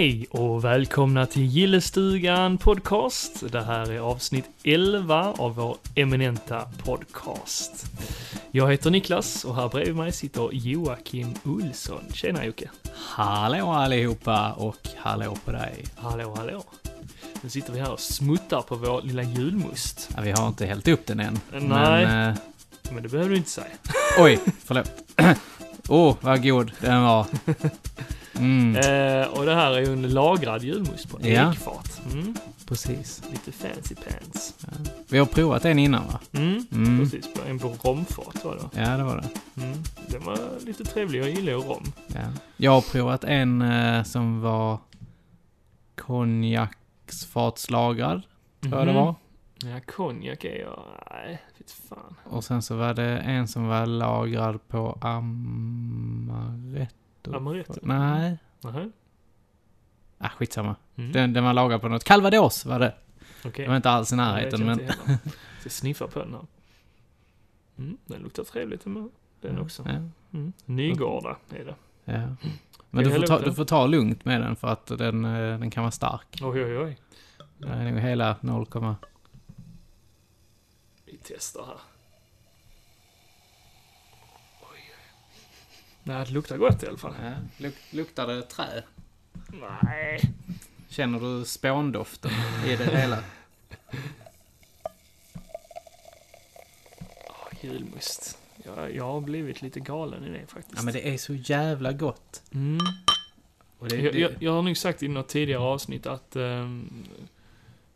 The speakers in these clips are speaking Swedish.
Hej och välkomna till Gillestugan Podcast. Det här är avsnitt 11 av vår eminenta podcast. Jag heter Niklas och här bredvid mig sitter Joakim Olsson. Tjena Jocke! Hallå allihopa och hallå på dig. Hallå, hallå! Nu sitter vi här och smuttar på vår lilla julmust. Ja, vi har inte hällt upp den än. Nej. Men, eh, Men det behöver du inte säga. oj, förlåt. Åh, oh, vad god den var. Mm, Eh, och det här är ju en lagrad julmust på en Ja. ekfat. Mm, precis. lite fancy pants. Vi har provat en innan va? Mm, Mm. precis. En på romfat var det? Ja, det var det. Mm. Den var lite trevlig. Jag gillar ju rom. Ja. Jag har provat en eh, som var konjaksfatslagrad, tror jag det Mhm. var. Ja, konjak är jag... Nej, vet fan. Och sen så var det en som var lagrad på amaretto. Amaretto? Nej. Nähä? Ah, skitsamma. Mm. Den, den var lagrad på något. Calvados var det. Okej. Det var inte alls i närheten, jag men... heller. Så sniffa på den här. Mm, den luktar trevligt den. Den också. Ja, Mm. Nygårda är det. ja. Kan Men du jag får, ta, du får ta lugnt med den för att den, eh, den kan vara stark. Oj, oj, oj. Det är nog hela 0, Vi testar här. Nej, det luktar gott i alla fall. ja, luk, Luktar det trä? Nej. Känner du spåndoften i det hela? Åh, julmust. Jag, jag har blivit lite galen i det faktiskt. Ja, men det är så jävla gott. Mm. Och det, Jag, det, jag, jag har nog sagt i något tidigare avsnitt att ehm,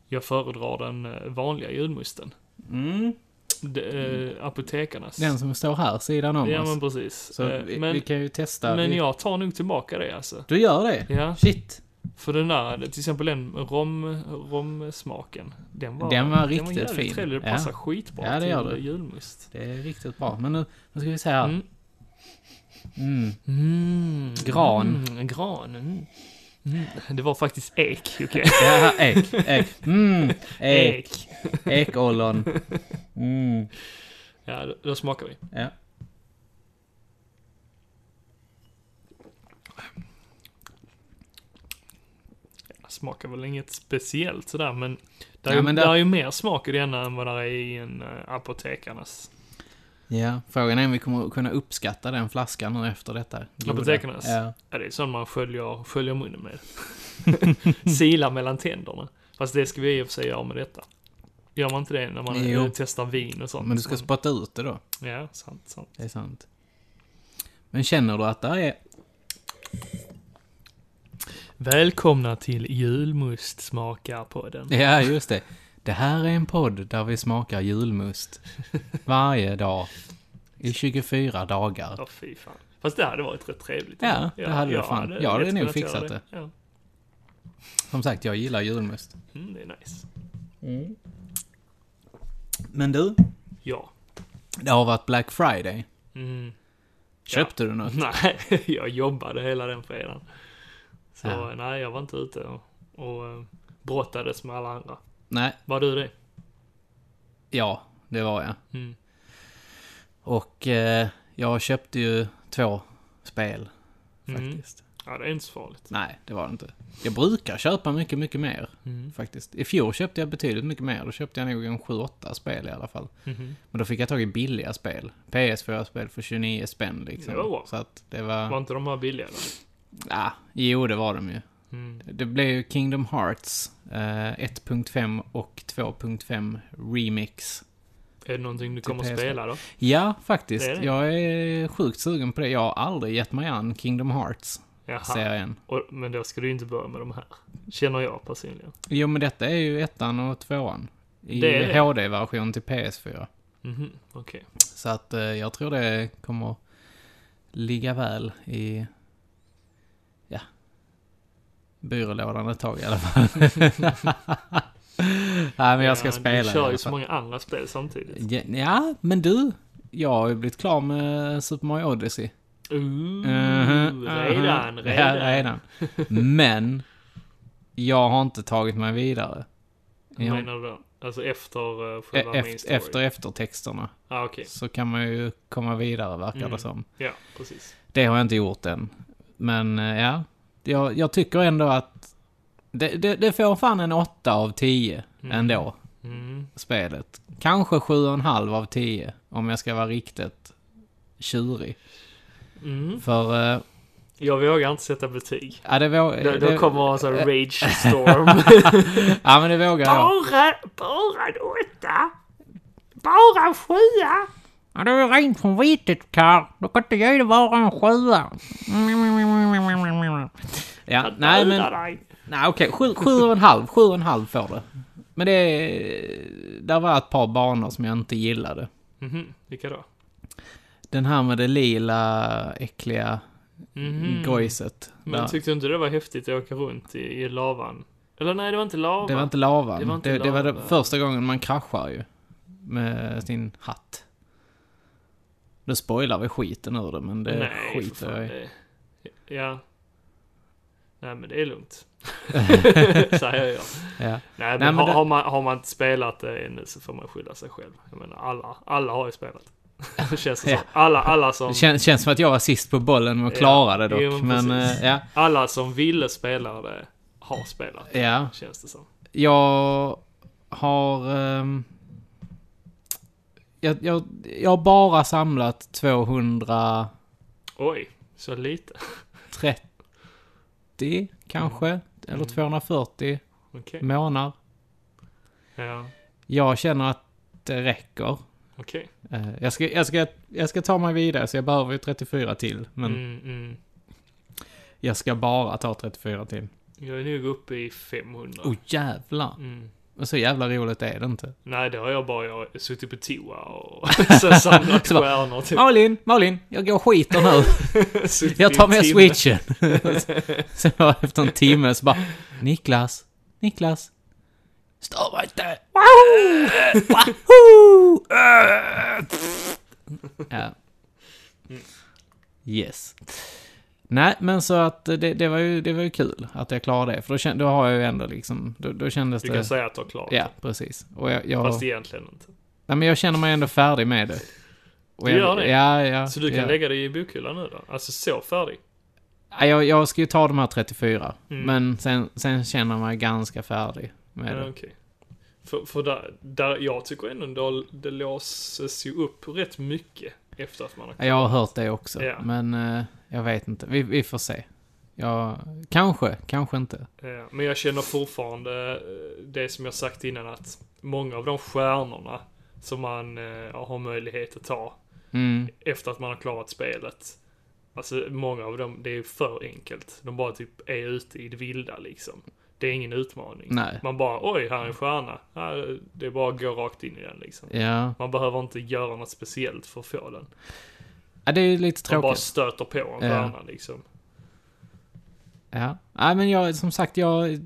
jag föredrar den eh, vanliga julmusten. mm, Eh, apotekarnas. den som står här, sidan om Ja, men precis. Så Eh, vi, men vi kan ju testa. men vi, jag tar nog tillbaka det alltså. Du gör det? Ja, Shit. för den där, till exempel den rom, romsmaken. Den var, Den var riktigt jävligt fin. Trevlig. Det Ja. passar skitbra Ja, det gör till det. julmust. Det är riktigt bra. Men nu, nu ska vi se här. Mm. Mm. Mm. Gran. Mm, gran. Mm. Det var faktiskt ek, Jocke. Ja, ek, ek. Mm, ek, Ek. ekollon. Mm. Ja, då, då smakar vi. Ja. Smakar väl inget speciellt sådär, men det är, Ja, ju, men det- är ju mer smak i denna än vad det är i en uh, apotekarnas. Ja, frågan är om vi kommer kunna uppskatta den flaskan nu efter detta. Apotekarnas? Ja. Ja, det är sån man sköljer, sköljer munnen med. Sila mellan tänderna. Fast det ska vi i och för sig göra med detta. Gör man inte det när man Jo. testar vin och sånt? Men du ska spotta ut det då. Ja, sant, sant. Det är sant. Men känner du att det är... Välkomna till julmust smakar på den. Ja, just det. Det här är en podd där vi smakar julmust. Varje dag. I 24 dagar. Ja, fy fan. Fast det hade varit rätt trevligt. Ja, det hade det fan. Jag hade nog fixat göra det. Ja. Som sagt, jag gillar julmust. Mm, det är nice. Men du, Ja. det har varit Black Friday. Mm. Köpte du något? Nej, jag jobbade hela den fredagen. Så Ja. nej, jag var inte ute och, och eh, brottades med alla andra. Nej, Var du det? ja, det var jag. Mm. Och eh, jag köpte ju två spel, Mm. faktiskt. Ja, det är inte så farligt. Nej, det var det inte. Jag brukar köpa mycket, mycket mer, Mm. faktiskt. I fjol köpte jag betydligt mycket mer. Då köpte jag nog en 7-8 spel i alla fall. Mhm. Men då fick jag tag i billiga spel. PS4-spel för 29 spänn liksom. Det var bra. Så att det var... Var inte de här billiga då? Ja, jo det var de ju. Mm. Det blev ju Kingdom Hearts eh, 1.5 och 2.5 Remix. Är det någonting du kommer att PS4. spela då? Ja, faktiskt. Det är det. Jag är sjukt sugen på det. Jag har aldrig gett mig an Kingdom Jaha. Hearts-serien. Och, men då ska du inte börja med de här. Känner jag personligen. Jo, men detta är ju ettan och tvåan. I. HD-version till PS4. Mhm, okej. Så att eh, jag tror det kommer ligga väl i, byrålådan ett tag i alla fall. Nej, men jag ska Ja, spela Du kör ju så många andra spel samtidigt. Ja, men du. Jag har ju blivit klar med Super Mario Odyssey. Ooh, Mhm, redan, mhm. redan. Ja, redan. Men, jag har inte tagit mig vidare. Vad Jag, menar du då? Alltså efter uh, själva main efter, story? efter eftertexterna Ah, okej. så kan man ju komma vidare, verkar Mm. det som. Ja, precis. Det har jag inte gjort än. Men eh, ja, jag, jag tycker ändå att det, det, det får fan en 8 av 10 Mm. ändå, Mm. spelet. Kanske 7,5 av 10 om jag ska vara riktigt tjurig. Mm. För, eh, Jag vågar inte sätta betyg. ja det vågar... Då, då det- kommer en sån här rage storm. Ja men det vågar jag. bara, bara en åtta. Bara en sjua. Ja, det är rent från vitet, Karl. Du kan inte ge det bara en sjua. Ja, nej men... Nej okej, sju, sju och en halv. Sju och en halv får det. Men det... Där var ett par banor som jag inte gillade. Mhm, vilka då? Den här med det lila, äckliga Mhm. gojset. Men Där- tyckte du inte det var häftigt att åka runt i, i lavan? Eller nej, det var inte lava. Det var inte lavan. Det var inte det, det var det lava. första gången man kraschar ju. Med sin hatt. Nu spoilar vi skiten ur det, men det Nej, skiter jag i. det- Ja. Nej, men det är lugnt. Säger jag. Ja. Nej, men, men har, det- har, man, har man inte spelat det ännu så får man skylla sig själv. Jag menar, alla, alla har ju spelat. det känns det Ja. som. Alla, alla som... Det känns, känns som att jag var sist på bollen med att Ja, dock. jo, men men eh, ja, Alla som ville spela det har spelat. ja. Känns det som. Jag har... ehm, jag, jag, jag har bara samlat 230 Oj, så lite. kanske. Eller Mm. 240 Okej. månader. Ja, Jag känner att det räcker. okej. Eh, Jag ska, jag, ska, jag ska ta mig vidare, så jag behöver ju 34 till. Men Mm, mm. jag ska bara ta 34 till. Jag är nog uppe i 500. Åh oh, jävlar! Mm. Och så jävla roligt är det inte. Nej, det har jag bara jag suttit på toa och sen samlat stjärnor. Typ. Malin, Malin, jag går och skiter nu. Jag tar med switchen. Sen var efter en timme så bara, Niklas, Niklas. Stör mig inte! Wahoo! ja. Yes. Nej, men så att det, det, var ju, det var ju kul att jag klarade det. För då, kände, då har jag ju ändå liksom, då, då kändes Du det... kan säga att du har klarat Ja, det. precis. Och jag, jag, Fast egentligen inte. nej, men jag känner mig ändå färdig med det. Och Du jag, gör det? Ja, ja. Så du kan ja. lägga det i bokhyllan nu då? Alltså så färdig? Ja, Jag, jag ska ju ta de här 34. Mm. Men sen, sen känner jag mig ganska färdig med Ja, det. okej. För, för där, där, jag tycker ändå det låses ju upp rätt mycket efter att man har Ja, Jag har hört det också. Ja. Men eh, jag vet inte. Vi, vi får se. Ja, kanske, kanske inte. Ja, men jag känner fortfarande eh, det som jag sagt innan att många av de stjärnorna som man eh, har möjlighet att ta Mm. efter att man har klarat spelet. Alltså många av dem, det är för enkelt. De bara typ är ute i det vilda liksom. Det är ingen utmaning. Nej. Man bara, oj, här är en stjärna. Det är bara att gå rakt in i den liksom. Ja. Man behöver inte göra något speciellt för att få den. ja, det är ju lite Man bara tråkigt. stöter på en Ja. stjärna liksom. Ja. Nej, men jag, som sagt, jag...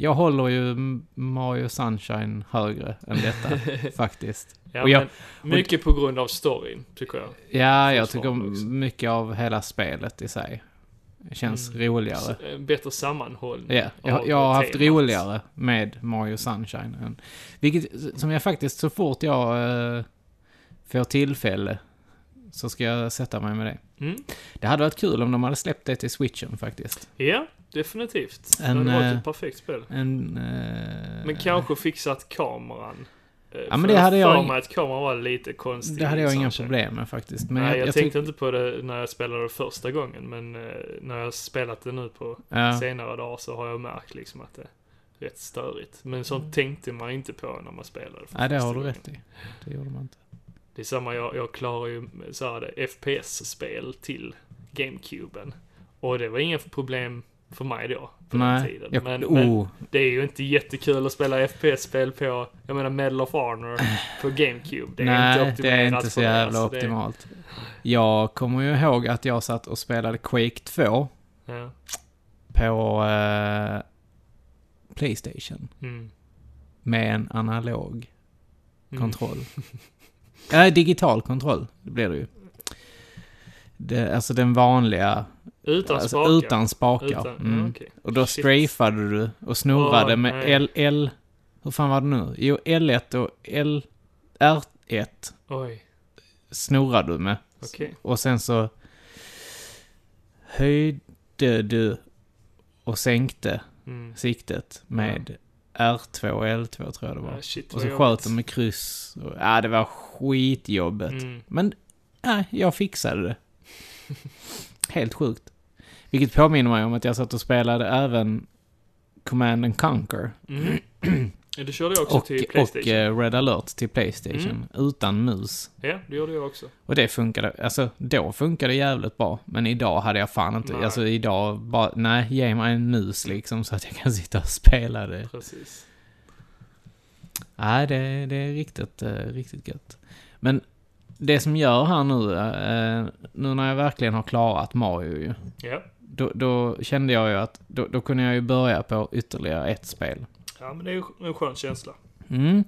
Jag håller ju Mario Sunshine högre än detta, faktiskt. Ja, jag- mycket på grund av storyn, tycker jag. Ja, jag tycker också. mycket av hela spelet i sig känns Mm. roligare. S- en Bättre sammanhållning. Ja, jag, jag har haft temat. roligare med Mario Sunshine. Än, vilket, som jag faktiskt, så fort jag eh, får tillfälle, så ska jag sätta mig med det. Mm. Det hade varit kul om de hade släppt det till switchen faktiskt. Ja, definitivt. En, det hade varit eh, ett perfekt spel. En... eh, Men kanske fixat kameran. Eh, men för det hade jag mig att kameran var lite konstig. Det hade jag inga Sunshine. problem med faktiskt. Men Nej, jag, jag, jag tänkte inte på det när jag spelade det första gången, men eh, när jag spelat det nu på ja, senare dagar så har jag märkt liksom att det är rätt störigt. Men sånt tänkte man inte på när man spelade för Nej, det har du gången. rätt i. Det gjorde man inte. Det är samma, jag, jag klarar ju så här, det, FPS-spel till GameCuben. Och det var inga problem för mig då, på den Nej, tiden. jag, men, oh, men det är ju inte jättekul att spela FPS-spel på, jag menar Medal of Honor på GameCube. Det är nej, inte det är inte så det, jävla alltså, det- optimalt. Jag kommer ju ihåg att jag satt och spelade Quake 2 Ja. på eh, Playstation Mm. med en analog Mm. kontroll. Nej, digital kontroll, det blir det ju. Det, alltså den vanliga, Utan alltså, spakar? utan spakar. Utan, ja, mm. okej. Och då Shit. strafade du och snurrade Åh, med nej. L, L... Hur fan var det nu? Jo, L1 och L... R1 Oj, snurrade du med. okej. Och sen så höjd, dö, dö och sänkte Mm. siktet med R2 och L2 tror jag det var. Ja, shit, och så sköt de med kryss. Och, ja, det var skitjobbet. Mm. Men, nej, jag fixade det. Helt sjukt. Vilket påminner mig om att jag satt och spelade även Command and Conquer. Mm. Det körde jag också Och, till och Playstation. eh, Red alert till Playstation. Utan mus. ja, det gjorde jag också. Och det funkade, alltså då funkade det jävligt bra. Men idag hade jag fan inte, Nej. alltså idag bara, nej, ge mig en mus liksom så att jag kan sitta och spela det. Precis. Nej, det, det är riktigt, eh, riktigt gött. Men det som gör här nu, eh, nu när jag verkligen har klarat Mario ju, Ja. Då, då kände jag ju att, då, då kunde jag ju börja på ytterligare ett spel. ja, men det är ju en skön känsla. Mm.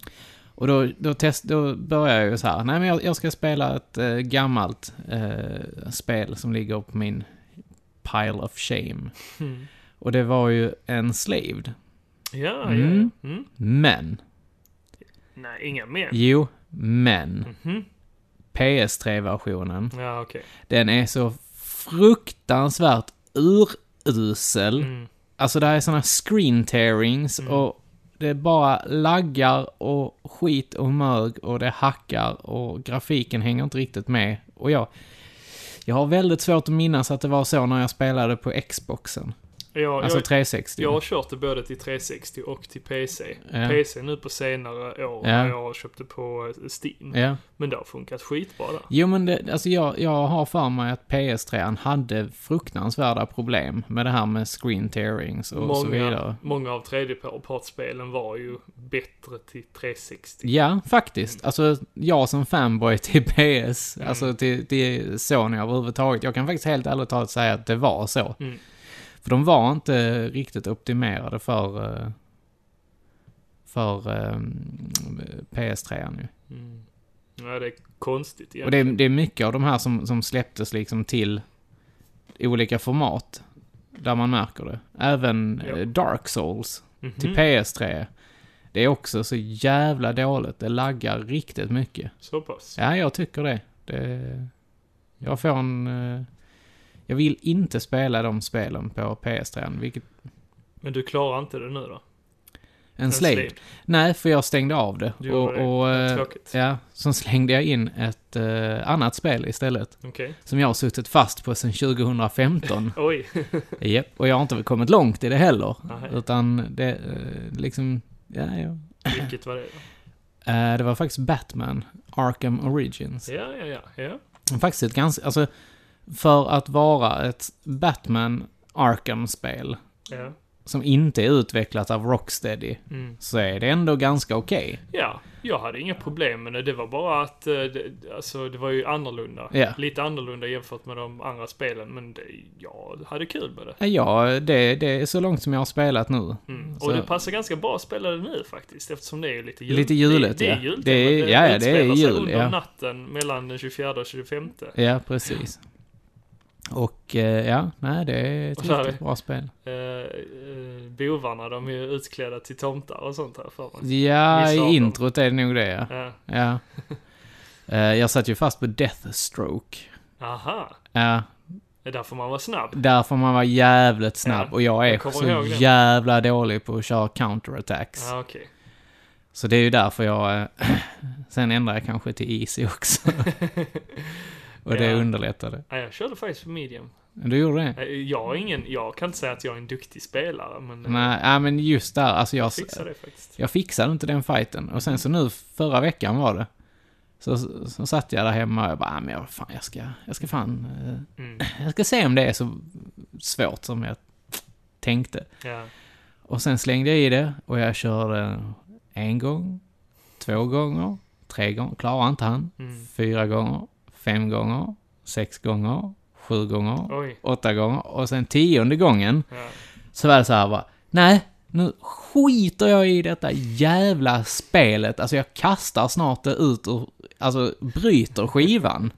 Och då, då, test, då börjar jag ju så här, nej men jag, jag ska spela ett eh, gammalt eh, spel som ligger på min pile of shame. Mm. Och det var ju Enslaved. Ja, Mm. ja. Mm. Men, Nej, inga mer. jo, men, Mhm. PS3-versionen, Ja, okej. den är så fruktansvärt urusel. Mm. Alltså det här är såna screen tearings Mm. och det bara laggar och skit och mög och det hackar och grafiken hänger inte riktigt med. Och jag, jag har väldigt svårt att minnas att det var så när jag spelade på Xboxen. Ja, Alltså jag, 360. jag har kört det både till 360 och till PC. Ja. PC nu på senare år Ja. när jag köpte på eh, Steam. Ja. Men det har funkat skitbra där. Jo men det, alltså jag, jag har för mig att PS3 hade fruktansvärda problem med det här med screen tearings och så vidare. Många, många av tredjepartsspelen var ju bättre till 360. Ja, faktiskt. Alltså, jag som fanboy till PS, Mm. alltså till, till Sony överhuvudtaget, jag kan faktiskt helt ärligt talat säga att det var så. Mm. För de var inte riktigt optimerade för, eh, för um, PS3 nu. Mm. Ja, det är konstigt Och det är, egentligen. det är mycket av de här som, som släpptes liksom till olika format. Där man märker det. Även Ja. eh, Dark Souls Mhm. till PS3. Det är också så jävla dåligt. Det laggar riktigt mycket. Så pass? Ja, jag tycker det. det jag får en... Jag vill inte spela de spelen på PS3, vilket... Men du klarar inte det nu då? En slave. Nej, för jag stängde av det. Du och, det. och, Vad eh, ja, så slängde jag in ett eh, annat spel istället. Okej. Som jag har suttit fast på sedan 2015. Oj. Japp, och jag har inte kommit långt i det heller. Nej. Utan det, eh, liksom, ja, ja. Vilket var det då? Eh, det var faktiskt Batman, Arkham Origins. Ja, ja, ja. ja. Faktiskt ett ganska, alltså, för att vara ett Batman Arkham-spel, Ja. som inte är utvecklat av Rocksteady, Mm. så är det ändå ganska okej. Ja, jag hade inga problem med det. Det var bara att, eh, det, alltså det var ju annorlunda. Ja. Lite annorlunda jämfört med de andra spelen, men det, jag hade kul med det. Ja, Ja, det, det är så långt som jag har spelat nu. Mm. Så- Och det passar ganska bra att spela det nu faktiskt, eftersom det är lite jul. Lite julet, det, det är ja. jul, Det är- men ja, ja, det är utspelar sig jul, under ja. natten mellan den 24 och 25. Ja, precis. Och eh, ja, nej, det är ett riktigt bra spel. Eh, eh, bovarna, de är ju utklädda till tomtar och sånt här för mig. Ja, i dem. introt är det nog det, ja. Ja. ja. Eh, jag satt ju fast på Deathstroke. Aha, Ja, det är därför man var snabb. där får man vara jävligt snabb. Ja, och jag är jag så jävla dålig på att köra counterattacks. Ja, okej. Så det är ju därför jag... sen ändrar jag kanske till easy också. och det underlättade. Ja, jag körde faktiskt på medium. Du gjorde det? Eh, Jag är ingen, jag kan inte säga att jag är en duktig spelare, men eh, Nej, ja, men just där, alltså jag... jag fixar det faktiskt. Jag fixade inte den fighten. Och sen så nu, förra veckan var det. Så, så satt jag där hemma och jag bara, "Ah, men jag, fan, jag ska, jag ska fan, eh, Mm. jag ska se om det är så svårt som jag tänkte. Ja. Och sen slängde jag i det och jag körde en gång, två gånger, tre gånger, klarar inte han, Mm. fyra gånger, fem gånger, sex gånger, sju gånger, Oj. åtta gånger och sen tionde gången Ja. så var det så här bara, nej, nu skiter jag i detta jävla spelet. Alltså jag kastar snart det ut och, alltså bryter skivan.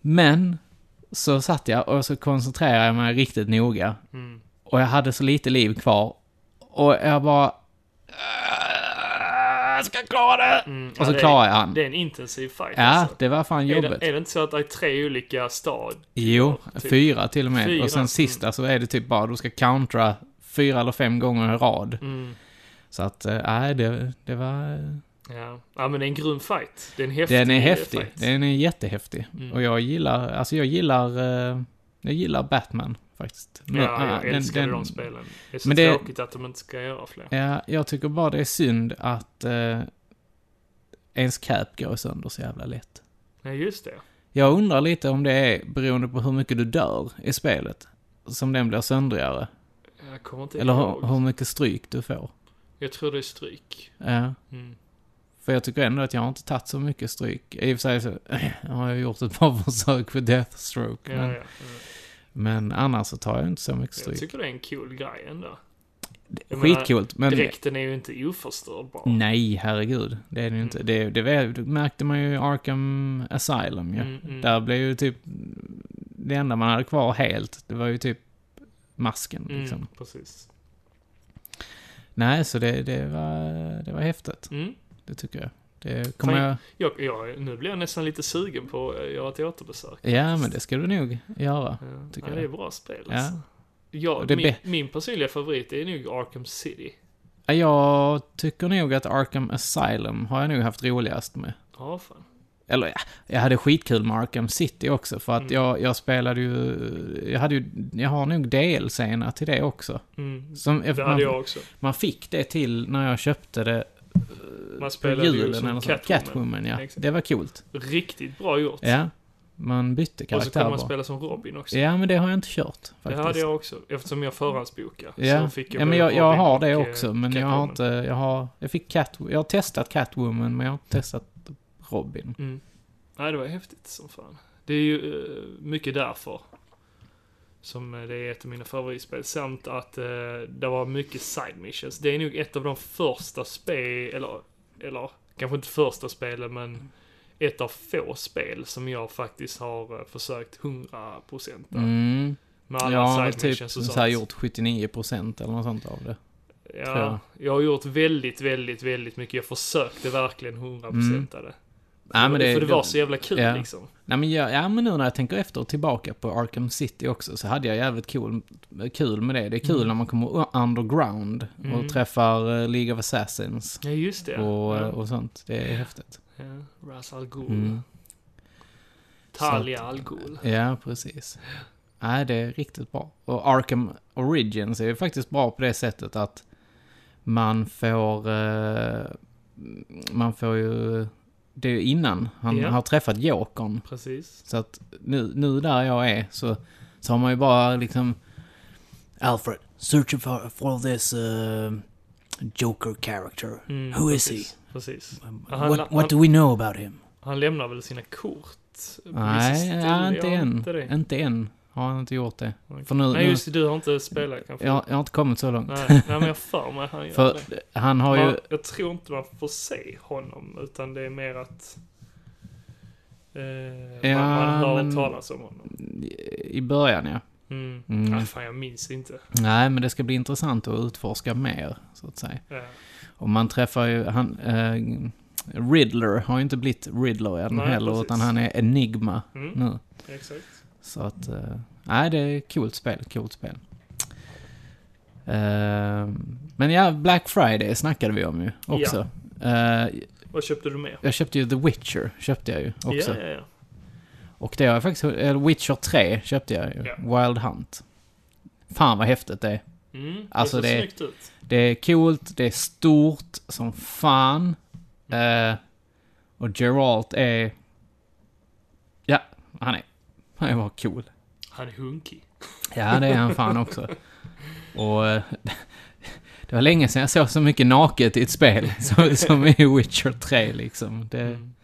Men, så satt jag och så koncentrerade jag mig riktigt noga. Mm. Och jag hade så lite liv kvar. Och jag bara... jag ska klara det! Mm, Och så det klarar är, jag han. Det är en intensiv fight Ja, alltså. det var fan Är jobbigt. det, är det inte så att det är tre olika stad? Jo, typ? fyra till och med. Fyra, och sen mm. sista så är det typ bara, du ska countera fyra eller fem gånger i rad. Mm. Så att, eh, nej, det, det var... Ja. ja, men det är en grym fight. Det är en häftig Den är häftig. fight. Den är jättehäftig. Mm. Och jag gillar, alltså jag gillar, eh, jag gillar Batman faktiskt. Men, Ja, jag ah, den- älskade den- de spelen. Det är så Men det- tråkigt att de inte ska göra fler. Ja, jag tycker bara det är synd att eh, ens cap går sönder så jävla lätt. Ja, just det. Jag undrar lite om det är beroende på hur mycket du dör i spelet, som den blir söndrigare. Jag kommer inte Eller hur, hur mycket stryk du får. Jag tror det är stryk. Ja. Mm. För jag tycker ändå att jag har inte tagit så mycket stryk. I och för sig så har jag gjort ett par försök för Deathstroke. Ja, men, ja, ja. Men annars så tar jag inte så mycket Jag stryk. tycker det är en cool grej ändå. jag Skitcoolt, men... Dräkten är ju inte oförstörbar. Nej, herregud. Det är det ju inte. Det, det, det märkte man ju i Arkham Asylum ju. Mm, mm. Där blev ju typ... Det enda man hade kvar helt, det var ju typ masken liksom. Mm, precis. Nej, så det, det, var, det var häftigt. Mm. Det tycker jag. Det kommer Fan, jag... Jag, jag, nu blir jag nästan lite sugen på att göra ett återbesök. Ja, men det ska du nog göra. Ja, tycker ja, jag. det är bra spel Ja. alltså. Ja, Och det min, min personliga favorit är nog Arkham City. Ja, Jag tycker nog att Arkham Asylum har jag nog haft roligast med. Ja, fan. Eller ja, jag hade skitkul med Arkham City också för att Mm. jag, jag spelade ju... Jag hade ju... Jag har nog DLC'na till det också. Mm. Som, Det hade jag också. Man fick det till när jag köpte det Man på spelade ju julen som eller så. Catwoman. Catwoman, ja. Exakt. Det var coolt. Riktigt bra gjort. Ja. Man bytte Och så karaktär kunde man spela som Robin också. Ja, men det har jag inte kört det faktiskt. hade jag också. Eftersom jag förhandsbokade. Ja, Så fick jag ja men jag, jag har det eh, också, men jag har Catwoman. inte, jag har, jag fick Cat, jag har testat Catwoman, men jag har inte testat Robin. Mm. Nej, det var häftigt som fan. Det är ju eh, mycket därför. Som eh, det är ett av mina favoritspel. Samt att eh, det var mycket side missions. Det är nog ett av de första spel, eller, eller kanske inte första spelen, men ett av få spel som jag faktiskt har eh, försökt 100% Mm. med alla Jag har side typ missions och så här sånt. gjort 79% eller något sånt av det. tror jag. Ja, jag har gjort väldigt, väldigt, väldigt mycket. Jag försökte verkligen 100% av det. Nej, men det, för det var så jävla kul ja. liksom. Nej, men jag, ja, men nu när jag tänker efter och tillbaka på Arkham City också, så hade jag jävligt cool, kul med det. Det är kul Mm. när man kommer underground Mm. och träffar eh, League of Assassins Ja, just det. och, ja. eh, och sånt. Det är häftigt. Ja, Ras Al Ghul. Mm. Talia Al Ghul. Ja, precis. Nej, det är riktigt bra. Och Arkham Origins är ju faktiskt bra på det sättet att man får... Eh, man får ju... Det är innan han Ja. har träffat Jokern. Precis. Så att nu, nu där jag är så, så har man ju bara liksom... Alfred, searching for, for this uh, Joker character. Mm, Who is precis, Precis. Um, Han- what, han- what do we know about him? Han lämnar väl sina kort? Nej, ja, inte han än. Inte? Inte än har han inte gjort det. Okej. För nu, Nej, just det. Du har inte spelat kanske? jag, jag har inte kommit så långt. Nej, nej, men jag för mig han gör För det. han har ju... Man, jag tror inte man får se honom, utan det är mer att... Eh, Ja, man, man hör men- talas om honom. I början, ja. Mm. Mm. Ah, fan, jag minns inte. Nej, men det ska bli intressant att utforska mer, så att säga. Ja. Och man träffar ju, han, eh, Riddler har ju inte blivit Riddler än Nej, heller, precis. utan han är Enigma Mm. nu. Exakt. Så att, eh, nej det är coolt spel, coolt spel. Eh, men ja, Black Friday snackade vi om ju också. Eh, Vad köpte du mer? jag köpte ju The Witcher, köpte jag ju också. Ja, ja, ja. Och det har jag faktiskt, eller Witcher 3 köpte jag ju. Ja. Wild Hunt. Fan vad häftigt det är. Mm, Alltså, det det- snyggt ut. Det är coolt, det är stort som fan. Eh, och Geralt är... Ja, han är... Han bara cool. Han är hunkig. Ja, det är han fan också. Och... eh, Det var länge sedan jag såg så mycket naket i ett spel som, som i Witcher 3 liksom. Det, Mm.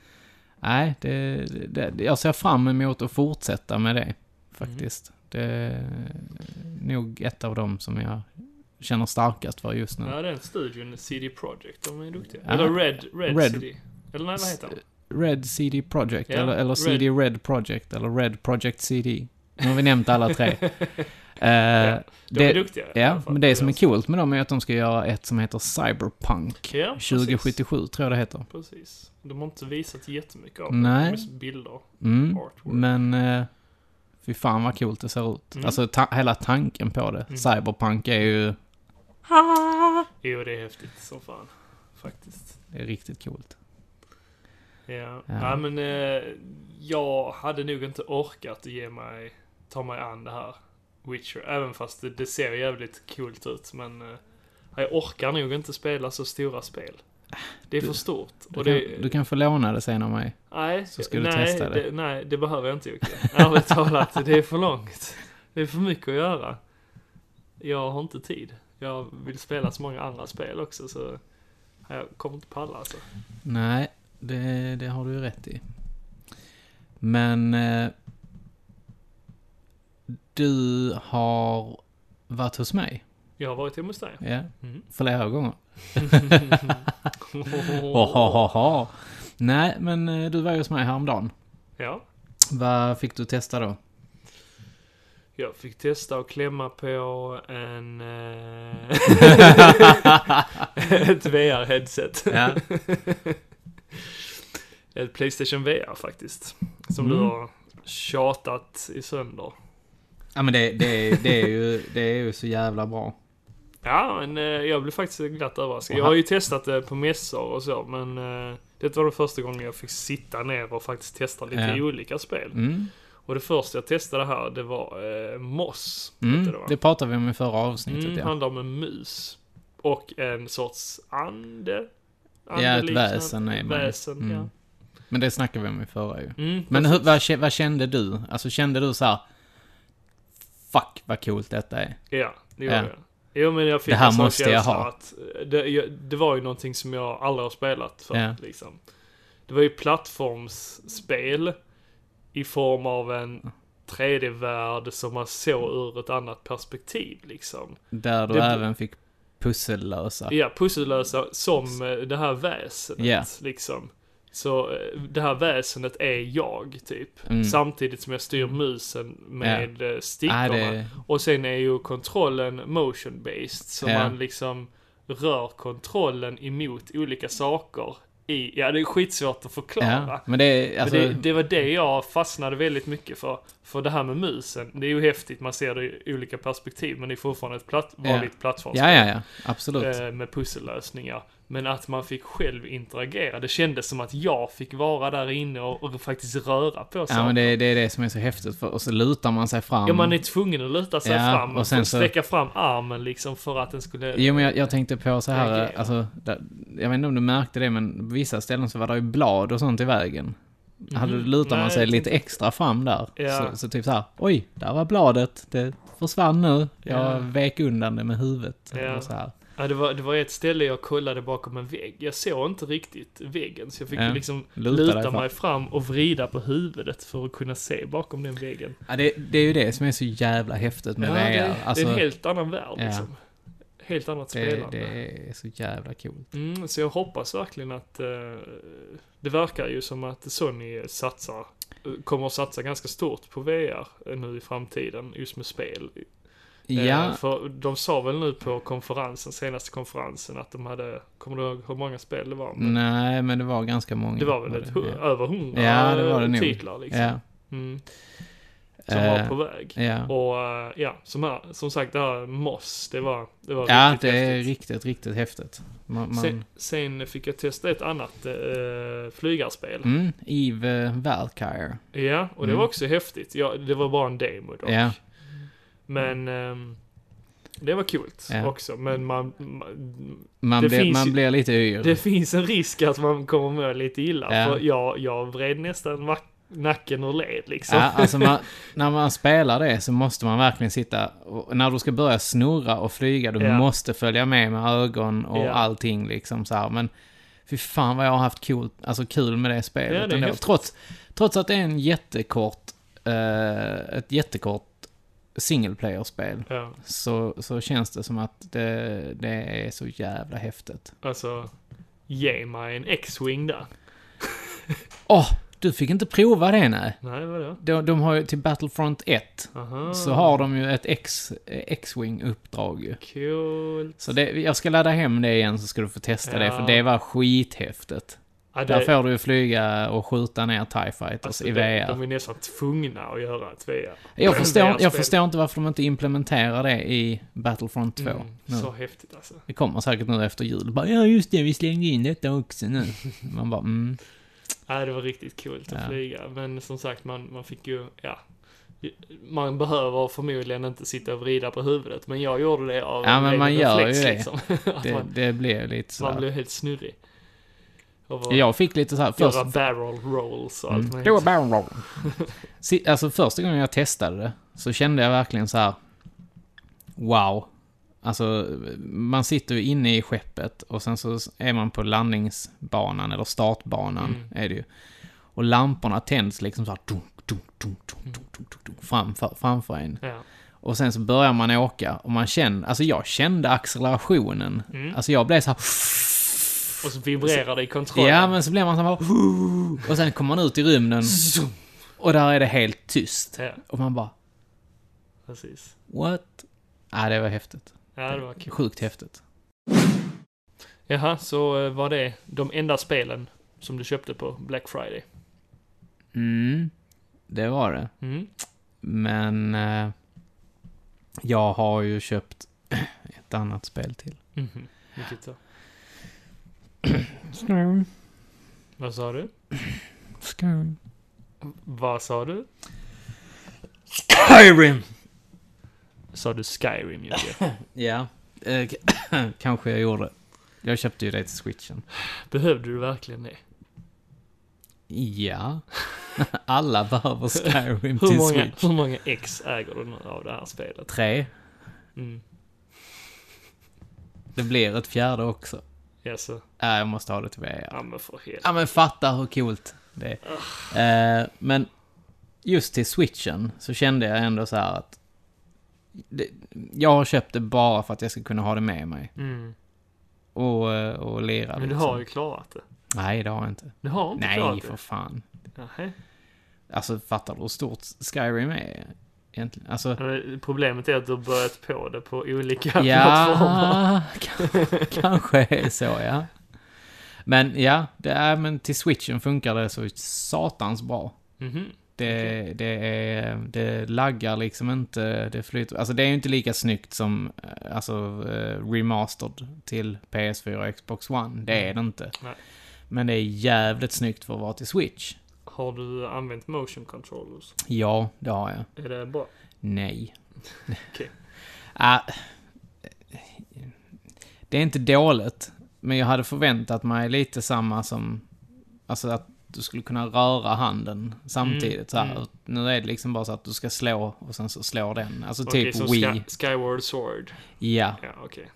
Nej, det, det, jag ser fram emot att fortsätta med det, faktiskt. Det är nog ett av dem som jag känner starkast för just nu. Ja, den studion, CD Projekt, de är duktiga. Ja. Eller Red, Red, Red. CD. Eller nej, vad heter han? Red CD Project, Ja, eller, eller Red. CD Red Project, eller Red Project CD. Nu har vi nämnt alla tre. Eh, De är det, duktiga. i alla ja, men det som är coolt med dem är att de ska göra ett som heter Cyberpunk. Ja, precis. 2077 tror jag det heter. Precis. De har inte visat jättemycket av det. Nej. Mest bilder. Mm. Artwork. Men, eh, fy fan vad coolt det ser ut. Mm. Alltså ta- hela tanken på det. Mm. Cyberpunk är ju, Jo, det är häftigt som fan. Faktiskt. det är riktigt coolt. Ja. Ja. men eh, jag hade nog inte orkat ge mig, ta mig an det här Witcher. Även fast det, det ser jävligt coolt ut. Men eh, jag orkar nog inte spela så stora spel. Det är Du- för stort. Du, Och kan, det, du kan få låna det sen av mig. nej, så ska du nej, testa det. Nej, det behöver jag inte Jocke. Ärligt talat, det är för långt. Det är för mycket att göra. Jag har inte tid. Jag vill spela så många andra spel också så jag kommer inte palla alltså. Nej, det, det har du ju rätt i. Men eh, du har varit hos mig. Jag har varit hemma hos dig. Ja, Mm. flera gånger. Ohohoho. Nej, men eh, du var ju hos mig häromdagen. Ja, Vad fick du testa då? jag fick testa att klämma på en... Eh, ett VR-headset. Ja. Ett Playstation VR faktiskt. Som du Mm. har tjatat i sönder. Ja, men det, det, det, är ju, det är ju så jävla bra. Ja, men eh, jag blev faktiskt glatt överraskad. Jag ha- har ju testat det på mässor och så, men eh, det var den första gången jag fick sitta ner och faktiskt testa lite Ja. olika spel. Mm. Och det första jag testade här, det var eh, Moss. Mm. det? Det pratade vi om i förra avsnittet, Mm, ja. handlar om en mus. Och en sorts ande. Ja, ett väsen är man. Väsen, Mm. ja. Men det snackade vi om i förra ju. Mm, Men hur, vad, vad kände du? Alltså kände du så här. Fuck vad coolt detta är. Ja, det gjorde Ja. jag. Jo men jag fick Det här en sån måste jag ha. Att det, det var ju någonting som jag aldrig har spelat för Ja. liksom. Det var ju plattformsspel i form av en 3D-värld som man såg ur ett annat perspektiv liksom. Där du Det- även fick pussellösa. Ja, pussellösa som eh, det här väsenet Ja. liksom. Så eh, det här väsenet är jag, typ. Mm. Samtidigt som jag styr musen med ja. stickorna. Nej, det, Och sen är ju kontrollen motion-based. Så Ja. man liksom rör kontrollen emot olika saker i, ja det är skitsvårt att förklara. ja, men det alltså... Men det, det var det jag fastnade väldigt mycket för. För det här med musen, det är ju häftigt, man ser det i olika perspektiv, men det är fortfarande ett platt, Ja. vanligt plattformsspel. ja, ja, ja. Absolut. eh, Med pussellösningar. Men att man fick själv interagera, det kändes som att jag fick vara där inne och, och faktiskt röra på saker. Ja, men det, det är det som är så häftigt. För, och så lutar man sig fram. Ja, man är tvungen att luta sig Ja, fram och och, sen så- sträcka fram armen liksom för att den skulle... Jo, men jag, jag tänkte på så här, Reagera. alltså, där, jag vet inte om du märkte det, men på vissa ställen så var det ju blad och sånt i vägen. Hade Mhm. lutar man Nej, sig lite extra fram där. Ja. Så, så typ så här, oj, där var bladet, det försvann nu. Jag Ja. vek undan det med huvudet. Ja. Eller så här. Ja, det var, det var ett ställe jag kollade bakom en vägg. Jag såg inte riktigt väggen, så jag fick Ja, liksom luta luta, mig fram och vrida på huvudet för att kunna se bakom den väggen. Ja, det, det är ju det som är så jävla häftigt med ja, VR. det, alltså, det är en helt annan värld Ja. liksom. Helt annat det, spelande. det är så jävla coolt. Mm, så jag hoppas verkligen att eh, det verkar ju som att Sony satsar, kommer att satsa ganska stort på VR nu i framtiden, just med spel. Eh, Ja, För de sa väl nu på konferensen, senaste konferensen, att de hade, kommer du ihåg hur många spel det var? Men nej, men det var ganska många. det var väl ett, hu- ja. över hundra Ja, det var det eh, nog. titlar liksom. Ja. Mm, som Eh, var på väg. Ja, Och eh, ja, som, här, som sagt det här Moss, det var, det var ja riktigt det är häftigt. riktigt, riktigt häftigt. Man, man, Sen, sen fick jag testa ett annat eh, flygarspel. mm, Eve Valkyrie. Ja, och det Mm. var också häftigt. Ja, det var bara en demo dock. Ja. Men ehm, det var kul Ja. också. Men man, man, Man, Det blir, finns man ju- blir lite yr. det finns en risk att man kommer må lite illa. Ja. För jag, jag vred nästan nacken ur led liksom. Ja, alltså man, när man spelar det så måste man verkligen sitta, och när du ska börja snurra och flyga, du Ja. måste följa med med ögon och Ja. allting liksom så här. Men fy fan vad jag har haft kul, alltså kul med det Ja, spelet det är ändå. Trots, trots att det är en jättekort, eh, ett jättekort single player-spel, Ja, så, så känns det som att det, det är så jävla häftigt. alltså, ge mig en X-Wing där. Åh, Du fick inte prova det, nej. Nej, vadå? De, de har ju till Battlefront 1, Aha. så har de ju ett X, X-Wing-uppdrag ju. Coolt. Så det, jag ska ladda hem det igen så ska du få testa det, Ja. för det var skithäftigt. Ja, Där får du ju flyga och skjuta ner TIE Fighters alltså, i det- VR. De är nästan tvungna att göra ett VR. Jag förstår, jag förstår inte varför de inte implementerar det i Battlefront 2. Mm, nu. så häftigt alltså. Det kommer säkert nu efter jul. Bara, ja, just det, vi slängde in detta också nu. Man bara, mm. Ja, det var riktigt kul att Ja. flyga. Men som sagt, man, man fick ju, ja. Man behöver förmodligen inte sitta och vrida på huvudet, men jag gjorde det av Ja, men man gör reflex, ju det. Liksom. Det, man, det blev lite man sådär. blev helt snurrig. Jag fick lite såhär... först... Göra barrel rolls och allt mm. Det var barrel roll. alltså första gången jag testade det så kände jag verkligen så här... Wow. Alltså, man sitter ju inne i skeppet och sen så är man på landningsbanan, eller startbanan mm. är det ju. Och lamporna tänds liksom såhär... framför, framför en. Ja. Och sen så börjar man åka och man känner, alltså jag kände accelerationen. Mm. Alltså jag blev så här och så vibrerar det i kontrollen. ja men så blir man så här, och sen kommer man ut i rymden och där är det helt tyst. Ja, Och man bara, precis. what? Ja, det var häftigt. Ja, det var kul. Sjukt häftigt. Jaha, så eh, var det de enda spelen som du köpte på Black Friday? Mm, det var det. Mm. Men eh, jag har ju köpt ett annat spel till. Mhm. Vilket då? Skyrim. Vad sa du? Skyrim. Vad sa du? Skyrim! Sa du Skyrim, Jocke? Ja, eh, kanske jag gjorde. Jag köpte ju det till switchen. Behövde du verkligen det? Ja. Alla behöver Skyrim Hur till många, switch. hur många ex äger du nu av det här spelet? Tre. Mm. Det blir ett fjärde också. Jaså? Ja, jag måste ha det till VR. Ja men för helvete. Ja men fatta hur coolt det är. Eh, men just till switchen så kände jag ändå så här att det, jag har köpt det bara för att jag ska kunna ha det med mig. Mm. Och, eh, och lira Men du liksom. har ju klarat det. Nej, det har jag inte. Du har inte klarat Nej, det? för fan. Nähä. Alltså, fattar du hur stort Skyrim är egentligen? Alltså, Problemet är att du har börjat på det på olika plattformar. ja, k- kanske är så, ja. Men ja, det är, men till switchen funkar det så satans bra. Mhm. Det, det är, det laggar liksom inte, det flyter, alltså det är ju inte lika snyggt som, eh, alltså, eh, remastered till PS4 och Xbox One. Det är det inte. Nej. Men det är jävligt snyggt för att vara till Switch. Har du använt motion controllers? Ja, det har jag. Är det bra? Nej. Okej. Ah, det är inte dåligt, men jag hade förväntat mig lite samma som, alltså att du skulle kunna röra handen samtidigt Mm, så här. mm. Nu är det liksom bara så att du ska slå och sen så slår den. Alltså Okej, typ Wii. Sky, Skyward Sword. Ja, Ja, okej.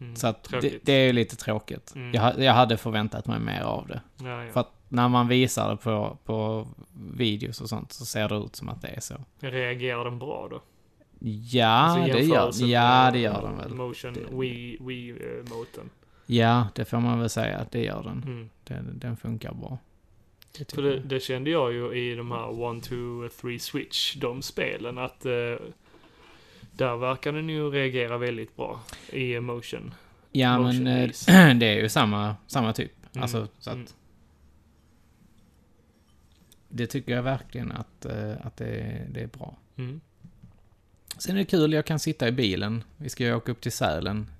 Mm, så att det, det är ju lite tråkigt. Mm. Jag, jag hade förväntat mig mer av det. Ja, ja. För att när man visar det på, på videos och sånt så ser det ut som att det är så. Reagerar den bra då? Ja, Alltså det gör, ja, det gör den väl. Motion, Wii-moten. Ja, det får man väl säga att det gör den. Mm. Den, den funkar bra. Det För det, det kände jag ju i de här One, Two, Three Switch, de spelen, att eh, där verkar den ju reagera väldigt bra i motion. Ja, motion men base. det är ju samma, samma typ. Mm, Alltså, så att... mm. Det tycker jag verkligen att, eh, att det, det är bra. Mm. Sen är det kul, jag kan sitta i bilen. Vi ska ju åka upp till Sälen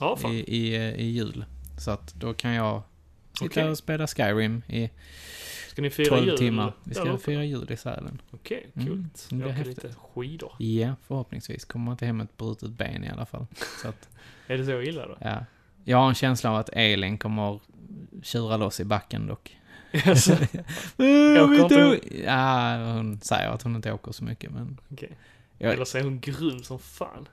Ja, i, i, eh, i jul. Så att då kan jag sitta Okej. och spela Skyrim i Ska ni fira 12 jul? timmar. Vi ska fira jul i Sälen. Okej, Mm, coolt. det blir Åka häftigt. lite skidor. Ja, förhoppningsvis kommer man inte hem med ett brutet ben i alla fall. Så att, Är det så illa då? ja. Jag har en känsla av att Elin kommer tjura loss i backen dock. Alltså, Jag inte? Ja, hon säger att hon inte åker så mycket, men... Jag, Eller så är hon grym som fan.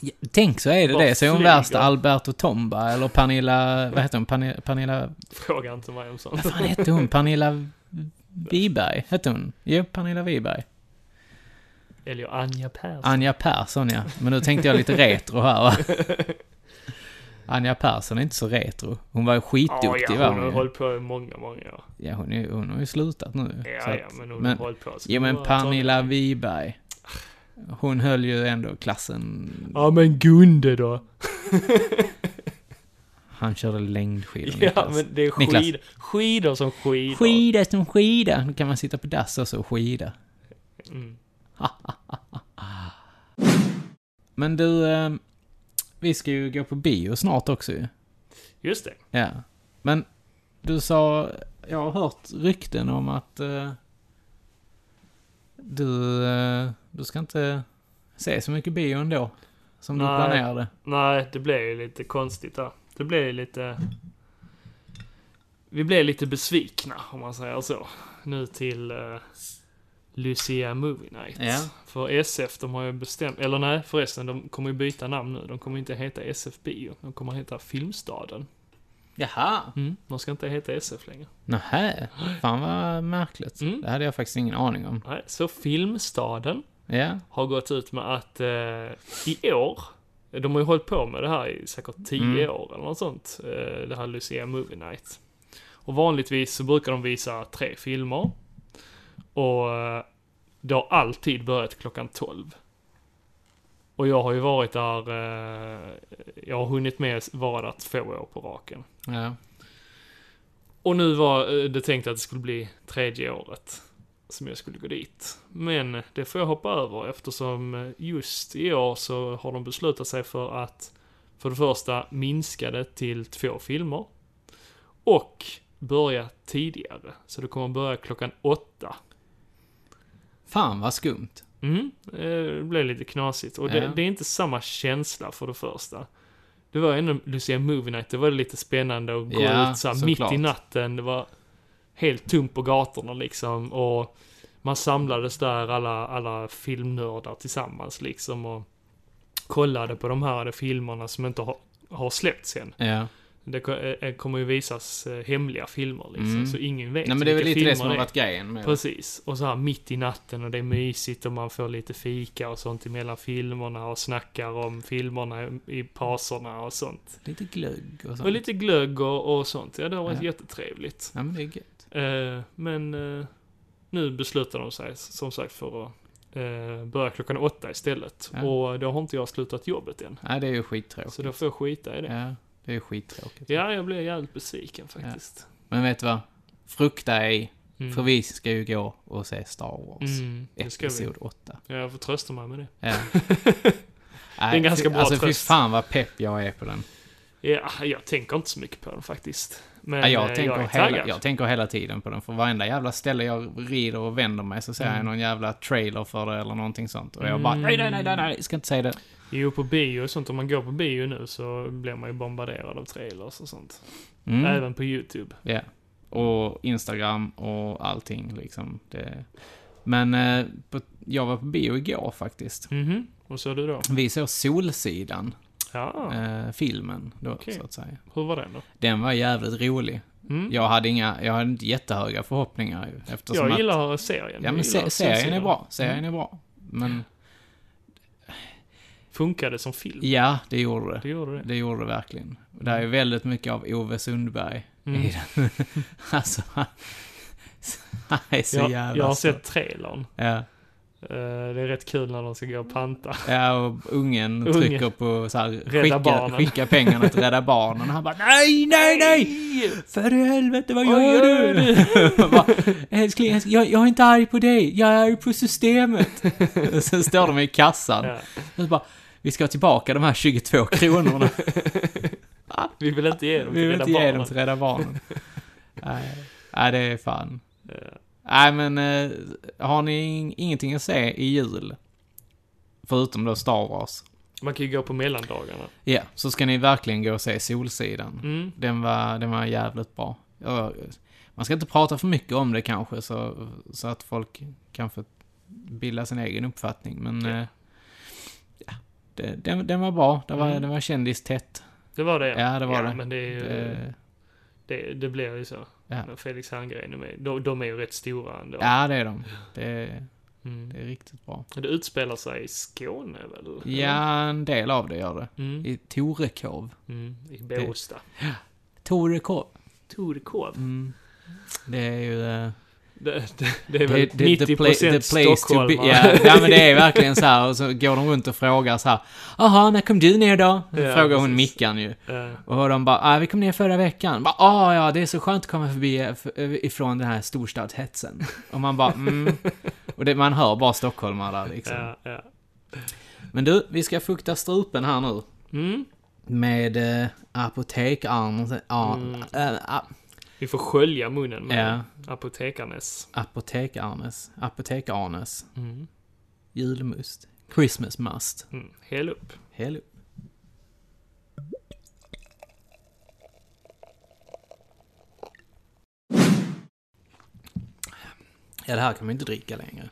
Ja, Tänk så är det Bara det. Så är hon värsta Alberto Tomba, eller Pernilla... Vad heter hon? Pernilla... Pernilla Fråga inte mig om sånt. vad fan hette hon? Pernilla Wiberg? Hette hon? Jo, Pernilla Wiberg. Eller Anja Persson. Anja Persson, ja. Men nu tänkte jag lite retro här, va? Anja Persson är inte så retro. Hon var ju skitduktig ja, var hon hon har hållit på i många, många år. Ja, hon, är, hon har ju slutat nu. Ja, att- ja, men hon men- har hållit på. Jo, men. Pernilla Wiberg. Hon höll ju ändå klassen. Ja, men Gunde då? Han körde längdskidor, Ja, Niklas. men det är Niklas. skid, skidor som skidor. Skida som skida. Nu kan man sitta på dass också och skida. Mm. Men du, eh, vi ska ju gå på bio snart också ju. Just det. Ja. Men du sa, jag har hört rykten om att eh, du, eh, du ska inte se så mycket bio ändå. Som du Nej. planerade. Nej, det blev ju lite konstigt där. Det blev lite... Vi blev lite besvikna, om man säger så. Nu till uh, Lucia Movie Night. Ja. För SF, de har ju bestämt... Eller nej, förresten, de kommer ju byta namn nu. De kommer inte heta SF Bio. De kommer heta Filmstaden. Jaha. Mm. De ska inte heta SF längre. Nähä. Fan vad märkligt. Mm. Det hade jag faktiskt ingen aning om. Nej, så Filmstaden Ja. har gått ut med att eh, i år, de har ju hållit på med det här i säkert 10 Mm. år eller något sånt, eh, det här Lucia Movie Night. Och vanligtvis så brukar de visa tre filmer. Och eh, det har alltid börjat klockan 12. Och jag har ju varit där, eh, jag har hunnit med vara där två år på raken. Ja. Och nu var det tänkt att det skulle bli tredje året som jag skulle gå dit. Men det får jag hoppa över eftersom eh, just i år så har de beslutat sig för att för det första minska det till två filmer. Och börja tidigare. Så det kommer börja klockan åtta. Fan vad skumt. Mm, eh, det blev lite knasigt. Och det, Ja. det är inte samma känsla för det första. Det var ändå Lucia Movie Night, det var lite spännande att gå Ja, ut så mitt såklart. i natten. Det var helt tomt på gatorna liksom. Och man samlades där, alla, alla filmnördar tillsammans liksom. Och kollade på de här filmerna som inte har, har släppts än. Ja. Det ko- eh, kommer ju visas eh, hemliga filmer liksom. Mm. Så ingen vet Nej men det är väl lite det som har varit grejen med. Precis. Och så här mitt i natten och det är mysigt och man får lite fika och sånt emellan filmerna och snackar om filmerna i- i pauserna och sånt. Lite glögg och sånt. Och lite glögg och, och sånt. Ja, det har varit Ja. jättetrevligt. Ja men det är gött. Eh, men eh, nu beslutar de sig som sagt för att eh, börja klockan åtta istället. Ja. Och då har inte jag slutat jobbet än. Nej det är ju skittråkigt. Så då får jag skita i det. Ja, det är ju skittråkigt. Ja, jag blev jävligt besviken faktiskt. Men vet du vad? Frukta ej, Mm. för vi ska ju gå och se Star Wars. Mm. Episod 8. Ja, jag får trösta mig med det. Ja. Det är en ganska bra Alltså fy tröst. fan vad pepp jag är på den. Ja, jag tänker inte så mycket på den faktiskt. Men ja, jag, eh, tänker jag hela, jag tänker hela tiden på den. För varenda jävla ställe jag rider och vänder mig så ser jag Mm. någon jävla trailer för det eller någonting sånt. Och jag bara, nej, nej, nej, nej, nej, jag ska inte säga det. Jo, på bio och sånt, om man går på bio nu så blir man ju bombarderad av trailers och sånt. Mm. Även på YouTube. Ja. Och Instagram och allting liksom. Det. Men eh, på, jag var på bio igår faktiskt. Mhm, vad sa du då? Vi såg Solsidan, Ja, eh, filmen då, Okej. så att säga. hur var den då? Den var jävligt rolig. Mm? Jag hade inga, jag hade inte jättehöga förhoppningar eftersom jag att, gillar serien. Ja men se, serien är bra, serien Mm. är bra. Men Funkade som film. ja, det gjorde det. Det gjorde det. Det gjorde det verkligen. Det är ju väldigt mycket av Ove Sundberg Mm. i den. alltså, han, är så Jag, jävla jag har söt. sett trailern. Ja. Eh, det är rätt kul när de ska gå och panta. Ja, och ungen trycker på så här, skicka, Barnen. skicka pengarna till Rädda Barnen. Han bara nej, nej, nej! För i helvete, vad gör gör du? Jag bara, älskling, älskling, jag, jag är inte arg på dig, jag är arg på systemet. sen står de i kassan. Ja. Och så bara, vi ska ha tillbaka de här 22 kronorna. Vi vill inte ge dem vi till vill Rädda inte ge Barnen. dem till Rädda Barnen. nej, nej, det är fan. Ja. Nej, men eh, har ni ing- ingenting att se i jul? Förutom då Star Wars. Man kan ju gå på mellandagarna. Ja, så ska ni verkligen gå och se Solsidan. Mm. Den var, den var jävligt bra. Ja, man ska inte prata för mycket om det kanske, så, så att folk kan få bilda sin egen uppfattning. Men Ja. eh, ja, det, den, den var bra. Den var, Mm. den var kändistätt. Det var det Ja, det var det. men det är ju... Det, Det, det blir ju så. Ja. Felix Herngren är med. De, de är ju rätt stora ändå. ja, det är de. Det, Mm. Det är riktigt bra. Det utspelar sig i Skåne väl? Ja, en del av det gör det. Mm. I Torekov. Mm. I Båstad. Torekov. Torekov. Mm. Det är ju... Det, det, det är väl det- 90% the pla- the place to be- stockholmare. Ja, ja, men det är verkligen så här. Och så går de runt och frågar så här. Jaha, när kom du ner då? Ja, Frågar hon precis. Mickan ju. Eh, Och de bara, ah, vi kom ner förra veckan. Bara, ah, ja, det är så skönt att komma förbi ifrån den här storstadshetsen. Och man bara, mm. Och det, man hör bara stockholmare där liksom. ja, ja. Men du, vi ska fukta strupen här nu. Mm. Med eh, apotekarn... Ja, Mm. äh, a- Vi får skölja munnen med Ja. apotekarnes. apotekarnes. Apotekarnes. Mm. Julmust. Christmas must. Mm. Häll upp. Häll upp. Ja, det här kan man inte dricka längre.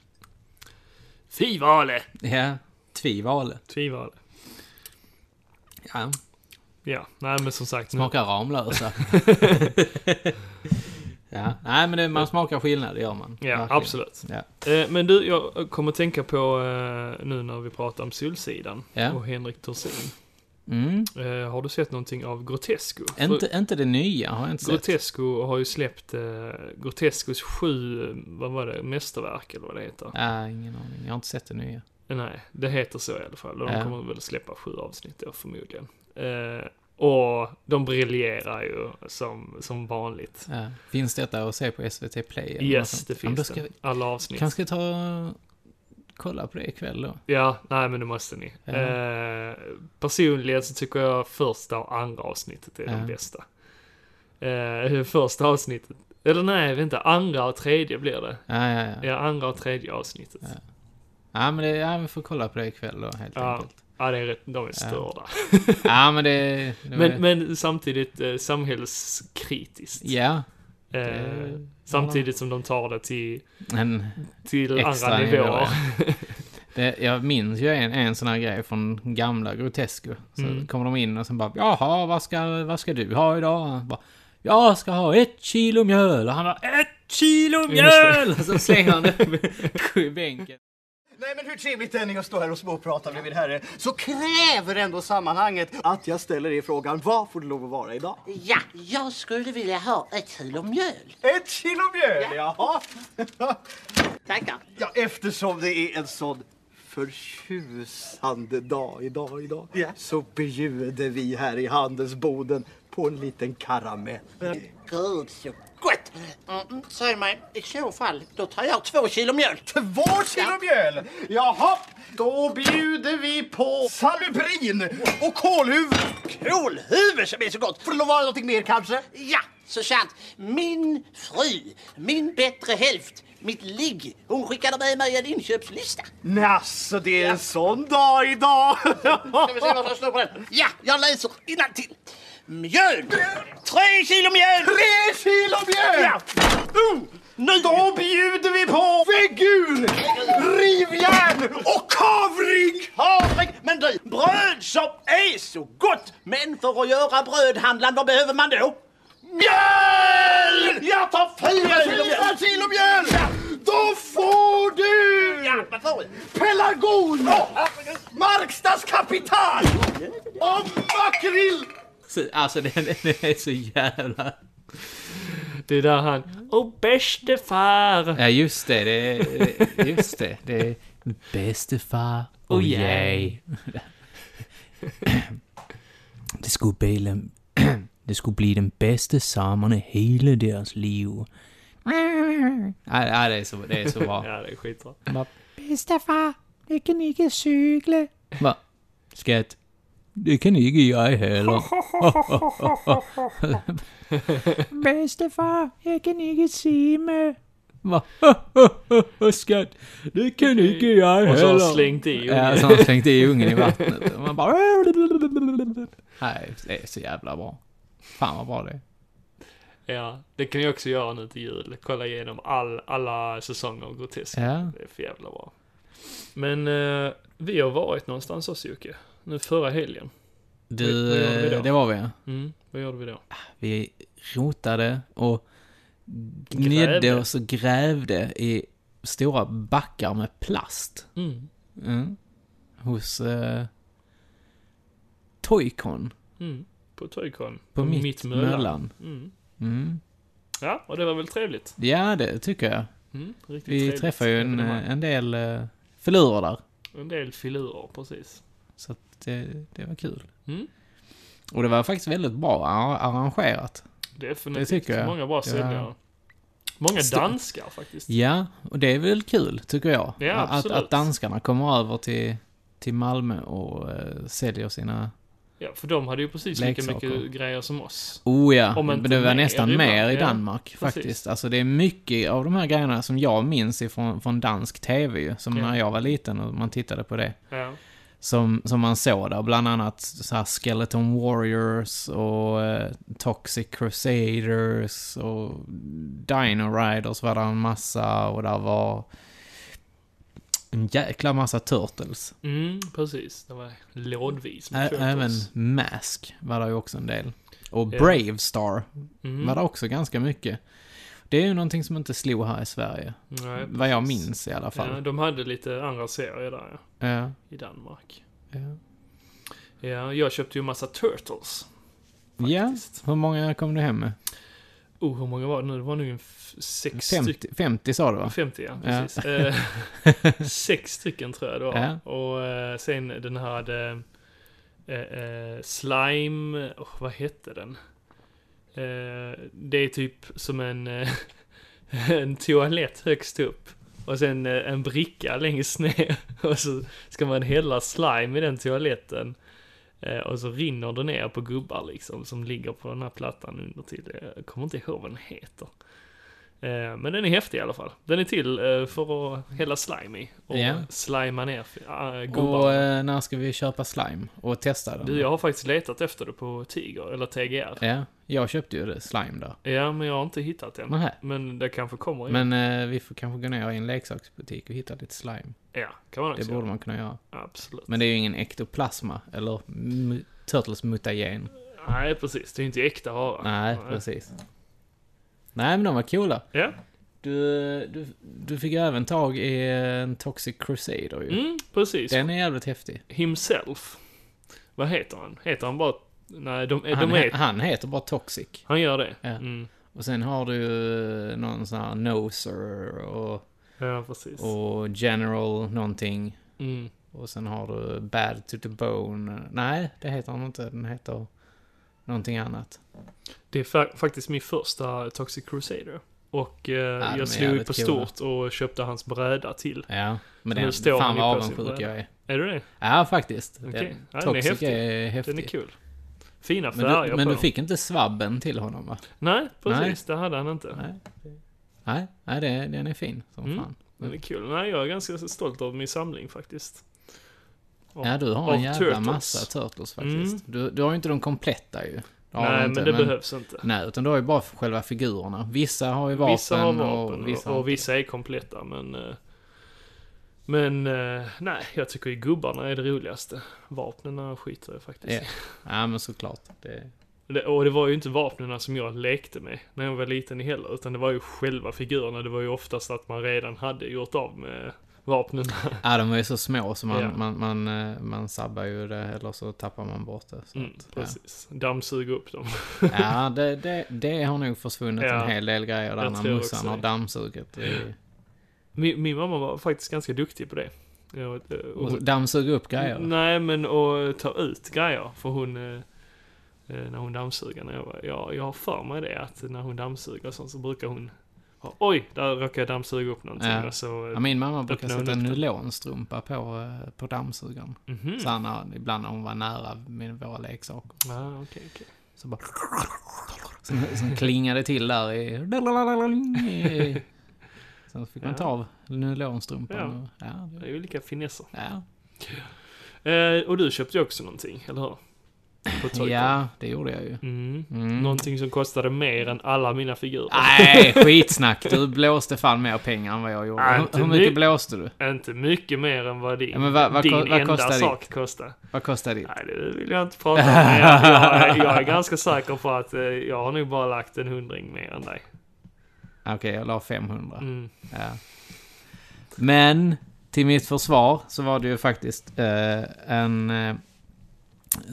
Fivale! Ja, tvivale. Tvivale. Ja, Ja, nej men som sagt. nu- smakar Ramlösa. ja, nej men det, man smakar skillnad, det gör man. Ja, Verkligen. absolut. Ja. Eh, men du, jag kommer tänka på eh, nu när vi pratar om Solsidan Ja. och Henrik Dorsin. Mm. Eh, har du sett någonting av Grotesco? Inte, inte det nya har jag inte För sett. Grotesco har ju släppt eh, Grotescos sju, vad var det, mästerverk eller vad det heter? Nej, ingen aning. Jag har inte sett det nya. Nej, det heter så i alla fall. De kommer väl släppa sju avsnitt då förmodligen. Eh, och de briljerar ju som, som vanligt. Ja. Finns detta att se på SVT Play? Yes, det Ja, finns ska det. Alla avsnitt. kanske ta kolla på det ikväll då. Ja, nej men det måste ni. Ja. Eh, personligen så tycker jag första och andra avsnittet är Ja. de bästa. Eh, första avsnittet, eller nej, vänta, andra och tredje blir det. Ja, ja, ja. Ja, andra och tredje avsnittet. Ja. Ja, men det, ja, vi får kolla på det ikväll då, helt Ja. det är rätt, de är störda. Ja, men det... det Men, men samtidigt eh, samhällskritiskt. Ja. Eh, samtidigt som de tar det till, En till andra nivå, nivåer. ja. det, Jag minns ju en, en sån här grej från gamla Grotesco. Så Mm. kommer de in och sen bara, jaha, vad ska, vad ska du ha idag? Bara, jag ska ha ett kilo mjöl. Och han bara, ett kilo mjöl! Och så slänger han det i bänken. Nej men hur trevligt det än är att stå här och småprata med min herre så kräver ändå sammanhanget att jag ställer er frågan vad får det lov att vara idag? Ja, jag skulle vilja ha ett kilo mjöl. Ett kilo mjöl, jaha. Tackar. Ja, eftersom det är en sån förtjusande dag idag, idag så bjuder vi här i handelsboden på en liten karamell. Gud så gott! Mm, säg mig, i så fall, då tar jag två kilo mjöl. Två kilo mjöl! Jaha, då bjuder vi på salubrin och kålhuvud. Kålhuvud som är så gott! Får det vara någonting mer kanske? Ja, så sant. Min fru, min bättre hälft, mitt ligg, hon skickade med mig en inköpslista. Jaså, det är en sån dag idag. Ska vi se vad som står på den? Ja, jag läser innantill. Mjöl! Tre kilo mjöl! Tre kilo mjöl! Ja. Uh, nu då bjuder vi på väggur, rivjärn och kavring! Havre, men du, bröd som är så gott! Men för att göra brödhandlaren, vad behöver man då? Mjöl! Jag tar fyra kilo mjöl! Fyra kilo mjöl! Då får du Ja, vad får jag? pelargon, Markstads kapital och makrill! Så, alltså den, den är så jävla... Det är där han, Åh bäste far! Ja, just det. det är, just det. Det är bäste far och Och jag. Det skulle bli den, det skulle bli den bästa sommaren i hela deras liv. Ja, det är så, det är så bra. Ja, det är skitbra. Bästa far, det kan inte cykla. Va? Skatt, det kan inte jag heller. Bästa far, jag kan inte simma. Va? Skatt, det kan inte jag Och så har heller. han slängt i Ja, ungen. så har han slängt i ungen i vattnet. Och Man bara... Nej, det är så jävla bra. Fan vad bra det är. Ja, det kan jag också göra nu till jul. Kolla igenom all, alla säsonger av Grotesk. Ja. Det är för jävla bra. Men eh, vi har varit någonstans också Jocke. Nu förra helgen. Du, Vad vi då? det var vi. Mm, vad gjorde vi då? Vi rotade och gnedde Grävde. oss och grävde i stora backar med plast. Mm. Mm. Hos eh, Toycon Mm. På Toycon. på mitt, Möllan. Mm. Mm. Ja, och det var väl trevligt. Ja, det tycker jag. Mm. Vi trevligt träffar ju en, eh, en del eh, filurer där. en del filurer, precis. Så att det, det var kul. Mm. Och det var faktiskt väldigt bra ar- arrangerat. Definitivt. Det tycker jag. Många bra Ja. säljare. Många danskar faktiskt. Ja, och det är väl kul, tycker jag. Ja, att, att danskarna kommer över till, till Malmö och eh, säljer sina... Ja, för de hade ju precis lika Leksaker. mycket grejer som oss. Oh ja, men det var nästan ibland, mer i ja. Danmark Precis. faktiskt. Alltså det är mycket av de här grejerna som jag minns ifrån från dansk TV ju. Som Ja. när jag var liten och man tittade på det. Ja. Som, som man såg där, bland annat så här Skeleton Warriors och eh, Toxic Crusaders och Dino Riders var det en massa och där var en jäkla massa Turtles. Mm, precis. Det var lådvis med Ä- även Mask var det ju också en del. Och Ja. Brave Star mm. var det också ganska mycket. Det är ju någonting som inte slog här i Sverige. Nej, Vad jag minns i alla fall. Ja, de hade lite andra serier där, ja. Ja. I Danmark. Ja. Ja, jag köpte ju massa Turtles. ja. Faktiskt. Hur många kom du hem med? Oh, hur många var det nu? Det var nog en sex 50, stycken. 50 sa du va? 50 ja, Ja. precis. Eh, sex stycken tror jag det var. Ja. Och eh, sen den här hade eh, eh, Slime, oh, vad hette den? Eh, det är typ som en, eh, en toalett högst upp. Och sen eh, en bricka längst ner. Och så ska man hälla slime i den toaletten. Och så rinner det ner på gubbar liksom som ligger på den här plattan under till. Jag kommer inte ihåg vad den heter. Eh, men den är häftig i alla fall. Den är till eh, för att hälla slime i. Och Ja. slima ner Och gubbar. eh, när ska vi köpa slime och testa den? Du, jag har faktiskt letat efter det på Tiger, eller TGR. Ja, jag köpte ju det, slime där. Ja, men jag har inte hittat den. Nähä. Men det kanske kommer igen. Men eh, vi får kanske gå ner i en leksaksbutik och hitta lite slime. Ja, kan man Det också borde göra. man kunna göra. Absolut. Men det är ju ingen ektoplasma, eller Turtles mutagen. Nej, precis. Det är ju inte äkta vara. Nej, precis. Nej, men de var coola. Ja. Du, du, du fick även tag i en Toxic Crusader ju. Mm, precis. Den är jävligt häftig. Himself. Vad heter han? Heter han bara... Nej, de, Han, de är... he- han heter bara Toxic. Han gör det? Ja. Mm. Och sen har du någon sån här Noser och, Ja, precis. och General någonting. Mm. Och sen har du Bad to the Bone. Nej, det heter han inte. Den heter någonting annat. Det är fa- faktiskt min första Toxic Crusader. Och eh, är jag slog på coola. stort och köpte hans bräda till. Ja, men den, står fan vad avundsjuk jag är. Är du det? Ja, faktiskt. Okej. Den, Ja, den är häftig. är häftig. Den är kul. Fina Men, färger du, på men du fick inte svabben till honom va? Nej, precis. Det hade han inte. Nej. Nej, nej det, den är fin som Mm. fan. Den är kul. Nej, jag är ganska stolt över min samling faktiskt. Ja, du har en jävla Turtles. massa Turtles faktiskt. Mm. Du, du har ju inte de kompletta ju. Nej, inte, men det behövs inte. Nej, utan du har ju bara själva figurerna. Vissa har ju vapen, vissa har vapen och vissa och, vissa är kompletta, men... eh, Men, eh, nej, jag tycker ju gubbarna är det roligaste. Vapnen skiter jag faktiskt Ja. i. Ja, men såklart. Det, Det- Och det var ju inte vapnen som jag lekte med när jag var liten heller, utan det var ju själva figurerna. Det var ju oftast att man redan hade gjort av med vapnen. ja, de är ju så små så man, Ja. man, man, eh, man sabbar ju det, eller så tappar man bort det. Så Mm, att, ja. precis. Dammsuga upp dem. Ja, det, det, det har nog försvunnit Ja, en hel del grejer där jag när morsan har dammsugit. Det- Min, min mamma var faktiskt ganska duktig på det. Eh, och- Och dammsuga upp grejer. Nej, men att ta ut grejer. För hon, eh, eh, när hon dammsuger, när jag, var, jag, jag har för mig det att när hon dammsuger och sånt så brukar hon Oj, där råkade jag dammsuga upp någonting. Ja. Så, Ja, min mamma brukar sätta en nylonstrumpa på, eh, på dammsugaren. Mhm. Så här när, ibland när hon var nära med våra leksaker. Ah, okej, okej. Så bara... Sen, sen klingade till där i... sen fick man ta av nylonstrumpan. Ja. och- Ja, Det är ju lika finesser. ja. Eh, och du köpte ju också någonting, eller hur? På Toycon. ja, det gjorde jag ju. Mm. Mm. Någonting som kostade mer än alla mina figurer. Nej, skitsnack. Du blåste fan mer pengar än vad jag gjorde. Inte hur mycket my- blåste du? Inte mycket mer än vad din, Ja, men vad- vad din vad enda kostar ditt? sak kostade. Vad kostade ditt? Nej, det vill jag inte prata om. Jag, jag, är, jag är ganska säker på att eh, jag har nog bara lagt en hundring mer än dig. Okej, jag la 500. Mm. Ja. Men till mitt försvar så var det ju faktiskt eh, en eh,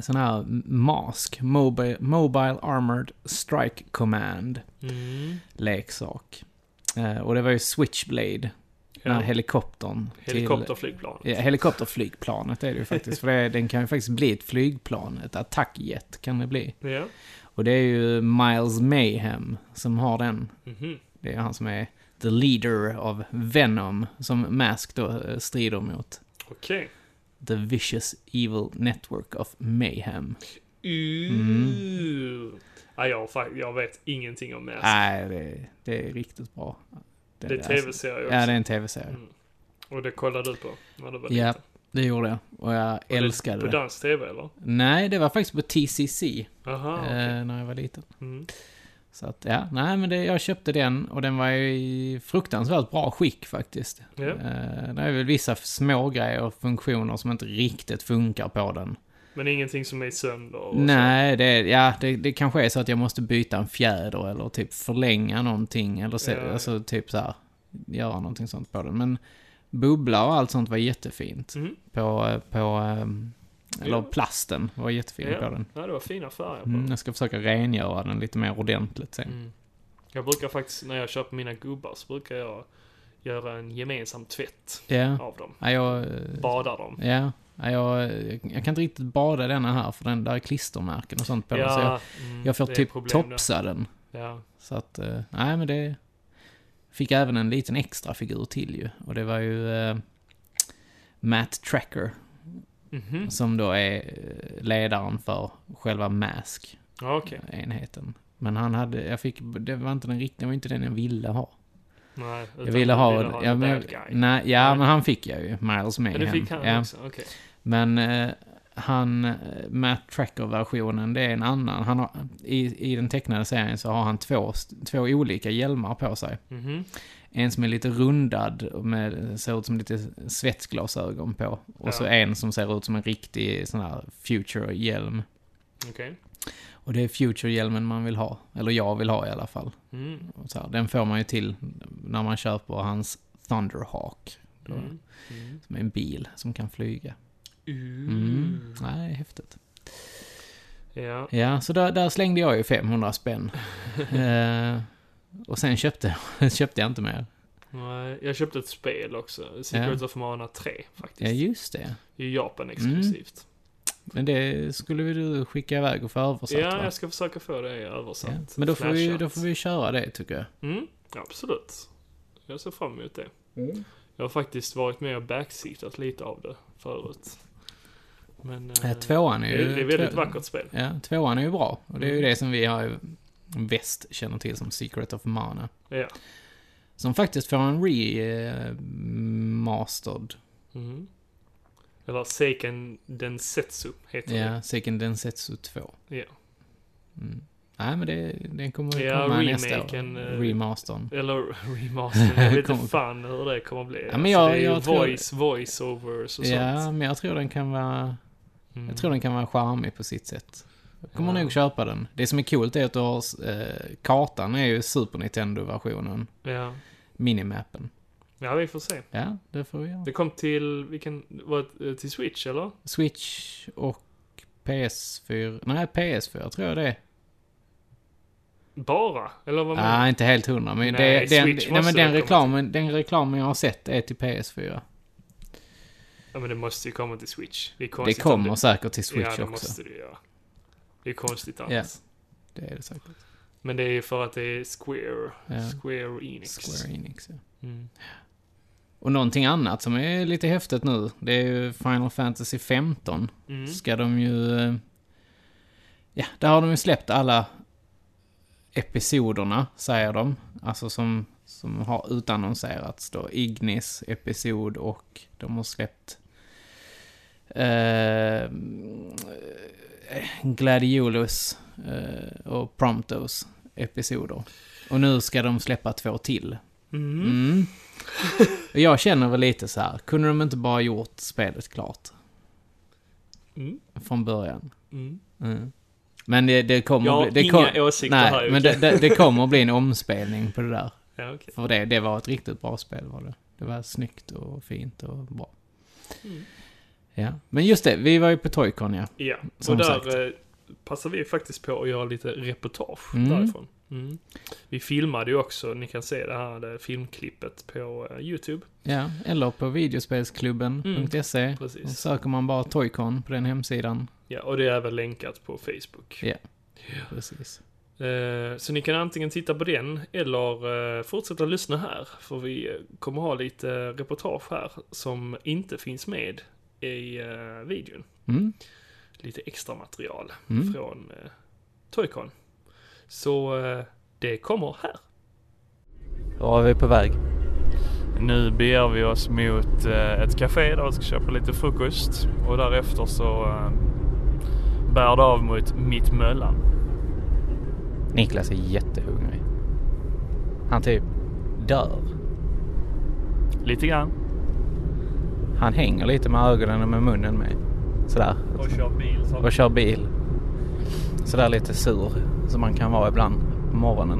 sån här mask, Mobile, Mobile Armored Strike Command Mm. leksak. Eh, och det var ju Switchblade, den Ja. här helikoptern. till- Helikopterflygplan. Ja, helikopterflygplanet är det ju faktiskt. För det, den kan ju faktiskt bli ett flygplan. Ett attackjet kan det bli. Ja. Och det är ju Miles Mayhem som har den. Mhm. Det är han som är the leader of Venom, som Mask då eh, strider mot. Okej. The Vicious Evil Network of Mayhem. Uh. Ja, jag, vet ingenting om Mask. Nej, det, det är riktigt bra. det är tv-serie också. Ja, det är en tv-serie. Mm. Och det kollade du på när du var Ja, liten? det gjorde jag. Och jag det älskade På det. dansk tv eller? Nej, det var faktiskt på TCC Aha, eh, när jag var liten. Mm. Så att, ja, nej men det, jag köpte den och den var ju i fruktansvärt bra skick faktiskt. Ja. Eh, det är väl vissa små grejer och funktioner som inte riktigt funkar på den. Men ingenting som är sönder och. Nej, det, ja, det, det kanske är så att jag måste byta en fjäder eller typ förlänga någonting eller så, Ja, alltså typ så här, göra någonting sånt på den. Men bubbla och allt sånt var jättefint. Mm. På, på, ehm, eller Ja. plasten var jättefin Ja. på den. Ja, det var fina färger på Mm, den. jag ska försöka rengöra den lite mer ordentligt sen. Mm. Jag brukar faktiskt, när jag köper mina gubbar, så brukar jag göra en gemensam tvätt Ja, av dem. ja jag... Badar dem. Ja, ja, jag, jag kan inte riktigt bada denna här för den där är klistermärken och sånt på den. Så jag, mm, jag får typ topsa den. där. Ja. Så att, eh, nej men det... Fick även en liten extra figur till ju. Och det var ju eh, Matt Tracker. Mhm. Som då är eh, ledaren för själva Mask-enheten. Ja, Okej. Men han hade, jag fick, det var inte den riktiga, var inte den jag ville ha. Nej, Jag ville ha, ville ja, en men, guy. nej, ja Nej. men han fick jag ju, Miles Men Mayhem. det fick han ja. också? Okej. Men eh, han, eh, Matt Tracker-versionen, det är en annan. Han har, i, I den tecknade serien så har han två, två olika hjälmar på sig. Mhm. En som är lite rundad med, ser ut som lite svetsglasögon på. Och så Ja. en som ser ut som en riktig sån här future-hjälm. Okej. Och det är future-hjälmen man vill ha. Eller jag vill ha i alla fall. Mm. Så här, den får man ju till när man köper hans Thunderhawk. Då, Mm. Mm. Som är en bil som kan flyga. Uh. Mm. Nej, häftigt. Ja. Ja, så där, där slängde jag ju 500 spänn. eh, och sen köpte, köpte jag inte mer. Nej, jag köpte ett spel också. Secrets of Mana 3 faktiskt. Ja, just det. I Japan exklusivt. Men det skulle vi du skicka iväg och få översatt ja, va? jag ska försöka få det Ja. översatt. Men då får, vi, då får vi köra det tycker jag. Mm, absolut. Jag ser fram emot det. Mm. Jag har faktiskt varit med och backseatat lite av det förut. Men... eh, Ja, tvåan är det, ju... är- det är väldigt två- vackert spel. Ja, tvåan är ju bra. Och det är ju Mm. det som vi har väst känner till som Secret of Mana. Ja. Som faktiskt får en remastered. Mm. Eller Seiken Densetsu heter Ja, Seiken Densetsu 2. det. Ja. Mm. Nej, men det, den kommer Ja, komma nästa år. eh, Remastern. Eller remaster. Jag vet inte fan hur det kommer bli. Ja, men jag- det är jag tror- voice, voice-overs och Ja, sånt. men jag tror den kan vara... Mm. Jag tror den kan vara charmig på sitt sätt. Kommer Ja. nog köpa den. Det som är coolt är att du har... Eh, kartan är ju Super Nintendo-versionen. Ja. Minimappen. ja, vi får se. Ja, det får vi göra. Det kom till, vilken, var det till Switch eller? Switch och PS4. Nej, PS4 tror jag det är. Bara? Eller vad Nej, menar inte helt hundra. Men, Nej, det, den, nej, men det den, reklamen, den reklamen jag har sett är till PS4. Ja, men det måste ju komma till Switch. Det Det kommer säkert till Switch Ja, det också. måste det göra. Det är konstigt annars. Ja. Det är det säkert. Men det är ju för att det är Square. Ja. Square Enix. Square Enix, ja. Mm. Och någonting annat som är lite häftigt nu, det är ju Final Fantasy 15. Mm. Ska de ju... eh, Ja, där har de ju släppt alla episoderna, säger de. Alltså som, som har utannonserats då. Ignis episod och de har släppt... Eh, Gladiolus eh, och Promptos episoder. Och nu ska de släppa två till. Mm. Mm. Jag känner väl lite så här, kunde de inte bara gjort spelet klart? Mm. Från början. Mm. Mm. Men det, det kommer... Jag har det inga kom, åsikter nej, här, men det, det, det kommer bli en omspelning på det där. Ja, okej. För det, det var ett riktigt bra spel var det. Det Det var snyggt och fint och bra. Mm. Ja, men just det, vi var ju på Toycon ja. Ja, Som och där sagt. eh, passar vi faktiskt på att göra lite reportage Mm. därifrån. Mm. Vi filmade ju också, ni kan se det här det filmklippet på eh, YouTube. Ja, eller på videospelsklubben.se. Precis. Och söker man bara Toycon på den hemsidan. Ja, och det är även länkat på Facebook. Ja, precis. Eh, så ni kan antingen titta på den eller eh, fortsätta lyssna här. För vi kommer ha lite reportage här som inte finns med i eh, videon. Mm. Lite extra material Mm. från eh, Toycon. Så eh, det kommer här. Var är vi på väg? Nu beger vi oss mot ett café där vi ska köpa lite frukost och därefter så bär det av mot Mittmöllan. Niklas är jättehungrig. Han typ dör. Lite grann. Han hänger lite med ögonen och med munnen med. Sådär. Och kör bil. Så. Och kör bil. Sådär lite sur som man kan vara ibland på morgonen.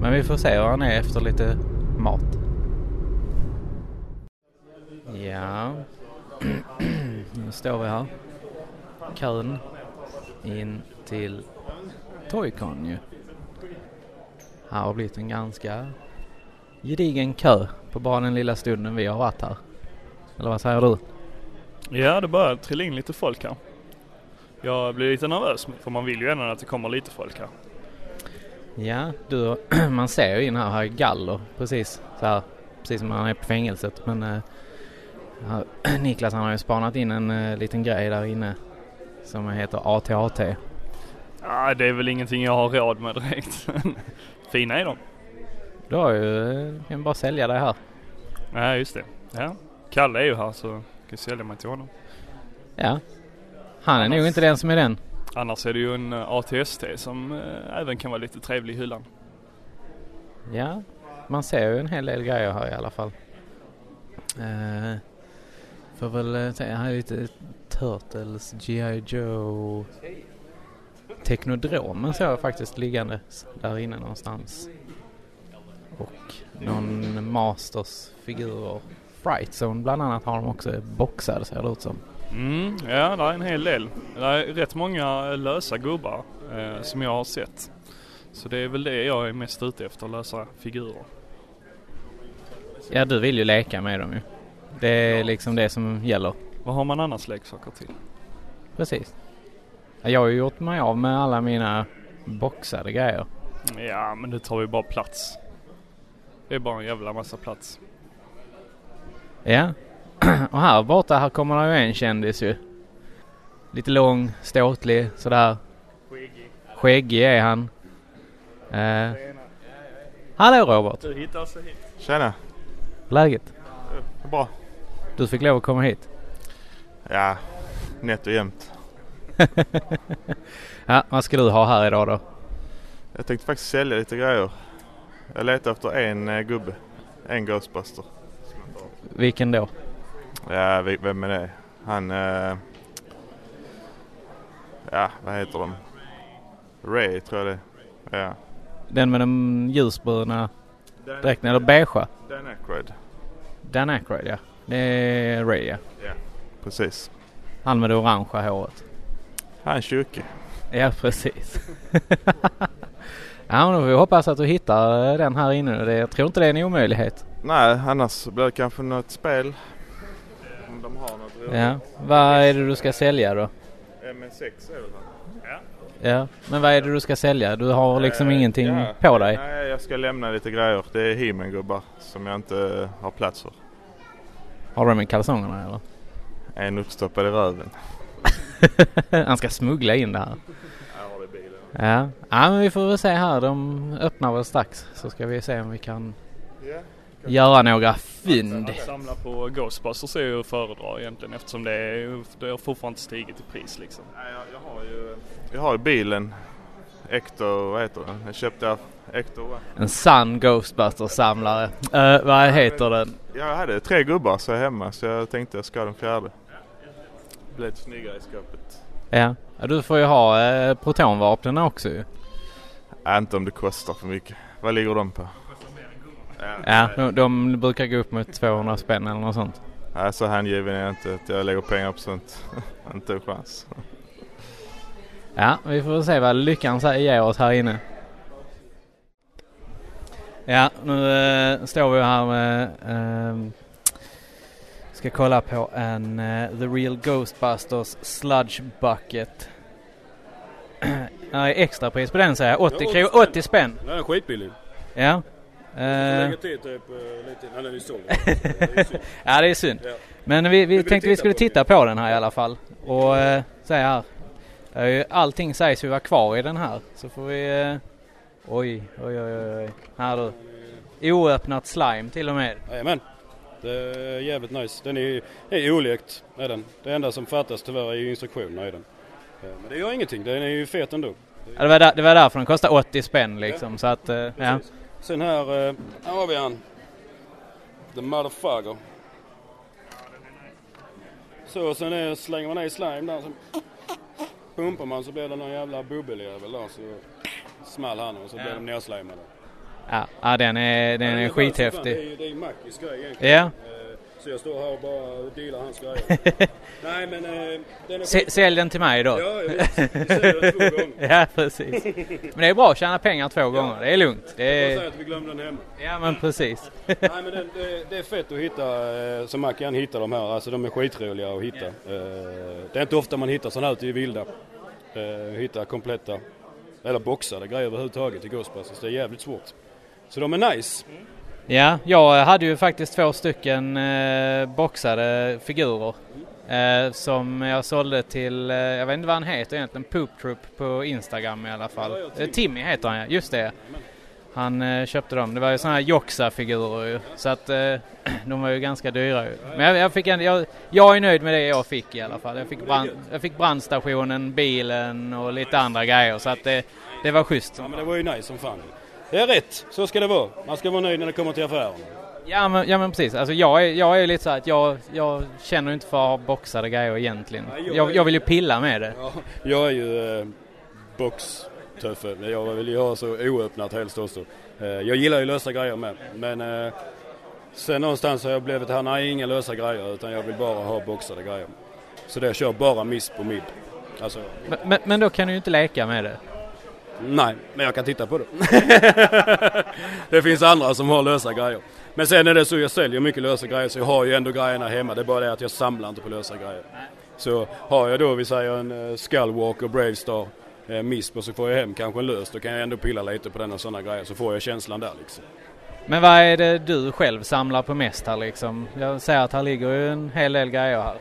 Men vi får se hur han är efter lite mat. Ja. nu står vi här. Kön in till Toycon ju. Här har blivit en ganska gedigen kö på bara den lilla stunden vi har varit här. Eller vad säger du? Ja, det börjar trilla in lite folk här. Jag blir lite nervös för man vill ju ändå att det kommer lite folk här. Ja, du, man ser ju in här, här är galler precis så här, precis som man är på fängelset. Men eh, här, Niklas han har ju spanat in en eh, liten grej där inne som heter ATAT. Ja, det är väl ingenting jag har råd med direkt. Fina är de. Du har ju, eh, kan bara sälja det här. Ja, just det. Ja. Kalle är ju här så jag kan sälja mig till honom. Ja. Han är nog inte den som är den. Annars är det ju en eh, ATST som eh, även kan vara lite trevlig i hyllan. Ja, man ser ju en hel del grejer här i alla fall. Eh, får väl eh, säga, här är lite Turtles, G.I. Joe. Teknodromen ser jag faktiskt liggande där inne någonstans. Och någon Masters figurer. Fright Zone bland annat har de också boxade ser det ut som. Mm, ja, det är en hel del. Det är rätt många lösa gubbar eh, som jag har sett. Så det är väl det jag är mest ute efter, lösa figurer. Ja, du vill ju leka med dem ju. Det är liksom det som gäller. Vad har man annars leksaker till? Precis. Ja, Jag har ju gjort mig av med alla mina boxade grejer. Ja, men det tar ju bara plats. Det är bara en jävla massa plats. Ja. Och här borta här kommer det ju en kändis ju. Lite lång, ståtlig, sådär. Skäggig är han. Eh. Hallå Robert! Du hittar så hit. Tjena, Läget? det är bra. Du fick lov att komma hit. Ja, nätt och jämnt. Ja, vad ska du ha här idag då? Jag tänkte faktiskt sälja lite grejer. Jag letar efter en eh, gubbe. En Ghostbuster. Vilken då? Ja, vem är det? Han... Eh, ja, vad heter de? Ray tror jag det. Ja. Den med den ljusbruna dräkten, eller beigea? Dan Aykroyd. Dan Aykroyd ja. Det är Ray ja. Precis. Han med det orangea håret. Han är tjockig. Ja, precis. ja, men vi hoppas att du hittar den här inne. Det- Jag tror inte det är en omöjlighet. Nej, annars blir det kanske något spel. Om de har något roligt. Ja. Vad är det du ska sälja då? MS6 är väl han? Ja, men vad är det du ska sälja? Du har liksom Eh, ingenting ja. på dig. Nej, jag ska lämna lite grejer. Det är He-Man-gubbar som jag inte har plats för. Har du dem i kalsongerna eller? En uppstoppad i röven. Han ska smuggla in det här. Jag har det i bilen. Ja. ja, men vi får väl se här. De öppnar väl strax. Så ska vi se om vi kan Ja. göra några fynd. Att samla på Ghostbusters är ju att föredra egentligen eftersom det, är, det har fortfarande inte stigit i pris liksom. Nej, jag, jag har ju... Jag har ju bilen. Ecto, vad heter den? Jag köpte av Ecto va? En sann Ghostbusters-samlare. Eh, vad heter den? Jag hade tre gubbar så jag hemma så jag tänkte jag ska ha den fjärde. Det blir lite snyggare i skåpet. Ja. Ja, du får ju ha eh, protonvapnen också ju. Äh, inte om det kostar för mycket. Vad ligger de på? Ja, de, de brukar gå upp mot 200 spänn eller något sånt. Nej, så hängiven är jag inte att jag lägger pengar på sånt. inte en chans. Ja, vi får se vad lyckan ger oss här inne. Ja, nu eh, står vi här med... ska kolla på en eh, The Real Ghostbusters Sludge Bucket. Nej, extrapris på den säger jag. 80, kro- 80 spänn. Den är skitbillig. Ja. Eh, lägger till typ eh, lite, nej den är såld. Ja, det är synd. Ja. Men vi, vi tänkte vi skulle på titta på den här i alla fall. Och eh, se här. Allting sägs ju vara kvar i den här. Så får vi... Oj, oj, oj, oj, oj. Här du. Oöppnat slime till och med. Jajamän. Det är jävligt nice. Den är, är olekt, är den. Det enda som fattas tyvärr är ju instruktionerna i den. Men det gör ingenting, den är ju fet ändå. Ja, det, var där, det var därför den kostade 80 spänn liksom. Så att, eh, ja. Sen här, eh, här har vi han. The motherfucker. Så sen är, slänger man ner slime där så pumpar man så blir det någon jävla bubbeljävel där så small han och så blir de nerslimade. Ja, ja, den är, den är Ja, fan, Det skithäftig. är, det är Mackis grej egentligen. Ja. Eh, Så jag står här och bara dealar hans grejer. Nej men eh, den är sälj den till mig då. Ja, jag vet. Den två gånger. ja, precis. Men det är bra att tjäna pengar två gånger. Det är lugnt. Det Jag är... säger att vi glömde den hemma. Ja, men precis. Nej men det, det, det är fett att hitta, eh, som man kan hitta de här, alltså de är skitroliga att hitta. Eh, Det är inte ofta man hittar sådana här ute i vilda. Eh, Hitta kompletta, eller boxade grejer överhuvudtaget i Ghostbusters. Det är jävligt svårt. Så de är nice. Ja, jag hade ju faktiskt två stycken eh, boxade figurer. Eh, som jag sålde till, eh, jag vet inte vad han heter egentligen, Poop Troop på Instagram i alla fall. Eh, Timmy heter han ja, just det. Han eh, köpte dem. Det var ju sådana här Joxa-figurer ju. Så att eh, de var ju ganska dyra ju. Men jag, jag fick ändå, jag, jag är nöjd med det jag fick i alla fall. Jag fick, brand, jag fick brandstationen, bilen och lite andra grejer. Så att det, det var schysst. Ja men det var ju nice som fan. Det är rätt, så ska det vara. Man ska vara nöjd när det kommer till affären. Ja men, ja, men precis. Alltså jag är, jag är lite så att jag, jag känner inte för boxade grejer egentligen. Nej, jag Jag, jag vill ju pilla med det. Ja, jag är ju eh, boxtuffe. Jag vill ju ha så oöppnat helst också. Eh, jag gillar ju lösa grejer med. Men eh, sen någonstans har jag blivit här, nej inga lösa grejer utan jag vill bara ha boxade grejer. Så det jag kör bara miss på mid. Alltså, Men, men, men då kan du ju inte leka med det. Nej, men jag kan titta på det. det finns andra som har lösa grejer. Men sen är det så jag säljer mycket lösa grejer så jag har ju ändå grejerna hemma. Det är bara det att jag samlar inte på lösa grejer. Så har jag då, vi säger en uh, Skullwalker Bravestar uh, Misp och så får jag hem kanske en lös. Då kan jag ändå pilla lite på den och sådana grejer så får jag känslan där liksom. Men vad är det du själv samlar på mest här liksom? Jag ser att här ligger ju en hel del grejer här.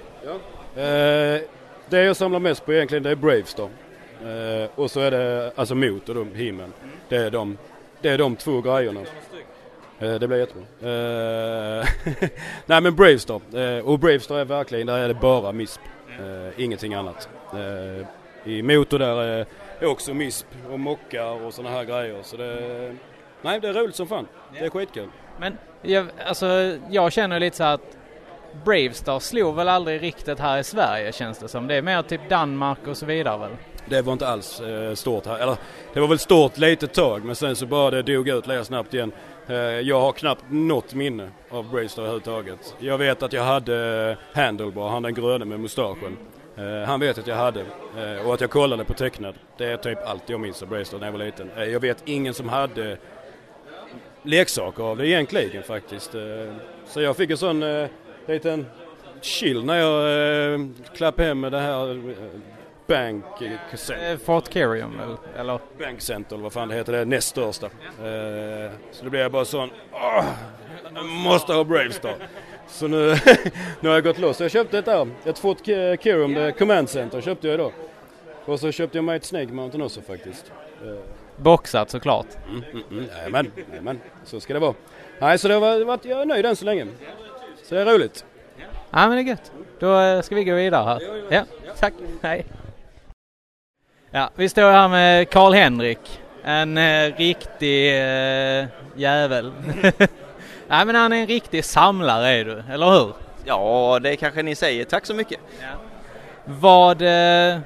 Eh, det jag samlar mest på egentligen det är Bravestar. Eh, och så är det alltså motor då, himlen. Det är de, det är de två grejerna. Eh, det blir jättebra. Eh, nej men Bravestar. Eh, och Bravestar är verkligen, där är det bara MISP. Eh, ingenting annat. Eh, I motor där är också MISP och mockar och sådana här grejer. Så det, nej det är roligt som fan. Det är skitkul. Men jag, alltså, jag känner lite så att Bravestar slog väl aldrig riktigt här i Sverige känns det som. Det är mer typ Danmark och så vidare väl? Det var inte alls eh, stort här. Eller det var väl stort litet tag men sen så bara det dog ut lite snabbt igen. Eh, jag har knappt något minne av Braister överhuvudtaget. Jag vet att jag hade eh, Handlebar, han den gröne med mustaschen. Eh, han vet att jag hade eh, och att jag kollade på tecknad. Det är typ allt jag minns av Braister när jag var liten. Eh, jag vet ingen som hade leksaker av det egentligen faktiskt. Eh, så jag fick en sån eh, liten chill när jag eh, klappade hem med det här eh, Bank Center. Eh, Fort väl? Eller? Bank Center eller vad fan det heter, det är näst största. Eh, så då blev jag bara sån, åh, jag måste ha Bravestar. Så nu, nu har jag gått loss. Jag köpte ett där, ett Fort det Command Center köpte jag idag. Och så köpte jag mig ett Snake Mountain också faktiskt. Eh, Boxat såklart. Mm, mm, mm. Jajamän, jajamän, så ska det vara. Nej, så det var, var, jag är nöjd än så länge. Så det är roligt. Ja men det är gött. Då eh, ska vi gå vidare här. Ja, tack. Hej. Ja, vi står här med Karl-Henrik. En eh, riktig eh, jävel. Nej men han är en riktig samlare är du, eller hur? Ja, det kanske ni säger. Tack så mycket. Vad... Eh,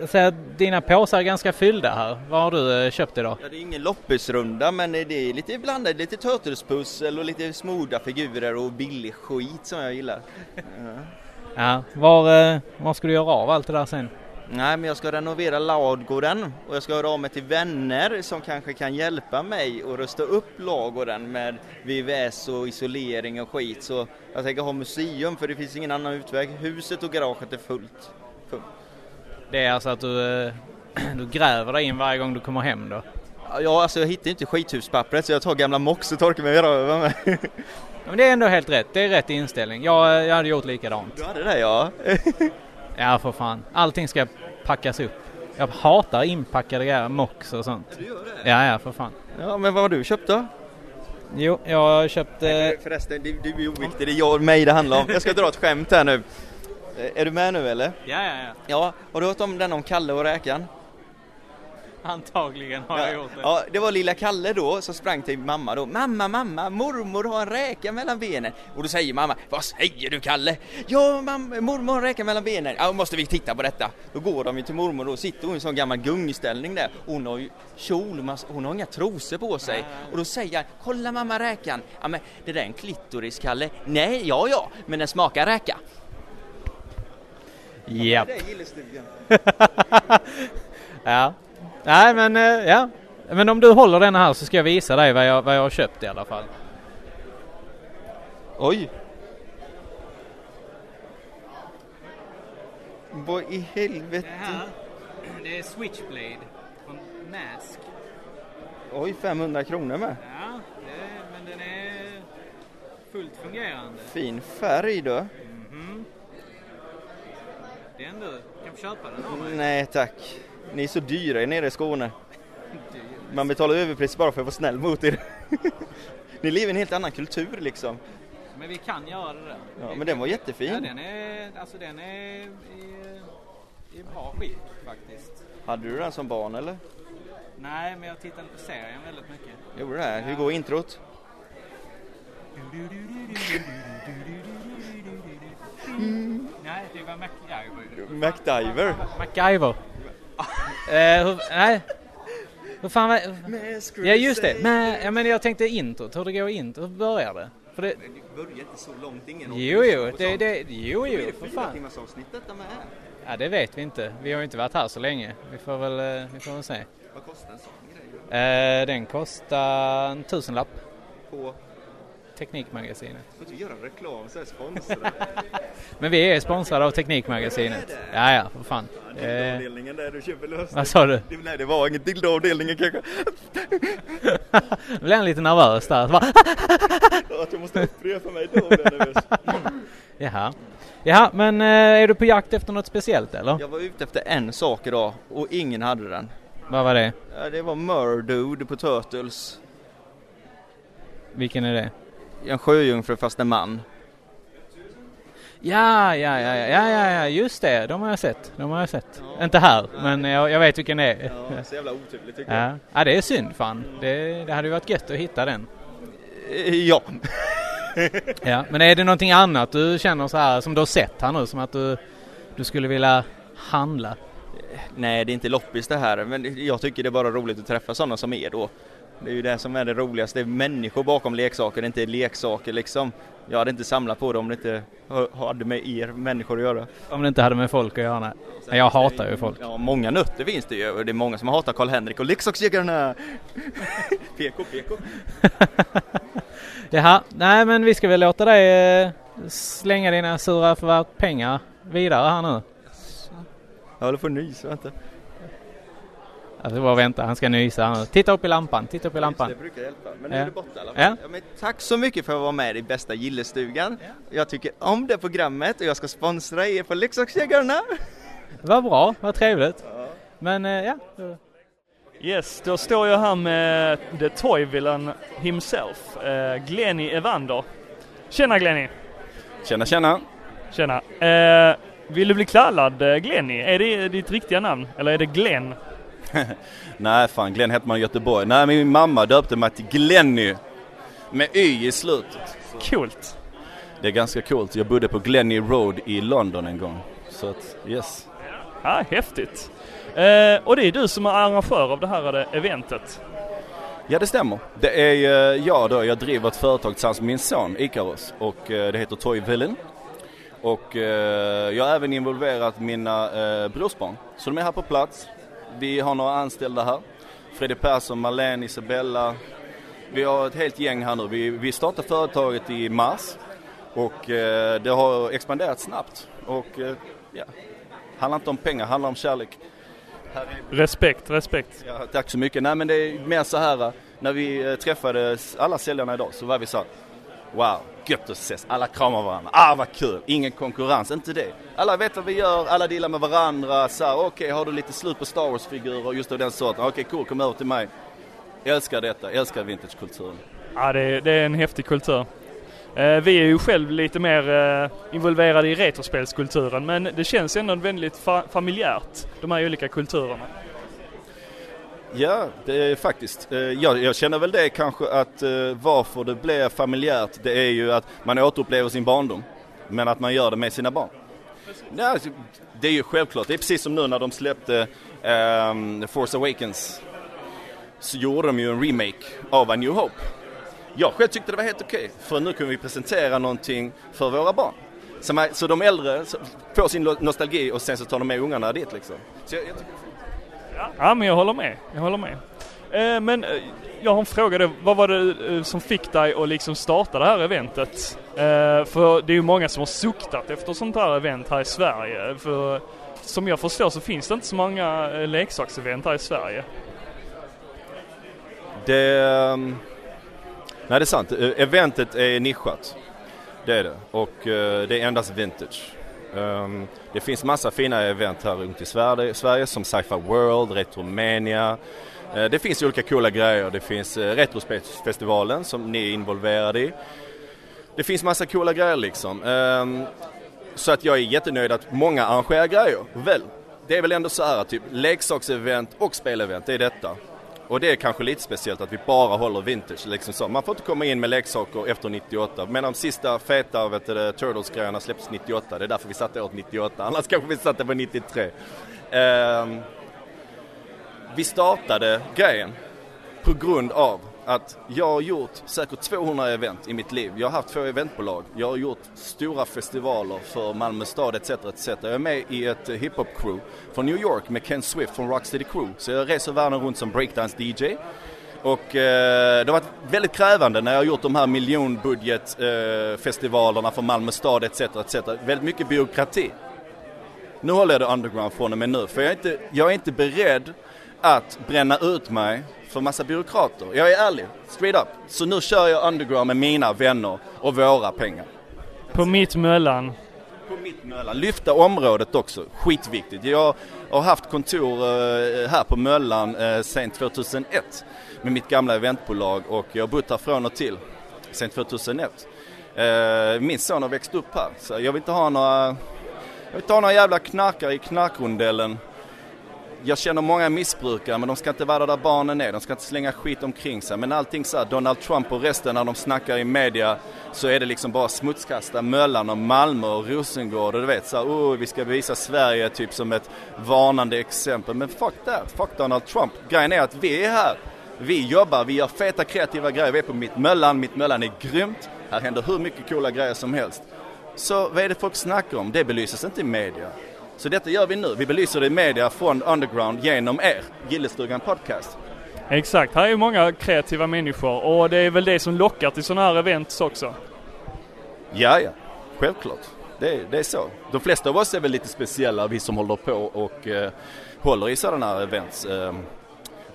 jag säger att dina påsar är ganska fyllda här. Vad har du eh, köpt idag? Ja, det är ingen loppisrunda men det är lite blandat, lite Turtles-pussel och lite smorda figurer och billig skit som jag gillar. Ja. Ja, var, eh, var ska du göra av allt det där sen? Nej, men jag ska renovera ladugården och jag ska höra av mig till vänner som kanske kan hjälpa mig att rusta upp ladugården med VVS och isolering och skit. Så jag tänker ha museum för det finns ingen annan utväg. Huset och garaget är fullt. fullt. Det är alltså att du, eh, du gräver dig in varje gång du kommer hem då? Ja, alltså jag hittar inte skithuspappret så jag tar gamla mox och torkar mig röven med. Ja, Men det är ändå helt rätt, det är rätt inställning. Jag, eh, jag hade gjort likadant. Du hade det ja. Ja, för fan. Allting ska packas upp. Jag hatar inpackade grejer, mox och sånt. Du gör det? Ja, ja, för fan. Ja, men vad har du köpt då? Jo, jag har köpt... Eh, Förresten, du, du är oviktig, det är jag och mig det handlar om. Jag ska dra ett skämt här nu. Eh, Är du med nu eller? ja, ja, ja. Ja, har du hört om den om Kalle och räkan? Antagligen har jag gjort det. Ja, det var lilla Kalle då som sprang till mamma då. Mamma, mamma, mormor har en räka mellan benen. Och då säger mamma, vad säger du Kalle? Ja, mamma, mormor har en räka mellan benen. Ja, måste vi titta på detta. Då går de ju till mormor och sitter hon i en sån gammal gungställning där. Hon har ju kjol, hon har inga trosor på sig. Och då säger jag, kolla mamma räkan. Ja, men det där är en klitoris Kalle. Nej, ja, ja, men den smakar räka. Japp. Det är gillestugan. Ja. Nej, men eh, ja. Men om du håller den här så ska jag visa dig vad jag, vad jag har köpt i alla fall. Oj! Vad i helvete? det är Switchblade från Mask. Oj, 500 kronor med. Ja, men den är fullt fungerande. Fin färg då. Den du, kan få köpa den av mig. Nej tack. Ni är så dyra nere i Skåne. Man betalar överpris bara för att vara snäll mot er. Ni lever i en helt annan kultur liksom. Men vi kan göra det. Ja, men den var jättefin. Ja, den är, alltså den är i, i bra skick faktiskt. Hade du den som barn eller? Nej, men jag tittade på serien väldigt mycket. Gjorde du det? Hur går introt? Nej, det var MacGyver. MacDiver. MacGyver. Eh, hur, nej. Hur fan var... Ja just det, men, ja, men jag tänkte introt, hur det går intro, hur börjar det? För det... Det börjar inte så långt, ingen Jo, jo, det, det, jo, jo, för fan. timmars avsnitt detta med? Ja, det vet vi inte. Vi har ju inte varit här så länge. Vi får väl, eh, vi får väl se. Vad kostar en sån grej? Eh, den kostar en tusenlapp. På? Teknikmagasinet. Får inte göra reklam så är sponsrad. Men vi är sponsrade av Teknikmagasinet. Ja, ja, för fan. Eh, Avdelningen där du köper lös. vad sa du? Det, nej, det var ingen dildoavdelningen kanske. Nu blev han lite nervös där. Bara, Att jag måste upprepa mig då blir jag nervös. Jaha. Jaha, men eh, är du på jakt efter något speciellt eller? Jag var ute efter en sak idag och ingen hade den. Vad var det? Ja, Det var Murdude på Turtles. Vilken är det? En sjöjungfru fast en man. Ja, ja, ja, ja, ja, ja, ja, just det. De har jag sett. De har jag sett. Inte här, men jag, jag vet vilken det är. Ja, så jävla otydligt tycker jag. Ja. ja, det är synd fan. Det, det hade ju varit gött att hitta den. Eh, Ja. Ja, men är det någonting annat du känner så här som du har sett här nu som att du, du skulle vilja handla? Nej, det är inte loppis det här, men jag tycker det är bara roligt att träffa sådana som er då. Det är ju det som är det roligaste, det är människor bakom leksaker, det är inte leksaker liksom. Jag hade inte samlat på det om det inte ha- hade med er människor att göra. Om det inte hade med folk att göra. nej. Nej, Jag hatar ju folk. Ja, många nötter finns det ju och det är många som hatar Karl-Henrik och leksaksjägarna. PK, PK. Jaha, nej men vi ska väl låta dig eh, slänga dina sura förvärv pengar vidare här nu. Jag håller på att nysa, vänta. Alltså bara vänta, han ska nysa. Titta upp i lampan, titta upp i lampan. Det brukar hjälpa, men nu Ja. är det borta i alla fall. Ja. Ja. men tack så mycket för att vara med i bästa gillestugan. Jag tycker om det programmet och jag ska sponsra er på Leksaksjägarna. Vad bra, vad trevligt. Men eh, ja, Yes, då står jag här med The Toy Villain himself, eh, Glenny Evander. Tjena Glenny! Tjena tjena! Tjena! Eh, vill du bli kallad Glenny? Är det ditt riktiga namn? Eller är det Glenn? Nej fan, Glenn heter man i Göteborg. Nej, min mamma döpte mig till Glenny. Med Y i slutet. Coolt! Det är ganska coolt. Jag bodde på Glenny Road i London en gång. Så att, yes. Ja, häftigt. Eh, och det är du som är arrangör av det här eventet. Ja det stämmer. Det är eh, jag då, jag driver ett företag tillsammans med min son Ikaros och eh, det heter Toy Villain. Och eh, jag har även involverat mina eh, brorsbarn. Så de är här på plats. Vi har några anställda här. Fredrik Persson, Marlene, Isabella. Vi har ett helt gäng här nu. Vi, vi startade företaget i mars och eh, det har expanderat snabbt. Och eh, ja, handlar inte om pengar, handlar om kärlek. Respekt, respekt. Ja, tack så mycket. Nej men det är mer så här, när vi eh, träffade alla säljarna idag så var vi så här, wow, gött att ses, alla kramar varandra, ah vad kul, ingen konkurrens, inte det. Alla vet vad vi gör, alla dealar med varandra, så okej okay, har du lite slut på Star Wars-figurer just av den sorten, okej okay, cool, kom över till mig. Älskar detta, älskar vintagekulturen. Ja, det är, det är en häftig kultur. Eh, vi är ju själv lite mer eh, involverade i retrospelskulturen men det känns ändå väldigt fa familjärt, de här olika kulturerna. Ja, det är faktiskt. Eh, jag, jag känner väl det kanske att varför det blir familjärt det är ju att man återupplever sin barndom. Men att man gör det med sina barn. Ja, alltså, det är ju självklart. Det är precis som nu när de släppte um, Force Awakens. Så gjorde de ju en remake av A New Hope. Jag själv tyckte det var helt okej, okay, för nu kunde vi presentera någonting för våra barn. Så, man, så de äldre får sin nostalgi och sen så tar de med ungarna dit liksom. Så jag, jag ja ja, men jag håller med. Jag håller med. Eh, men eh, jag har en fråga då. Vad var det eh, som fick dig att liksom starta det här eventet? Eh, för det är ju många som har suktat efter sånt här event här i Sverige. För som jag förstår så finns det inte så många eh, leksaksevent här i Sverige. Det... Ehm, nej det är sant, e-, eventet är nischat. Det är det. Och eh, det är endast vintage. Um, det finns massa fina event här runt i Sverige, Sverige som Sci-Fi World, Retromania. Uh, det finns olika coola grejer. Det finns uh, Retrospelsfestivalen som ni är involverade i. Det finns massa coola grejer liksom. Um, så att jag är jättenöjd att många arrangerar grejer. Väl, det är väl ändå så här typ leksaksevent och spelevent, det är detta. Och det är kanske lite speciellt att vi bara håller vintage liksom så. Man får inte komma in med leksaker efter 98. Men de sista feta vet du, Turtles-grejerna släpptes 98. Det är därför vi satte året 98. Annars kanske vi satte på 93. Um, ehm, vi startade grejen på grund av att jag har gjort säkert 200 event i mitt liv. Jag har haft två eventbolag. Jag har gjort stora festivaler för Malmö stad etc. etc. Jag är med i ett hiphop-crew från New York med Ken Swift från Rocksteady Crew. Så jag reser världen runt som breakdance-DJ. Och eh, det har varit väldigt krävande när jag har gjort de här miljonbudgetfestivalerna eh, för Malmö stad etc. etc. Väldigt mycket byråkrati. Nu håller jag det underground från och med nu för jag är inte, jag är inte beredd att bränna ut mig för massa byråkrater. Jag är ärlig, straight up. Så nu kör jag underground med mina vänner och våra pengar. På mitt möllan. På mitt möllan. Lyfta området också, skitviktigt. Jag har haft kontor eh, här på Möllan eh, sedan 2001 med mitt gamla eventbolag och jag har bott här från och till sedan 2001. Eh, min son har växt upp här så jag vill inte ha några, jag vill inte ha några jävla knarkare i knarkrondellen jag känner många missbrukare men de ska inte vara där barnen är, de ska inte slänga skit omkring sig. Men allting så här, Donald Trump och resten när de snackar i media så är det liksom bara smutskasta Möllan och Malmö och Rosengård och du vet så här, oh, vi ska visa Sverige typ som ett varnande exempel. Men fuck that, fuck Donald Trump. Grejen är att vi är här, vi jobbar, vi gör feta kreativa grejer, vi är på Mitt Möllan, Mitt Möllan är grymt. Här händer hur mycket coola grejer som helst. Så vad är det folk snackar om? Det belyses inte i media. Så detta gör vi nu. Vi belyser det i media från underground genom er, Gillestugan Podcast. Exakt, här är många kreativa människor och det är väl det som lockar till sådana här events också. Ja, ja, självklart. Det, det är så. De flesta av oss är väl lite speciella, vi som håller på och eh, håller i sådana här events. Eh,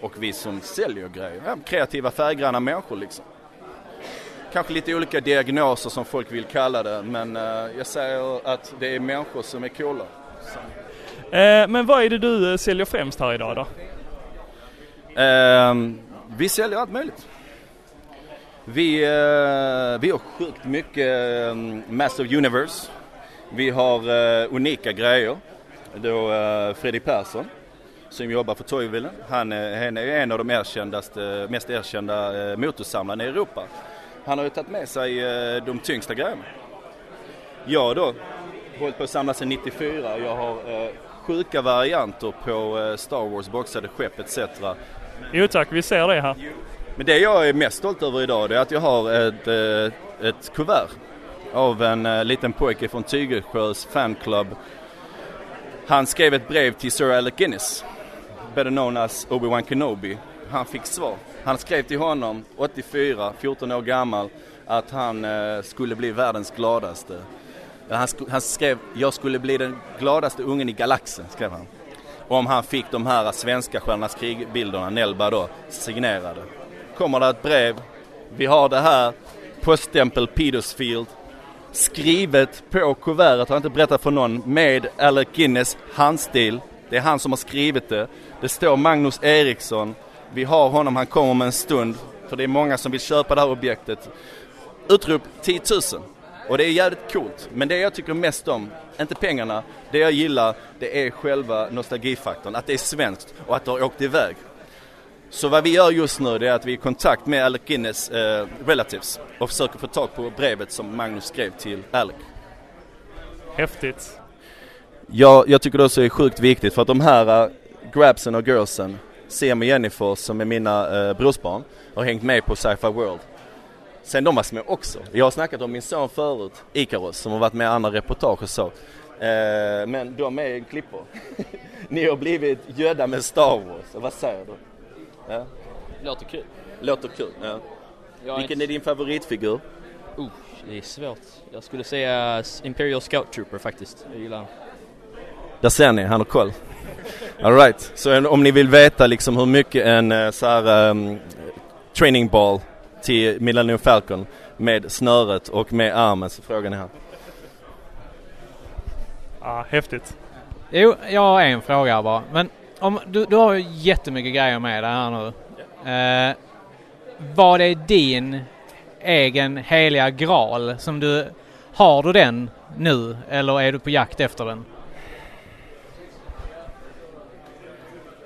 och vi som säljer grejer. Ja, kreativa, färggranna människor liksom. Kanske lite olika diagnoser som folk vill kalla det, men eh, jag säger att det är människor som är coola. Eh, men vad är det du eh, säljer främst här idag då? Eh, vi säljer allt möjligt. Vi, eh, vi har sjukt mycket eh, Universe. Vi har eh, unika grejer. Då eh, Fredrik Persson som jobbar för Toyvillen. Han, eh, han är en av de erkändaste, mest erkända eh, motorsamlarna i Europa. Han har ju tagit med sig eh, de tyngsta grejerna. Jag då, hållit på att samla sedan 94. Jag har sjuka varianter på eh, Star Wars boxade skepp etc. Jo tack, vi ser det här. Men det jag är mest stolt över idag det är att jag har ett, eh, ett kuvert av en eh, liten pojke från Tygesjös fanclub. Han skrev ett brev till Sir Alec Guinness, better known as Obi-Wan Kenobi. Han fick svar. Han skrev till honom, 84, 14 år gammal, att han eh, skulle bli världens gladaste. Han, sk- han skrev, jag skulle bli den gladaste ungen i galaxen, skrev han. Om han fick de här svenska Stjärnornas krig-bilderna, Nelba då, signerade. Kommer det ett brev, vi har det här, poststämpel Petersfield, skrivet på kuvertet, har inte berättat för någon, med Alec Guinness handstil. Det är han som har skrivit det. Det står Magnus Eriksson. Vi har honom, han kommer om en stund. För det är många som vill köpa det här objektet. Utrop 10 000. Och det är jävligt coolt. Men det jag tycker mest om, inte pengarna, det jag gillar, det är själva nostalgifaktorn. Att det är svenskt och att det har åkt iväg. Så vad vi gör just nu det är att vi är i kontakt med Alec Guinness eh, relatives och försöker få tag på brevet som Magnus skrev till Alec. Häftigt. Ja, jag tycker det också är sjukt viktigt för att de här uh, grabsen och girlsen, Sam och Jennifer som är mina uh, brorsbarn, har hängt med på Sci-Fi World. Sen de var små också. Jag har snackat om min son förut, Ikaros, som har varit med i andra reportage och så. Uh, men de är klippor. Ni har blivit gödda med Star Wars, vad säger du? Ja. Låter kul. Låter kul, ja. Jag Vilken inte- är din favoritfigur? Uh, det är svårt. Jag skulle säga Imperial Scout Trooper faktiskt. Jag gillar han. Där ser ni, han har koll. Alright, så om ni vill veta liksom hur mycket en eh, så här um, training ball till Millennium Falcon med snöret och med armen så frågar ni här. Ja, häftigt. Jo, jag har en fråga bara. Men om, du, du har ju jättemycket grejer med dig här nu. Eh, vad är din egen heliga graal som du... Har du den nu eller är du på jakt efter den?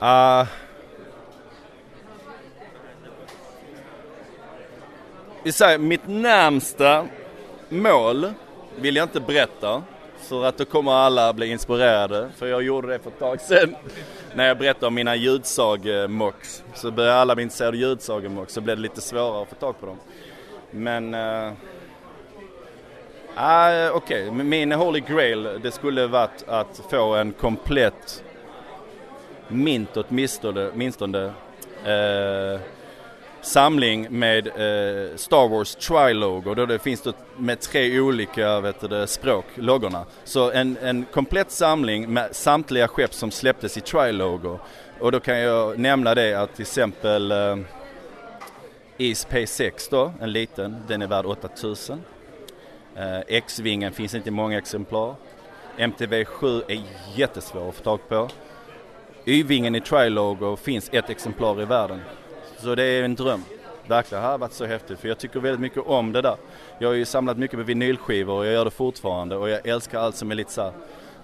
Uh, vi säger mitt närmsta mål vill jag inte berätta för att då kommer alla bli inspirerade. För jag gjorde det för ett tag sedan när jag berättade om mina ljudsagemocks. Så började alla bli intresserade av ljudsagemocks så blev det lite svårare att få tag på dem. Men uh, Okej, okay. min holy grail det skulle varit att få en komplett mint åtminstone, åtminstone eh, samling med eh, Star Wars Trilogo. Då det finns det med tre olika vet du, det, språk, loggorna. Så en, en komplett samling med samtliga skepp som släpptes i Trilogo. Och då kan jag nämna det att till exempel eh, East P6 då, en liten, den är värd 8000. Eh, X-vingen finns inte i många exemplar. MTV7 är jättesvår att få tag på. Y-vingen i Trilogo finns ett exemplar i världen. Så det är en dröm. Verkligen, det har varit så häftigt för jag tycker väldigt mycket om det där. Jag har ju samlat mycket på vinylskivor och jag gör det fortfarande och jag älskar allt som är lite så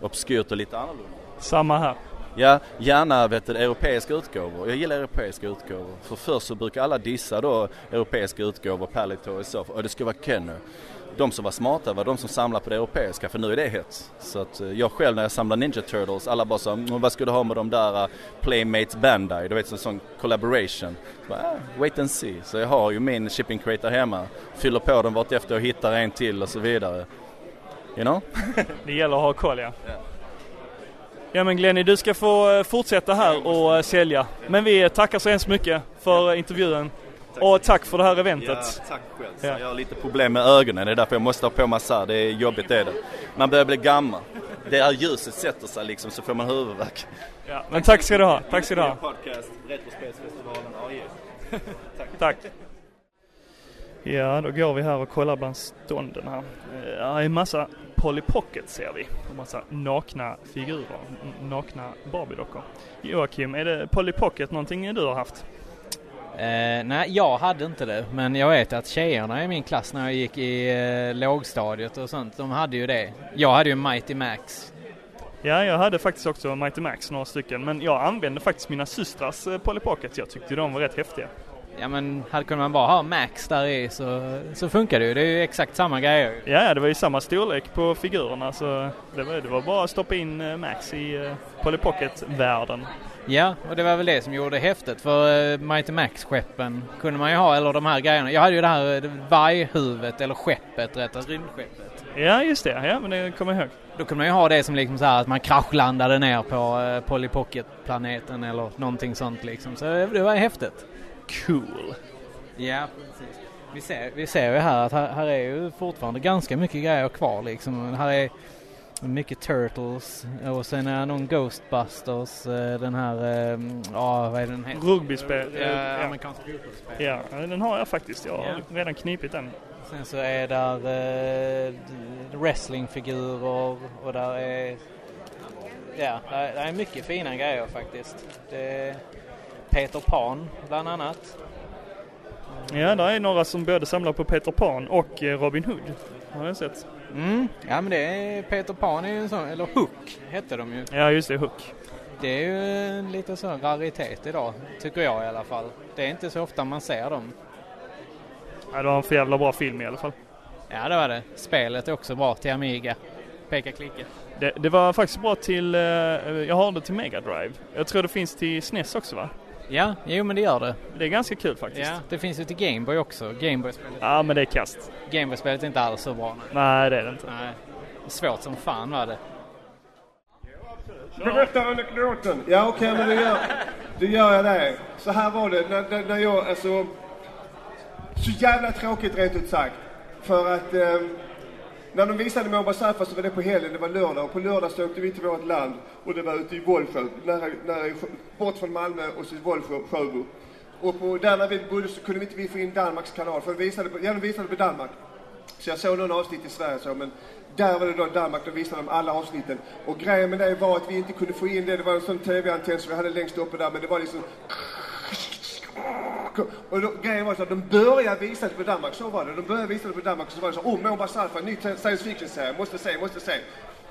obskyrt och lite annorlunda. Samma här. Ja, gärna vet du, europeiska utgåvor. Jag gillar europeiska utgåvor. För först så brukar alla dissa då europeiska utgåvor, Palito och så. Och det ska vara Kenner. De som var smarta var de som samlade på det europeiska för nu är det hett. Så att eh, jag själv när jag samlar Ninja Turtles, alla bara sa mm, vad ska du ha med de där uh, Playmates Bandai? Du vet en sån collaboration. Så bara, ah, wait and see. Så jag har ju min shipping crate där hemma. Fyller på den vartefter och hittar en till och så vidare. You know? Det gäller att ha koll ja. Ja men Glenny, du ska få eh, fortsätta här och sälja. Men vi tackar så hemskt mycket för intervjun. Och tack för det här eventet. Ja, tack själv. Ja. Jag har lite problem med ögonen, det är därför jag måste ha på massa. Det är jobbigt är det. Man börjar bli gammal. Det här ljuset sätter sig liksom så får man huvudvärk. Ja, men tack ska du ha. Tack ska du ha. Podcast, Retrospelsfestivalen AJ. Tack. Ja, då går vi här och kollar bland stånden här. Det är en massa Polly Pocket ser vi. Och massa nakna figurer, nakna Barbie-dockor. Joakim, är det Polly Pocket någonting du har haft? Eh, nej, jag hade inte det. Men jag vet att tjejerna i min klass när jag gick i eh, lågstadiet och sånt, de hade ju det. Jag hade ju Mighty Max. Ja, jag hade faktiskt också Mighty Max, några stycken. Men jag använde faktiskt mina systrars eh, Polly Pocket. Jag tyckte de var rätt häftiga. Ja men hade kunde man bara ha Max där i så, så funkar det ju. Det är ju exakt samma grejer. Ja, det var ju samma storlek på figurerna så det var, det var bara att stoppa in eh, Max i uh, Polly Pocket-världen. Ja, och det var väl det som gjorde det häftigt för uh, Mighty Max-skeppen kunde man ju ha, eller de här grejerna. Jag hade ju det här uh, varghuvudet, eller skeppet rättare, rymdskeppet. Ja, just det. Ja, men det kommer jag ihåg. Då kunde man ju ha det som liksom så här att man kraschlandade ner på uh, Polly Pocket-planeten eller någonting sånt liksom. Så det var häftigt. Cool. Ja, precis. Vi ser, vi ser ju här att här, här är ju fortfarande ganska mycket grejer kvar liksom. Här är mycket Turtles och sen är någon Ghostbusters, eh, den här, eh, ja vad är den heter? Rugbyspel. Ja, ja. amerikansk fotbollsspel. Ja, den har jag faktiskt. Jag har Ja. redan knipit den. Sen så är där eh, wrestlingfigurer och där är, ja, där, där är mycket fina grejer faktiskt. Det Peter Pan bland annat. Ja, där är några som både samlar på Peter Pan och eh, Robin Hood. Har jag sett. Mm, ja men det är Peter Pan är ju en sån, eller Hook hette de ju. Ja, just det. Hook. Det är ju en lite sån raritet idag, tycker jag i alla fall. Det är inte så ofta man ser dem. Ja, det var en för jävla bra film i alla fall. Ja, det var det. Spelet är också bra till Amiga. Peka klicka. Det, det var faktiskt bra till, eh, jag har det till Mega Drive. Jag tror det finns till SNES också va? Ja, jo men det gör det. Det är ganska kul faktiskt. Ja, det finns ju till Gameboy också. Gameboy-spelet. Ja, men det är kast. Gameboy-spelet är inte alls så bra. Nej. Nej, det är det inte. Nej. Svårt som fan var det. Berätta anekdoten. Ja, okej, men då gör, då gör jag det. Så här var det när, när, när jag, alltså... Så jävla tråkigt rent ut sagt. För att eh, när de visade Månberg Safa så var det på helgen, det var lördag. Och på lördag så åkte vi till vårt land och det var ute i Vollsjö, nära, nära, bort från Malmö och så Vollsjö, Sjöbo. Och på, där när vi bodde så kunde vi inte vi få in Danmarks kanal, för de visade, på- ja, de visade på Danmark. Så jag såg någon avsnitt i Sverige så, men där var det då Danmark, då visade de alla avsnitten. Och grejen med det var att vi inte kunde få in det, det var en sån tv-antenn som vi hade längst uppe där, men det var liksom... Och då, grejen var så att de började visa det på Danmark, så var det. De började visa det på Danmark och så var det så, oh, Månberg ny science fiction-serie, måste se, måste se.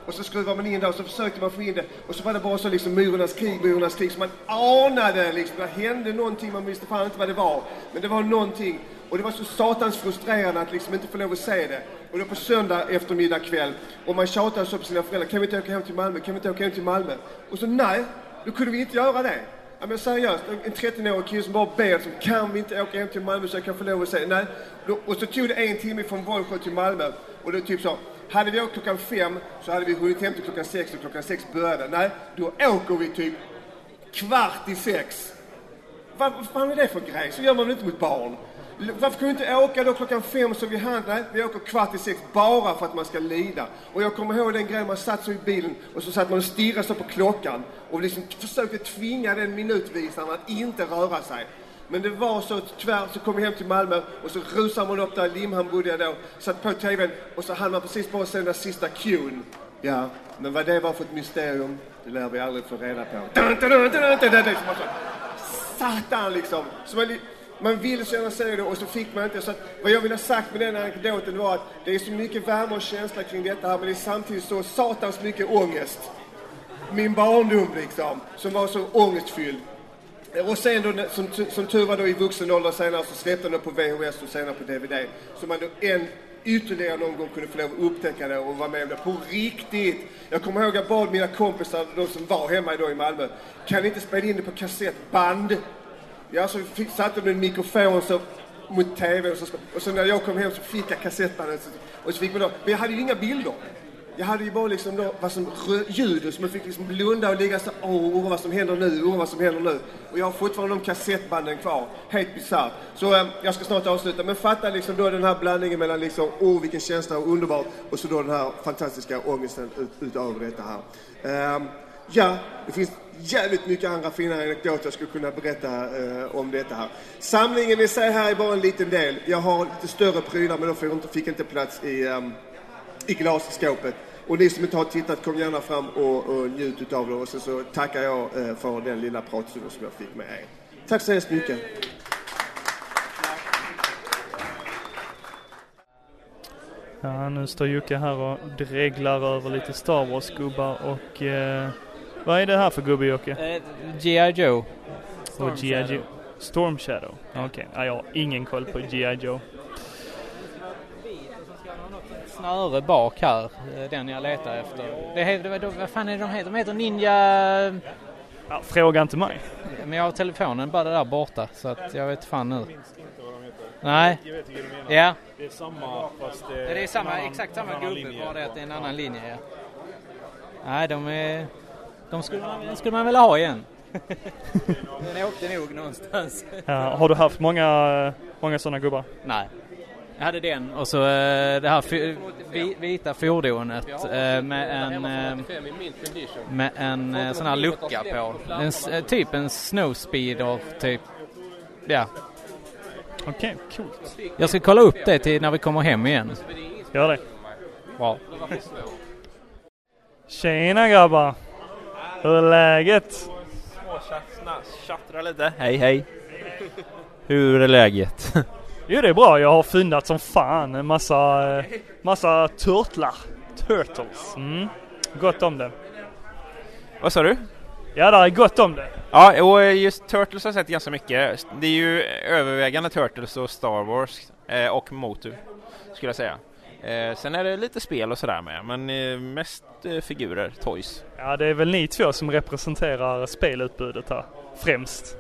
Och så skruvade man in det och så försökte man få in det och så var det bara så liksom myrornas krig, myrornas krig. Så man anade liksom, det hände någonting, man visste fan inte vad det var. Men det var någonting. Och det var så satans frustrerande att liksom inte få lov att se det. Och det var på söndag eftermiddag kväll. Och man tjatade så på sina föräldrar, kan vi inte åka hem till Malmö, kan vi inte åka hem till Malmö? Och så nej, då kunde vi inte göra det. Ja, men seriöst, en 13-årig kille som bara ber, som kan vi inte åka hem till Malmö så jag kan få lov att se? Nej. Då- Och så tog det en timme från Vollsjö till Malmö. Och det typ så, hade vi åkt klockan fem så hade vi hunnit hem till klockan sex och klockan sex började. Nej, då åker vi typ kvart i sex. Vad, vad fan är det för grej? Så gör man väl inte mot barn? Varför kunde vi inte åka då klockan fem så vi hann? Nej, vi åker kvart i sex bara för att man ska lida. Och jag kommer ihåg den grejen, man satt så i bilen och så satt man och stirrade så på klockan och liksom försökte tvinga den minutvisaren att inte röra sig. Men det var så tyvärr så kom vi hem till Malmö och så rusade man upp där, Limhamn bodde jag då, satt på TVn och så hann man precis bara se den där sista cuen. Ja, men vad det var för ett mysterium, det lär vi aldrig få reda på. Satan liksom! Så man, man ville så gärna se det och så fick man inte. Så att, vad jag vill ha sagt med den anekdoten var att det är så mycket värme och känsla kring detta här men det är samtidigt så satans mycket ångest. Min barndom liksom, som var så ångestfylld. Och sen då, som, som tur var då i vuxen ålder senare så släppte de på VHS och senare på DVD. Så man då en ytterligare någon gång kunde få lov att upptäcka det och vara med om det på riktigt. Jag kommer ihåg att jag bad mina kompisar, de som var hemma då i Malmö, kan ni inte spela in det på kassettband? Ja, så fick, satte de en mikrofon så mot TV och så, och så när jag kom hem så fick jag kassettbandet och så fick man då, men jag hade ju inga bilder. Jag hade ju bara liksom då, vad som, rö- som så man fick liksom blunda och ligga så, åh, oh, vad som händer nu, åh, vad som händer nu. Och jag har fortfarande de kassettbanden kvar. Helt bisarrt. Så eh, jag ska snart avsluta, men fatta liksom då den här blandningen mellan liksom, åh, oh, vilken känsla och underbart, och så då den här fantastiska ångesten ut, utöver detta här. Eh, ja, det finns jävligt mycket andra fina anekdoter jag skulle kunna berätta eh, om detta här. Samlingen i sig här är bara en liten del. Jag har lite större prylar, men de fick inte plats i, ehm, i glasskåpet. Och ni som inte har tittat, kom gärna fram och, och njut utav det. Och sen så tackar jag eh, för den lilla pratstunden som jag fick med er. Tack så hemskt mycket. Ja, nu står Jocke här och dreglar över lite Star Wars-gubbar och... Eh, vad är det här för gubbe Jocke? G.I. Joe. Och G.I. Joe. Storm Shadow? Okej, ja, jag har ingen koll på G.I. Joe. Snöre bak här, eh, den jag letar efter. Det heter, vad- vad fan är det de heter? De heter Ninja... Ja, fråga inte mig. Men jag har telefonen bara där borta så att jag vet fan nu. Nej. Ja. Det är samma fast det Det är samma, annan- exakt samma gubbe, bara det att det är en annan linje. Ja. Nej, de är... De skulle man, skulle man vilja ha igen. den åkte nog någonstans. Ja, har du haft många, många sådana gubbar? Nej. Jag hade den och så eh, det här vita fordonet eh, med en, eh, med en sån här lucka på. En, typ en snowspeeder, typ. Ja. Okej, coolt. Jag ska kolla upp det till när vi kommer hem igen. Gör det. Bra. Tjena grabbar! Hur är läget? Tjattra lite. Hej hej. Hur är läget? Jo det är bra, jag har fyndat som fan en massa, eh, massa turtlar. Turtles. Mm. Gott om det. Vad sa du? Ja, där är gott om det. Ja, och just Turtles har jag sett ganska mycket. Det är ju övervägande Turtles och Star Wars eh, och Motu skulle jag säga. Eh, sen är det lite spel och sådär med, men eh, mest eh, figurer, toys. Ja, det är väl ni två som representerar spelutbudet här. Främst.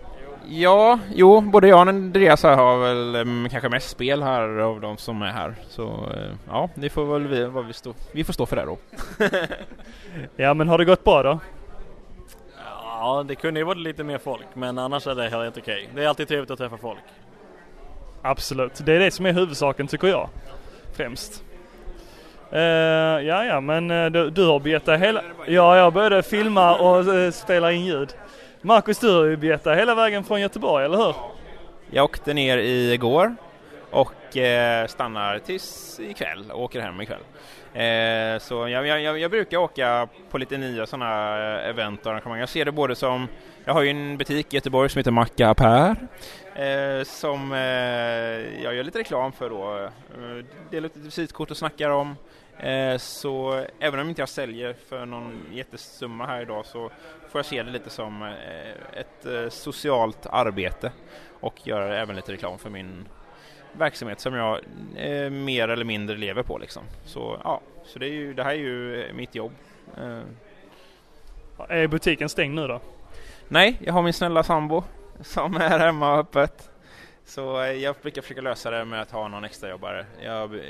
Ja, jo, både jag och Andreas här har väl em, kanske mest spel här av de som är här. Så eh, ja, det får väl vi, vad vi, stå, vi får stå för det då. Ja, men har det gått bra då? Ja, det kunde ju varit lite mer folk, men annars är det helt okej. Det är alltid trevligt att träffa folk. Absolut, det är det som är huvudsaken tycker jag. Främst. Uh, ja, ja, men eh, du, du har begett dig hela... Ja, jag började filma och uh, spela in ljud. Marcus, du har ju begett hela vägen från Göteborg, eller hur? Jag åkte ner igår och eh, stannar tills ikväll och åker hem ikväll. Eh, så jag, jag, jag, brukar åka på lite nya sådana eh, event och arrangemang. Jag ser det både som, jag har ju en butik i Göteborg som heter Macka Per eh, som eh, jag gör lite reklam för då. Eh, delar ut lite visitkort och snackar om. Eh, så även om inte jag säljer för någon jättesumma här idag så får jag se det lite som eh, ett eh, socialt arbete och göra även lite reklam för min verksamhet som jag mer eller mindre lever på liksom. Så ja, så det, är ju, det här är ju mitt jobb. Är butiken stängd nu då? nej, jag har min snälla sambo som är hemma och öppet. Så eh, jag brukar försöka lösa det med att ha någon extra jobbare. Jag, eh,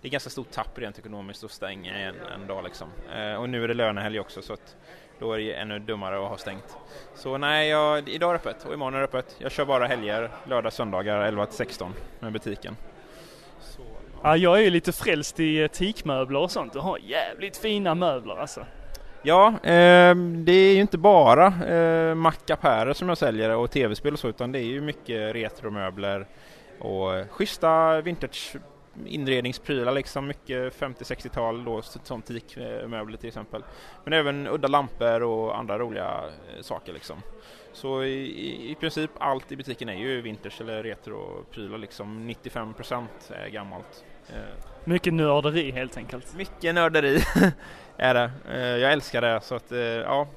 det är ganska stort tapp rent ekonomiskt att stänga en, en dag liksom. Eh, och nu är det lönehelg också så att då är det ännu dummare att ha stängt. Så nej, jag, idag är det öppet och imorgon är det öppet. Jag kör bara helger, lördag, söndagar 11 till 16 med butiken. Ja, jag är ju lite frälst i eh, teakmöbler och sånt. Du har jävligt fina möbler alltså. Ja, eh, det är ju inte bara eh, mackapärer som jag säljer och tv-spel och så utan det är ju mycket retromöbler och eh, schyssta vintage inredningsprylar liksom, mycket 50-60-tal då, som teakmöbler till exempel. Men även udda lampor och andra roliga eh, saker liksom. Så i, i, i princip allt i butiken är ju vintage eller retroprylar liksom, 95% är gammalt. Eh, Mycket nörderi helt enkelt. mycket nörderi är det. Eh, jag älskar det så att eh, ja,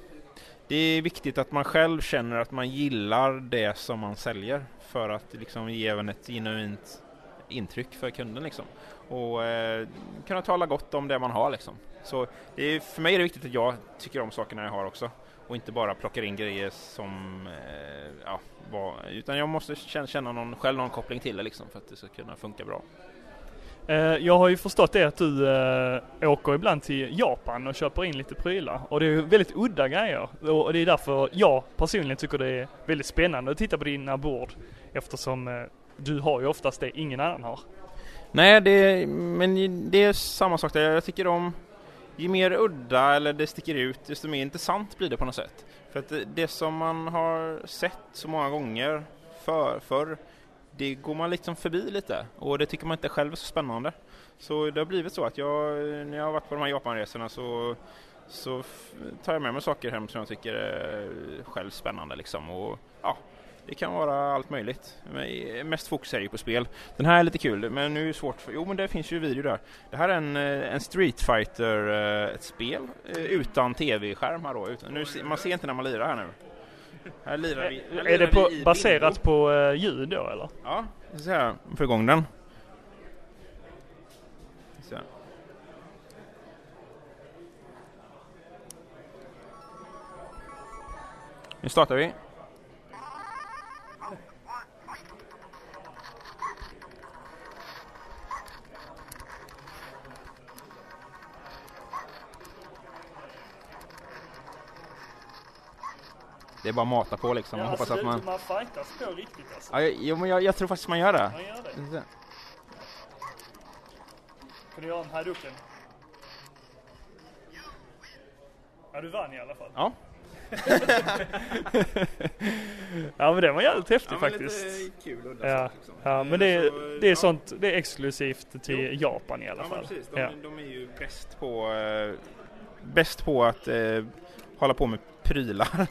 det är viktigt att man själv känner att man gillar det som man säljer för att liksom ge även ett genuint intryck för kunden liksom. Och eh, kunna tala gott om det man har liksom. Så det är, för mig är det viktigt att jag tycker om sakerna jag har också och inte bara plockar in grejer som eh, ja, var, utan jag måste känna, känna någon, själv någon koppling till det liksom för att det ska kunna funka bra. Eh, jag har ju förstått det att du eh, åker ibland till Japan och köper in lite prylar. Och det är ju väldigt udda grejer. Och det är därför jag personligen tycker det är väldigt spännande att titta på dina bord. Eftersom eh, du har ju oftast det ingen annan har. Nej, det, men det är samma sak där. Jag tycker om ju mer udda eller det sticker ut, desto mer intressant blir det på något sätt. För att det, det som man har sett så många gånger för, förr, det går man liksom förbi lite och det tycker man inte själv är så spännande. Så det har blivit så att jag, när jag har varit på de här Japanresorna så, så tar jag med mig saker hem som jag tycker är själv spännande liksom. Och, ja, det kan vara allt möjligt. Men mest fokus är ju på spel. Den här är lite kul, men nu är det svårt. För, jo, men det finns ju video där. Det här är en, eh, en Street Fighter, eh, ett spel eh, utan tv-skärm här då. Utan, nu, man ser inte när man lirar här nu. Här lirar vi. här Är lirar det på, vi baserat på uh, ljud då eller? Ja, vi ska se här. Få igång den. Så. Nu startar vi. Det är bara att mata på liksom. Ja, Hoppas alltså, att man... man fightas på riktigt alltså. Ja, jag, jo, men jag, jag tror faktiskt man gör det. Man gör det. Kan du göra en haduken? Ja, du vann i alla fall. Ja. ja, men det var jävligt häftigt Ja, faktiskt. lite kul udda ja. liksom. ja, men det är, Så, det är ja. sånt, det är exklusivt till Jo. Japan i alla Ja, fall. men precis. De, ja. de är ju bäst på, eh, bäst på att eh, hålla på med prylar.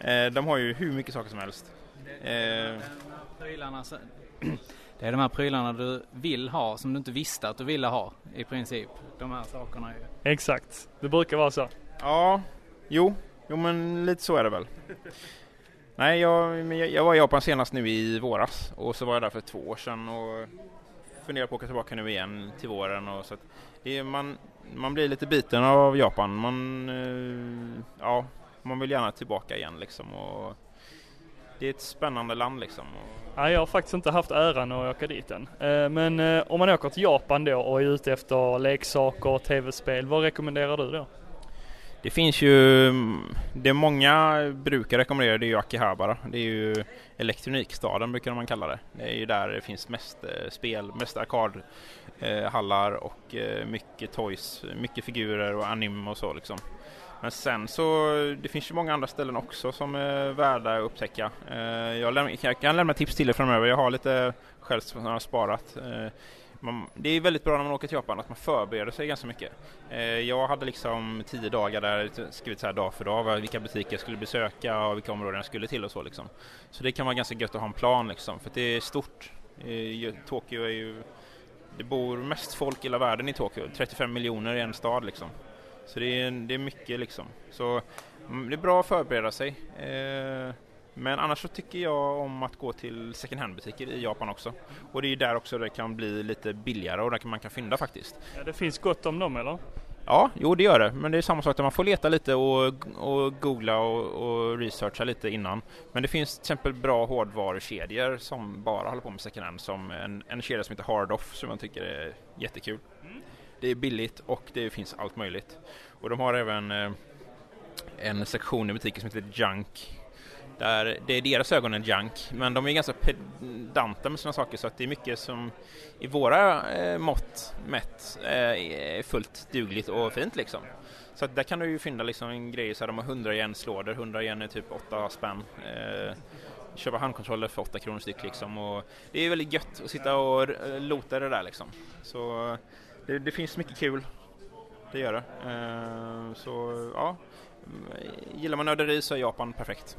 Eh, de har ju hur mycket saker som helst. Eh, Prylarna, så- det är de här prylarna du vill ha som du inte visste att du ville ha i princip. De här sakerna är Exakt, det brukar vara så. ja, jo, jo men lite så är det väl. Nej, jag, jag, var i Japan senast nu i våras och så var jag där för två år sedan och funderar på att åka tillbaka nu igen till våren och så att det är, man, man blir lite biten av Japan. Man, eh, ja, man vill gärna tillbaka igen liksom och det är ett spännande land liksom. Ja, jag har faktiskt inte haft äran att åka dit än. Eh, Men eh, om man åker till Japan då och är ute efter leksaker och tv-spel, vad rekommenderar du då? Det finns ju, det många brukar rekommendera det är ju Akihabara. Det är ju elektronikstaden brukar man kalla det. Det är ju där det finns mest eh, spel, mest arkadhallar och mycket toys, mycket figurer och anime och så liksom. Men sen så, det finns ju många andra ställen också som är värda att upptäcka. Eh, jag, läm- jag kan lämna tips till er framöver, jag har lite själv som jag har sparat. Eh, man, det är väldigt bra när man åker till Japan att man förbereder sig ganska mycket. Eh, jag hade liksom tio dagar där skrivit så här dag för dag vilka butiker jag skulle besöka och vilka områden jag skulle till och så liksom. Så det kan vara ganska gött att ha en plan liksom för det är stort. Eh, Tokyo är ju det bor mest folk i hela världen i Tokyo, 35 miljoner i en stad liksom. Så det är, det är mycket liksom. Så mm, det är bra att förbereda sig. Eh, men annars så tycker jag om att gå till second hand-butiker i Japan också. Och det är ju där också det kan bli lite billigare och där man kan fynda faktiskt. Ja, det finns gott om dem eller? Ja, jo det gör det. Men det är samma sak där man får leta lite och, och googla och, och researcha lite innan. Men det finns till exempel bra hårdvarukedjor som bara håller på med second hand. Som en, en kedja som heter Hard Off som jag tycker är jättekul. Det är billigt och det finns allt möjligt. Och de har även eh, en sektion i butiken som heter Junk. Där det är deras ögon en junk, men de är ganska pedanta med sina saker så att det är mycket som i våra eh, mått mätt eh, är fullt dugligt och fint liksom. Så att där kan du ju finna liksom en grej så här, de har 100 yen-lådor, 100 yen är typ 8 spänn. Eh, köpa handkontroller för 8 kronor styck liksom och det är väldigt gött att sitta och eh, lota det där liksom. Så det, det finns mycket kul, det gör det. Eh, så ja, gillar man nörderi så är Japan perfekt.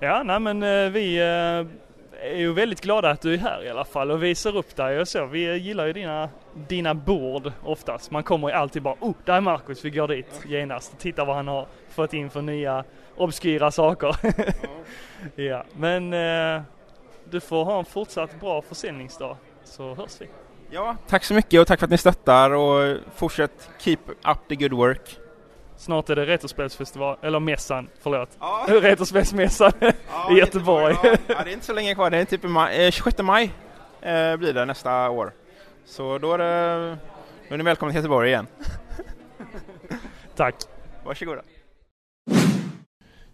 Ja, nej men eh, vi eh, är ju väldigt glada att du är här i alla fall och visar upp dig och så. Vi gillar ju dina, dina bord oftast. Man kommer ju alltid bara oh, där är Marcus, vi går dit genast och tittar vad han har fått in för nya obskyra saker. ja, men du får ha en fortsatt bra försäljningsdag så hörs vi. Ja, tack så mycket och tack för att ni stöttar och fortsätt keep up the good work. Snart är det Retrospelsfestival, eller mässan, förlåt. Ja. Retrospelsmässan i Göteborg. Ja, ja, det är inte så länge kvar, det är typ i maj, eh, 26 maj eh, blir det nästa år. Så då är, det, då är ni välkomna till Göteborg igen. Tack. Varsågoda.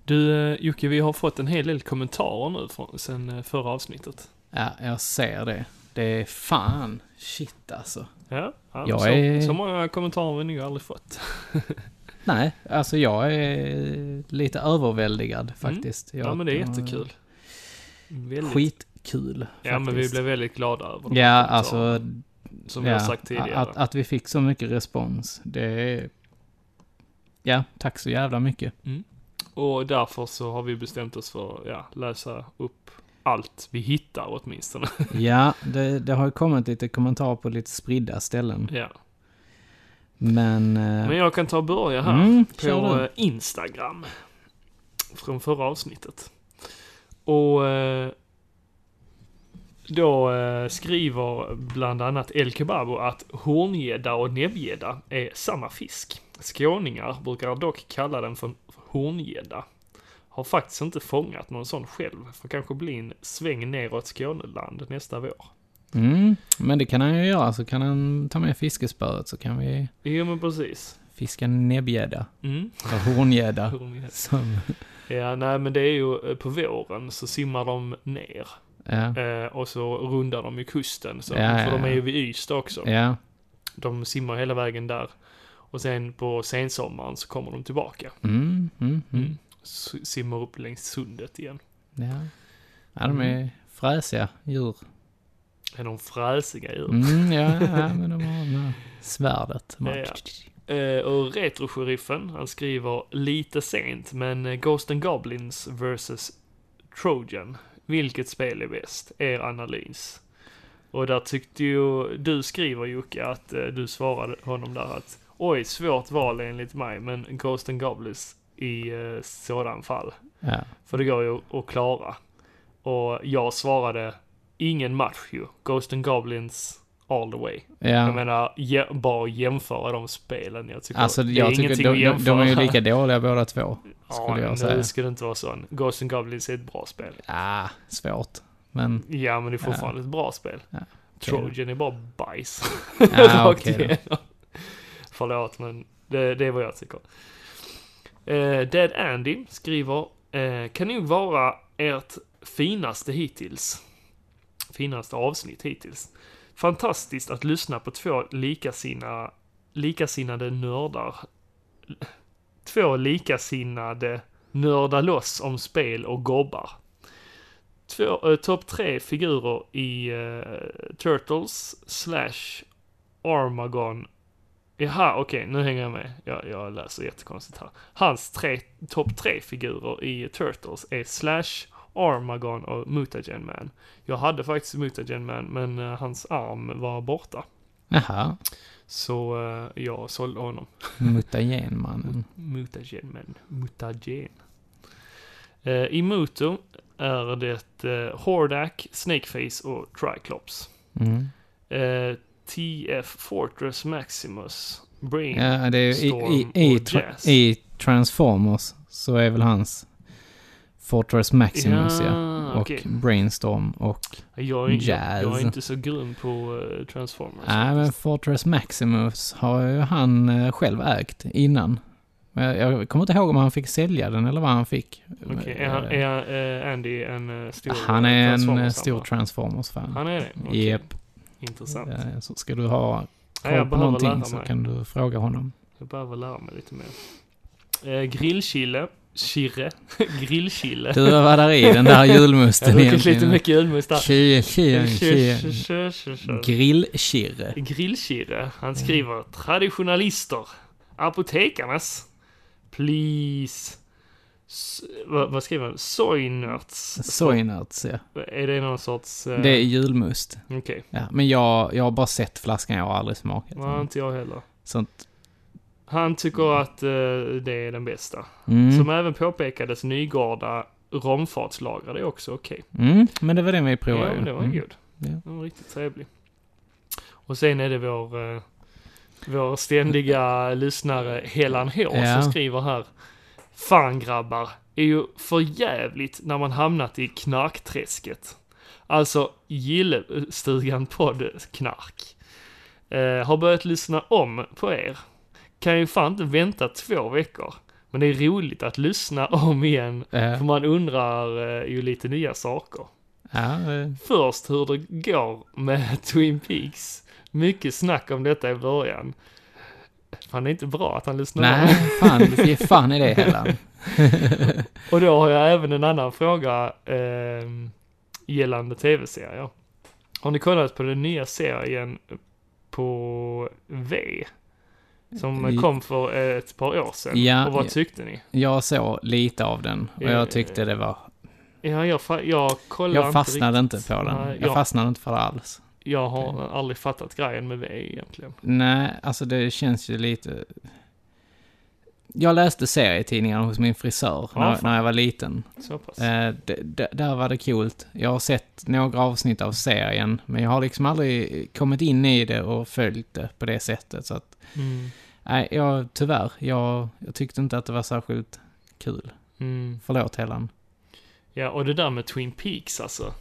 Du eh, Jocke, vi har fått en hel del kommentarer nu från, sen eh, förra avsnittet. Ja, jag ser det. Det är fan shit alltså. Ja, ja Jag så, är- så många kommentarer har vi nog aldrig fått. Nej, alltså jag är lite överväldigad faktiskt. Ja, Jag- men det är jättekul. Väldigt. Skitkul Ja, men vi faktiskt. blev väldigt glada över de Ja, alltså. Som jag har sagt tidigare. Att, att vi fick så mycket respons, det är... Ja, tack så jävla mycket. Mm. Och därför så har vi bestämt oss för att ja, läsa upp allt vi hittar åtminstone. Ja, det, det har kommit lite kommentarer på lite spridda ställen. ja. Men... eh, Men jag kan ta och börja här Mm, på eh, Instagram. från förra avsnittet. Och eh, då eh, skriver bland annat El Kebabo att horngädda och näbbgädda är samma fisk. Skåningar brukar dock kalla den för horngädda. Har faktiskt inte fångat någon sån själv. Får kanske bli en sväng neråt Skåneland nästa vår. Mm, men det kan han ju göra, så kan han ta med fiskespöet så kan vi Jo men precis. fiska näbbgädda. Mm. Eller horngädda. Som- Ja, nej men det är ju eh, på våren så simmar de ner. Ja. Eh, och så rundar de i kusten. Så, Ja, för ja, de är ju vid Ystad också. Ja. De simmar hela vägen där. Och sen på sensommaren så kommer de tillbaka. Mm, mm, mm. Mm. Simmar upp längs sundet igen. Ja. ja, de är fräsiga djur. Är de fräsiga djur? Mm, ja, ja, men de har det svärdet. Ja. Eh, och Retro-sheriffen, han skriver lite sent, men eh, Ghost and Goblins vs Trojan. Vilket spel är bäst? Er analys. Och där tyckte ju, du skriver Jocke att eh, du svarade honom där att oj, svårt val enligt mig, men Ghost and Goblins i eh, sådan fall. Ja. För det går ju att klara. Och jag svarade ingen match ju. Ghost and Goblins all the way. Ja. Jag menar, je- bara jämföra de spelen. Jag tycker, Alltså, det är jag tycker ingenting de, att de, jämföra. de är ju lika dåliga båda två. Ja, Skulle jag nu säga. ska det inte vara sån. Ghost and Goblins är ett bra spel. Ja, svårt. Men... Ja, men det är Ja. fortfarande ett bra spel. Ja. Trojan är bara bajs. Ja, Rakt igenom. Förlåt, men det, det är vad jag tycker. Eh, Dead Andy skriver, eh, kan nog vara ert finaste hittills. Finaste avsnitt hittills. Fantastiskt att lyssna på två likasina, likasinnade nördar. Två likasinnade nördar loss om spel och gobbar. Två, eh, topp tre figurer i eh, Turtles slash Armagon. Jaha, okej, nu hänger jag med. Jag, jag läser jättekonstigt här. Hans tre, topp tre figurer i Turtles är Slash, Armagon och Mutagen Man. Jag hade faktiskt Mutagen Man, men eh, hans arm var borta. Jaha. Så eh, jag sålde honom. Mutagenmannen. Mutagen Man. Mutagen. Eh, I Muto är det eh, Hordak, Snakeface och Triclops. Mm. Eh, TF Fortress Maximus, Brain, Ja, det är i, i, i, tra, Jazz. i Transformers så är väl hans Fortress Maximus ja. Ja, Och okej. Brainstorm och jag, är, Jazz. jag är inte så grym på eh, Transformers. Nej, men Fortress Maximus har ju han eh, själv ägt innan. Jag, kommer inte ihåg om han fick sälja den eller vad han fick. Är, han, är eh, Andy en eh, stor Han är en eh, stor Transformers-fan. Han är det? Okej. Japp. Intressant. Eh, Så ska du ha Ja, koll på behöver någonting så kan du fråga honom. Jag behöver lära mig lite mer. Eh, grillchille. Chirre. Grillchille. Du, vad där i den där julmusten druckit egentligen? lite mycket julmust där. Grillkirre. Grillkirre. Han skriver traditionalister. Apotekarnas. Please. Vad, vad skriver han? Soynörts. Soynörts, ja. Är det någon sorts... eh, Det är julmust. Okej. Ja, men jag, jag har bara sett flaskan, jag har aldrig smakat Nej, den. inte jag heller. Sånt. Han tycker att eh, det är den bästa. Mm. Som även påpekades, Nygårda romfatslagrade är också okej. Mm, men det var den vi provade. Ja, men det var Mm. god. Ja. Den var riktigt trevlig. Och sen är det vår, eh, vår ständiga lyssnare Helan H Ja. som skriver här. Fan grabbar, är ju för jävligt när man hamnat i knarkträsket. Alltså Gillestugan podd knark. Eh, har börjat lyssna om på er. Kan ju fan inte vänta två veckor. Men det är roligt att lyssna om igen, Ja. för man undrar eh, ju lite nya saker. Ja, eh, Först hur det går med Twin Peaks. Mycket snack om detta i början. Fan, det är inte bra att han lyssnar Nej, fan, du ge fan i det Helan. Och då har jag även en annan fråga eh, gällande tv-serier. Har ni kollat på den nya serien på V? Som kom för ett par år sedan. Ja, och vad tyckte ni? Jag såg lite av den och Eh, jag tyckte det var... Ja, jag, fa- jag kollade Jag fastnade inte riktigt. på den. Nej, Jag jag, fastnade inte för det alls. Jag har aldrig fattat grejen med V egentligen. Nej, alltså det känns ju lite... jag läste serietidningar hos min frisör Ja, när, när jag var liten. Så pass. Eh, där var det coolt. Jag har sett några avsnitt av serien, men jag har liksom aldrig kommit in i det och följt det på det sättet. Så att, Mm. nej, jag, tyvärr, jag, jag tyckte inte att det var särskilt kul. Mm. Förlåt Helan. Ja, och det där med Twin Peaks alltså.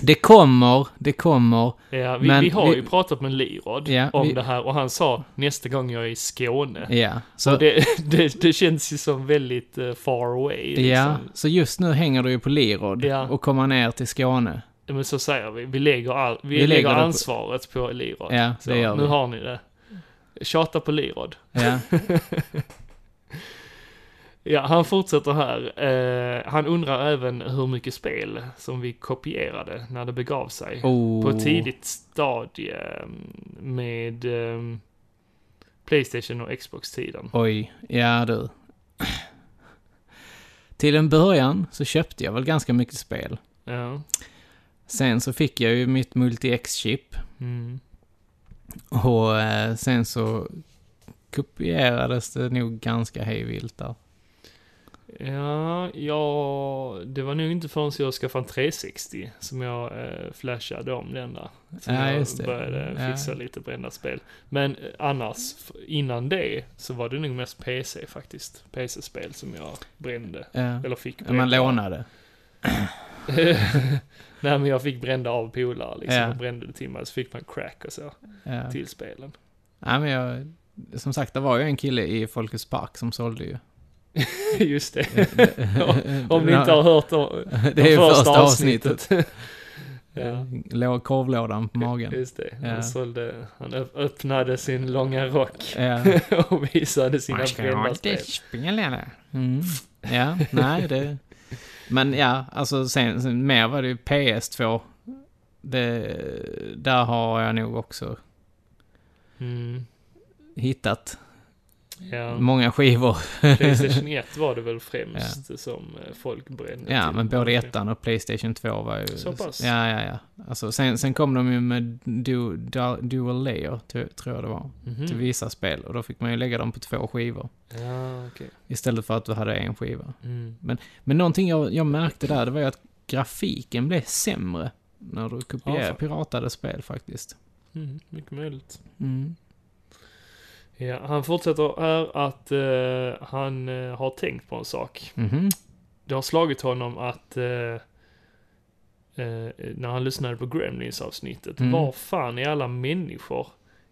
Det kommer, det kommer. Ja, vi, men vi har ju pratat med Lirod Ja, om vi- det här och han sa nästa gång jag är i Skåne. Ja, så- det, det, det känns ju som väldigt eh, far away. Liksom. Ja, så just nu hänger du ju på Lirod Ja. och kommer ner till Skåne. Ja, Men så säger vi. Vi lägger, all, vi Vi lägger, lägger det på- ansvaret på Lirod. Ja, så, det gör Nu vi. har ni det. Tjata på Lirod. Ja. ja, han fortsätter här. Eh, han undrar även hur mycket spel som vi kopierade när det begav sig. Oh. På ett tidigt stadie mm, med eh, Playstation och Xbox-tiden. Oj, ja du. Till en början så köpte jag väl ganska mycket spel. Ja. Sen så fick jag ju mitt Multi-X-chip. Mm. Och eh, sen så kopierades det nog ganska hejvilt där. Ja, ja, det var nog inte förrän jag skaffade en 360 som jag eh, flashade om den där. Som Ja, jag just det. började Ja. fixa lite brända spel. Men eh, annars, innan det, så var det nog mest PC faktiskt. PC-spel som jag brände. Ja. Eller fick Ja, man brända. lånade. Nej men jag fick brända av polare liksom Ja. och brände det till mig. Så fick man crack och så. Ja. Till spelen. Ja, men jag... Som sagt, det var ju en kille i Folkets Park som sålde ju. Just det. Om ni inte har hört om, Det är första första avsnittet. Ja. Låg korvlådan på magen. Just det. Ja. Han, sålde, han öpp- öppnade sin långa rock Ja. och visade sina brända det spel. spelare. Mm. Ja, nej det... Men ja, alltså sen, sen mer var det ju PS2. Det, där har jag nog också Mm. hittat Ja. många skivor. Playstation 1 var det väl främst som eh, folk brände Ja, till. men både ettan och Playstation 2 var ju... Så pass? Ja, ja, ja. Alltså, sen, sen kom de ju med du, du, Dual Layer, tror- jag det var, Mhm. till vissa spel. Och då fick man ju lägga dem på två skivor. Ja, okej. Istället för att du hade en skiva. Mm. Men, men någonting jag, jag märkte där, det var ju att grafiken blev sämre när du Ja, kopierade, fan. piratade spel faktiskt. Mm, mycket möjligt. Mm. Ja, han fortsätter här att eh, han eh, har tänkt på en sak. Mhm. Det har slagit honom att eh, eh, när han lyssnade på Gremlins-avsnittet, Mm. var fan är alla människor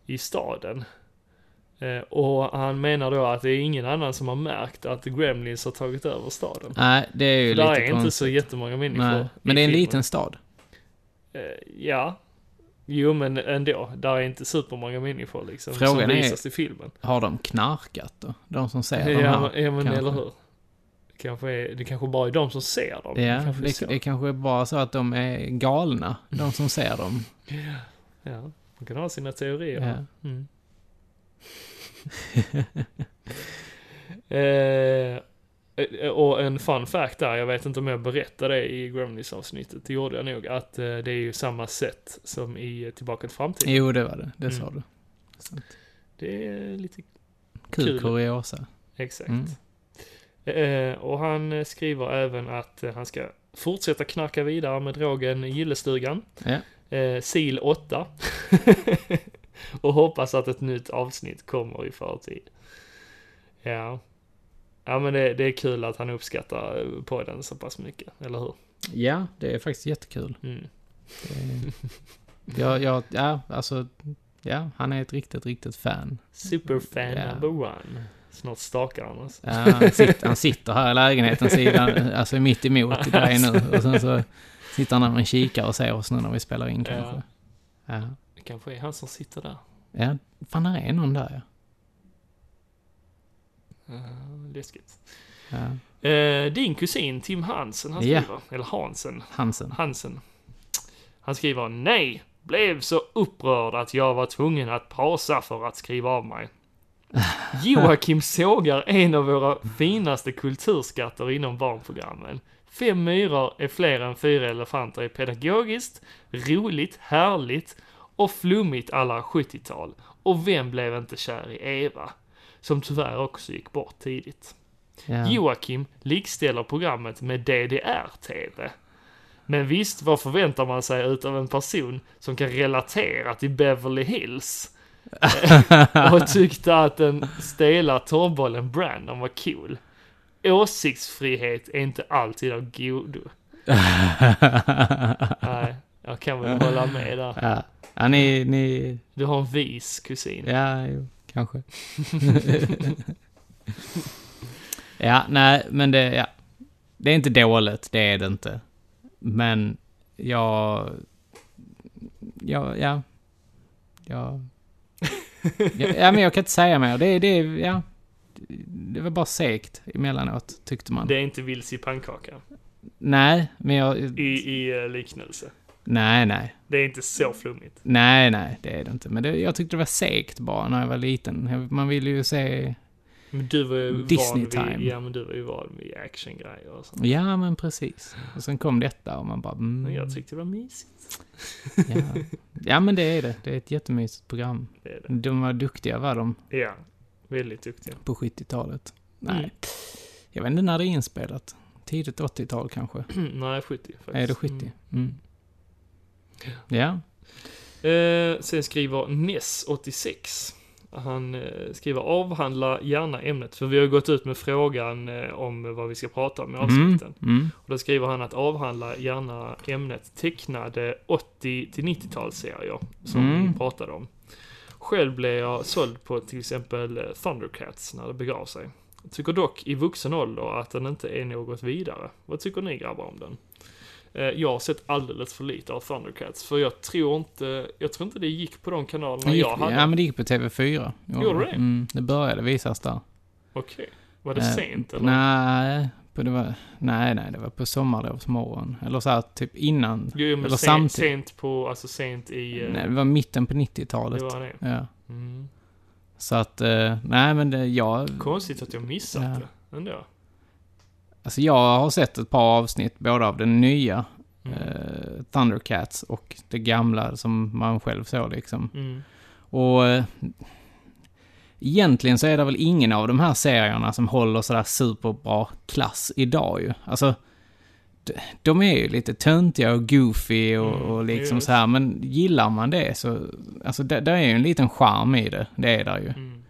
i staden? Eh, och han menar då att det är ingen annan som har märkt att Gremlins har tagit över staden. Nej, det är ju För där lite är inte konstigt. så jättemånga människor Nej, men det är en filmen. liten stad. Eh, ja. Jo men ändå, där är inte supermånga människor liksom Frågan som är- visas i filmen. Har de knarkat då? De som ser de Ja, här? men, ja men kanske. eller hur. Det kanske, är, det kanske bara är de som ser dem. Ja, kanske är det, det kanske är bara så att de är galna, de som ser dem. Ja, man kan ha sina teorier. Ja. Mm. eh, och en fun fact där, jag vet inte om jag berättade det i Gremlins-avsnittet, det gjorde jag nog, att eh, det är ju samma sätt som i eh, Tillbaka till framtiden. Jo, det var det. Det sa Mm. du. Sant. Det är lite Kul, Kul. kuriosa. Exakt. Mm. Eh, och han eh, skriver även att eh, han ska fortsätta knacka vidare med drogen Gillestugan. Ja. Eh, sil 8. och hoppas att ett nytt avsnitt kommer i förtid. Ja. Ja men det, det är kul att han uppskattar eh, podden så pass mycket, eller hur? Ja, det är faktiskt jättekul. Mm. Ja, ja, ja, alltså, ja, han är ett riktigt, riktigt fan. Superfan Ja. number one. Snart stakar han oss. Ja, han, sitter, han sitter här i lägenheten, sidan, alltså mitt emot dig nu. Och sen så sitter han där med en kikare och ser oss nu när vi spelar in kanske. Ja. Det kanske är han som sitter där. Ja, fan det är någon där ja. Uh, läskigt. ja. Eh, din kusin Tim Hansen, han skriver, eller Hansen. Hansen. Hansen. Han skriver nej, blev så upprörd att jag var tvungen att pausa för att skriva av mig. Joakim sågar en av våra finaste kulturskatter inom barnprogrammen. Fem myror är fler än fyra elefanter är pedagogiskt, roligt, härligt och flummigt alla 70-tal. Och vem blev inte kär i Eva? Som tyvärr också gick bort tidigt. Ja. Joakim likställer programmet med DDR-TV. Men visst, vad förväntar man sig utav en person som kan relatera till Beverly Hills? Och tyckte att den stela torrbollen Brandon var cool. Åsiktsfrihet är inte alltid av godo. Nej, jag kan väl hålla med där. Ja, ja ni, ni... Du har en vis kusin. Ja, jo, kanske. ja, nej, men det, ja. Det är inte dåligt, det är det inte. Men jag... Ja, ja. Ja. ja, ja men jag kan inte säga mer. Det, det, ja. Det var bara segt emellanåt, tyckte man. Det är inte vilse i pannkaka. Nej, men jag... I, i eh, liknelse. Nej, nej. Det är inte så flummigt. Nej, nej, det är det inte. Men det, jag tyckte det var segt bara när jag var liten. Man ville ju se Men du var ju Disney van time. vid, ja men du var ju van vid actiongrejer och sånt. Ja, men precis. Och sen kom detta och man bara... Mm, Men jag tyckte det var mysigt. ja. ja, men det är det. Det är ett jättemysigt program. Det är De var duktiga var de Ja, väldigt duktiga. på 70-talet. Nej. Mm. Jag vet inte när det är inspelat. Tidigt 80-tal kanske. Nej, 70 faktiskt. Är det 70? Mm. Ja. Eh, sen skriver Ness86. Han eh, skriver avhandla gärna ämnet, för vi har gått ut med frågan eh, om vad vi ska prata om i avsnitten. Mm, mm. Och då skriver han att avhandla gärna ämnet tecknade 80 till 90-talsserier som Mm. vi pratade om. Själv blev jag såld på till exempel eh, Thundercats när det begav sig. Jag tycker dock i vuxen ålder att den inte är något vidare. Vad tycker ni grabbar om den? Eh, Jag har sett alldeles för lite av Thundercats, för jag tror inte, jag tror inte det gick på de kanalerna gick, jag hade. ja, men det gick på TV4. Gjorde det? Mm, det började visas där. Okej. Var det Eh, sent eller? Nej, på det var, nej, nej, det var på sommarlovsmorgon. Eller så här, typ innan. Jo, eller sent, samtidigt. sent på, alltså sent i... eh, Nej, det var mitten på 90-talet. Det var det? Ja. Mm. Så att, eh, nej men det, jag... Konstigt att jag missat Ja. det ändå. Alltså jag har sett ett par avsnitt, både av den nya Mm. eh, Thundercats och det gamla som man själv såg liksom. Mm. Och eh, egentligen så är det väl ingen av de här serierna som håller sådär superbra klass idag ju. Alltså, de, är ju lite töntiga och goofy och, Mm, och liksom just. så här, men gillar man det så, alltså det, det är ju en liten charm i det, det är där ju. Mm.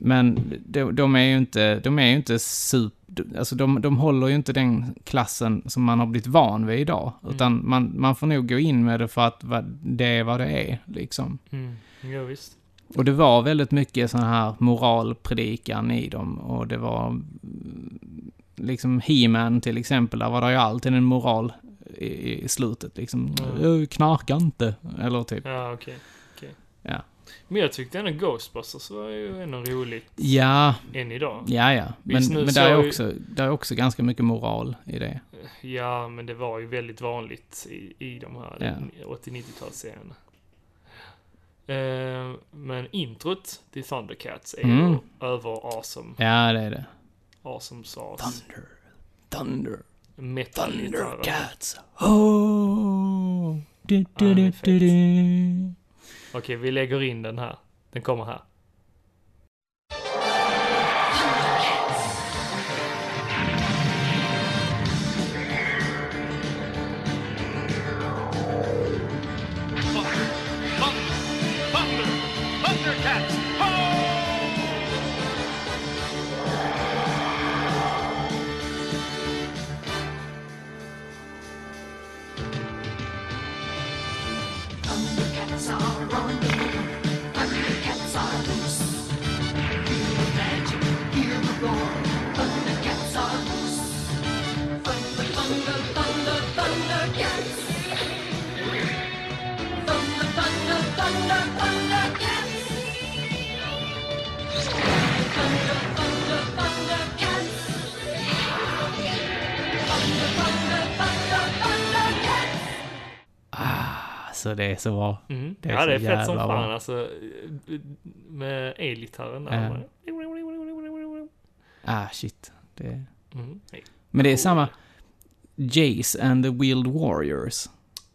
Men de, de är ju inte, de är ju inte super, alltså de, de håller ju inte den klassen som man har blivit van vid idag. Mm. Utan man, man får nog gå in med det för att det är vad det är, liksom. Mm. Ja, visst. Och det var väldigt mycket sån här moralpredikan i dem och det var mm, liksom He-Man till exempel, där var det ju alltid en moral i, i slutet liksom. Mm. "Äh, Knarka inte, eller typ. Ja, okej. okej. Ja. Men jag tyckte ändå Ghostbusters var ju ändå roligt. Ja. Än idag. Ja, ja. Men, Visst, men där är ju- också, där är också ganska mycket moral i det. Ja, men det var ju väldigt vanligt i, i de här Ja. 80-90-talsserierna. Eh, men introt till Thundercats är Mm. ju över awesome. Ja, det är det. Awesome sauce. Thunder. Thunder. Metal Thundercats. Oh. Du, du, du, du, du. Okej, vi lägger in den här. Den kommer här. Ah, så det är så bra. Mm. Det är ja, så det är fett som fan bra. alltså. Med elgitarren där. Bara- Ah, shit. Det... Mm. Men det är samma... Jace and the Wild Warriors.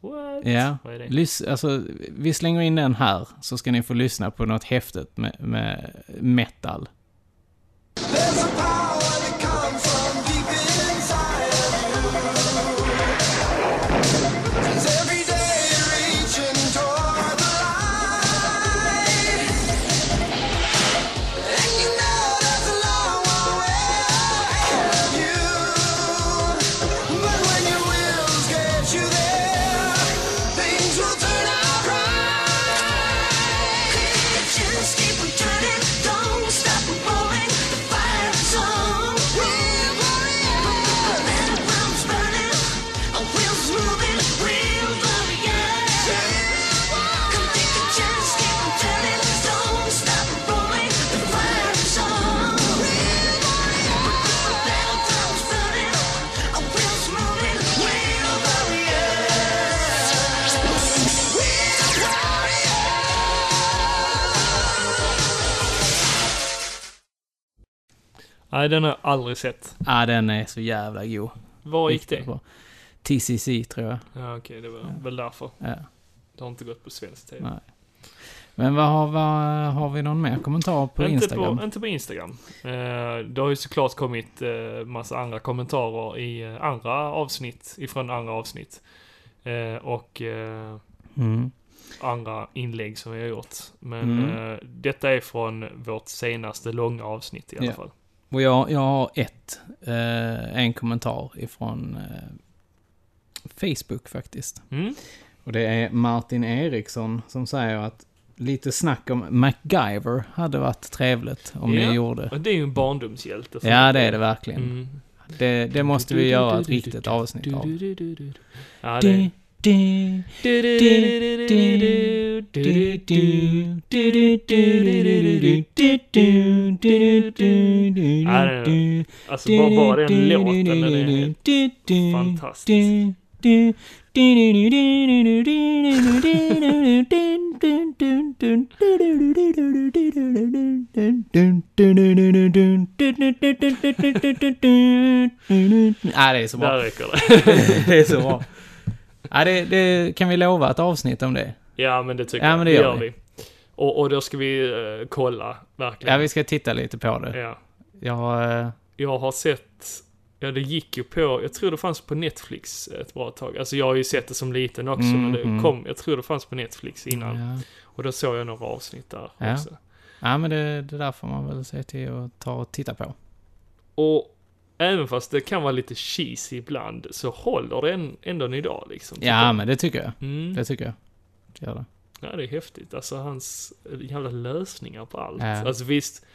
What? Ja, Vad är det? Lys- alltså, vi slänger in den här så ska ni få lyssna på något häftigt med, med metal. Nej, den har jag aldrig sett. Ja, den är så jävla god. Var gick det? bra. TCC tror jag. Ja, okej, det var väl därför. Ja. Det har inte gått på svensk TV. Nej. Men vad har, vad, har vi någon mer kommentar på inte Instagram? På, inte på Instagram. Eh, det har ju såklart kommit eh, massa andra kommentarer i eh, andra avsnitt, ifrån andra avsnitt. Eh, och eh, Mm. andra inlägg som vi har gjort. Men Mm. eh, detta är från vårt senaste långa avsnitt i alla Ja. fall. Och jag, jag har ett, eh, en kommentar ifrån eh, Facebook faktiskt. Mm. Och det är Martin Eriksson som säger att lite snack om MacGyver hade varit trevligt om Ja, ni gjorde. och det är ju en barndomshjälte. Ja, det är det verkligen. Mm. Det, det måste vi göra ett riktigt avsnitt av. Ja, det... Alltså, bara- bara den låten, den är fantastisk. Ja, det är så bra. Där räcker det. det är så bra. Ja, det, det, kan vi lova ett avsnitt om det? Ja, men det tycker Ja, jag. men det det gör gör vi. vi. Och, och då ska vi eh, kolla, verkligen. Ja, vi ska titta lite på det. Ja. Jag, eh, Jag har sett, ja det gick ju på, jag tror det fanns på Netflix ett bra tag. Alltså jag har ju sett det som liten också, Mm, men det mm. kom, jag tror det fanns på Netflix innan. Ja. Och då såg jag några avsnitt där Ja. också. ja, men det, det där får man väl se till att ta och titta på. Och även fast det kan vara lite cheesy ibland, så håller det ändå en idag liksom. Ja, jag. men det tycker jag. Mm. Det tycker jag. Det gör det. Ja, det är häftigt. Alltså hans jävla lösningar på allt. Ja. Alltså visst,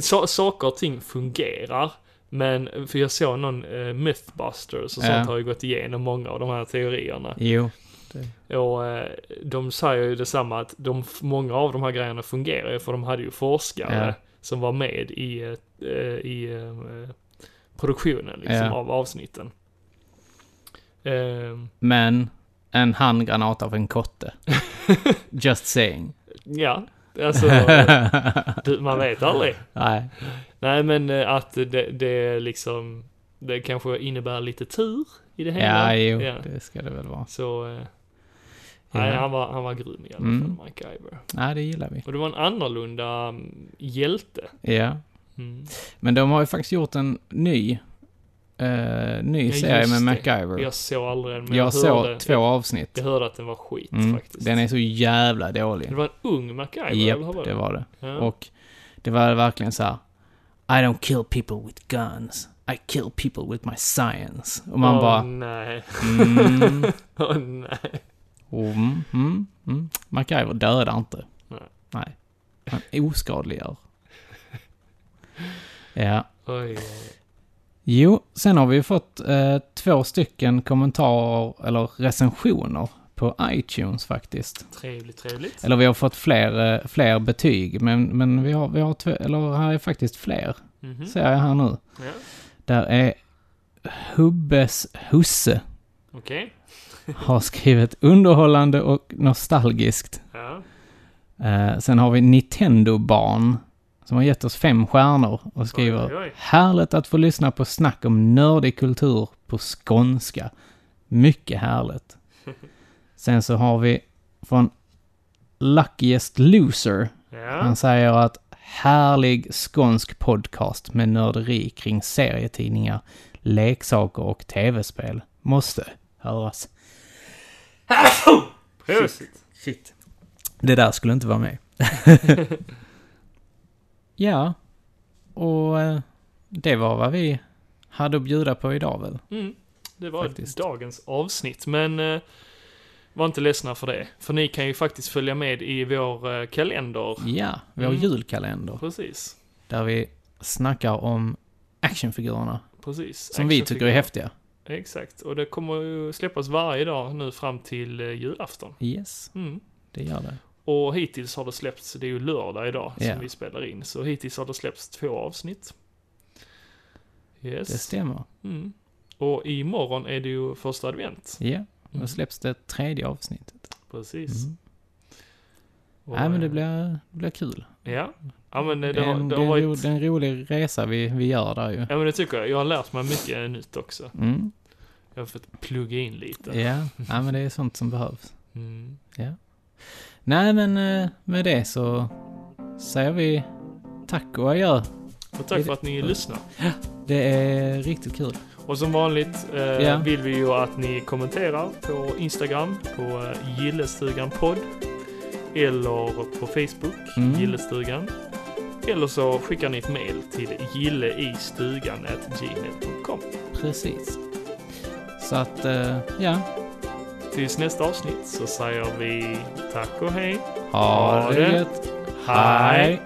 sa- saker och ting fungerar. Men, för jag såg någon uh, Mythbusters och Ja. sånt har ju gått igenom många av de här teorierna. Jo. Och eh, de säger ju detsamma att de, många av de här grejerna fungerar ju för de hade ju forskare Ja. som var med i, eh, i eh, produktionen liksom, Ja. av avsnitten. Ehm, Men en handgranat av en kotte. Just saying. Ja, alltså, du, man vet aldrig. Nej. Nej, men eh, att det, det liksom, det kanske innebär lite tur i det hela. Ja, jo, det ska det väl vara. Så, eh, nej, Ja. han var, han var grym i alla Mm. fall, MacGyver. Nej, det gillar vi. Och det var en annorlunda mm, hjälte. Ja. Mm. Men de har ju faktiskt gjort en ny, eh, ny Ja, serie med det. MacGyver. Jag såg aldrig den, men jag jag såg hörde- två jag- avsnitt. Jag hörde att den var skit Mm, faktiskt. Den är så jävla dålig. Det var en ung MacGyver, Japp, eller var det var det. Ja. Och det var verkligen så här. I don't kill people with guns. I kill people with my science. Och man Åh, bara... nej. Mm, Åh nej. mm, mm, mm. MacGyver dödar inte. Nej. Nej. Han oskadliggör. Ja. Oj. Jo, sen har vi fått eh, två stycken kommentarer, eller recensioner, på iTunes faktiskt. Trevligt, trevligt. Eller vi har fått fler, eh, fler betyg, men, men vi har, vi har två, eller här är faktiskt fler. Mhm. Ser jag här nu. Ja. Där är Hubbes Husse Okej. har skrivit underhållande och nostalgiskt. Ja. Eh, sen har vi Nintendo-barn som har gett oss fem stjärnor och skriver Oj, oj. Härligt att få lyssna på snack om nördig kultur på skånska. Mycket härligt. Sen så har vi från Luckiest Loser. Ja. Han säger att härlig skånsk podcast med nörderi kring serietidningar, leksaker och tv-spel måste höras. Prosit. Shit. Det där skulle inte vara med. ja, och eh, det var vad vi hade att bjuda på idag väl? Mm, det var Faktiskt. dagens avsnitt, men eh, var inte ledsna för det. För ni kan ju faktiskt följa med i vår eh, kalender. Ja, vår Mm. julkalender. Precis, Där vi snackar om actionfigurerna. precis. Som vi tycker är häftiga. Exakt, och det kommer ju släppas varje dag nu fram till julafton. Yes, Mm. det gör det. Och hittills har det släppts, det är ju lördag idag Ja. som vi spelar in, så hittills har det släppts två avsnitt. Yes. Det stämmer. Mm. Och imorgon är det ju första advent. Ja, då Mm. släpps det tredje avsnittet. Precis. Mm. Och, Nej men det eh, blir, det blir kul. Ja. Ja men det, Det är har, det det har ro, varit... det är en rolig resa vi, vi gör där ju. Ja men det tycker jag. Jag har lärt mig mycket nytt också. Mm. Jag har fått plugga in lite. Ja, ja, men det är sånt som behövs. Mm. Ja. Nej, men eh, med det så säger vi tack och adjö. Och tack för att ni lyssnar. Det är riktigt kul. Och som vanligt eh, Ja. vill vi ju att ni kommenterar på Instagram, på eh, Gillestugan podd. Eller på Facebook, Mm. Gillestugan. Eller så skickar ni ett mail till gilleistugan.gmail.com. Precis. Så att, eh, ja tills nästa avsnitt så säger vi tack och hej. Ha, ha det gött. hej.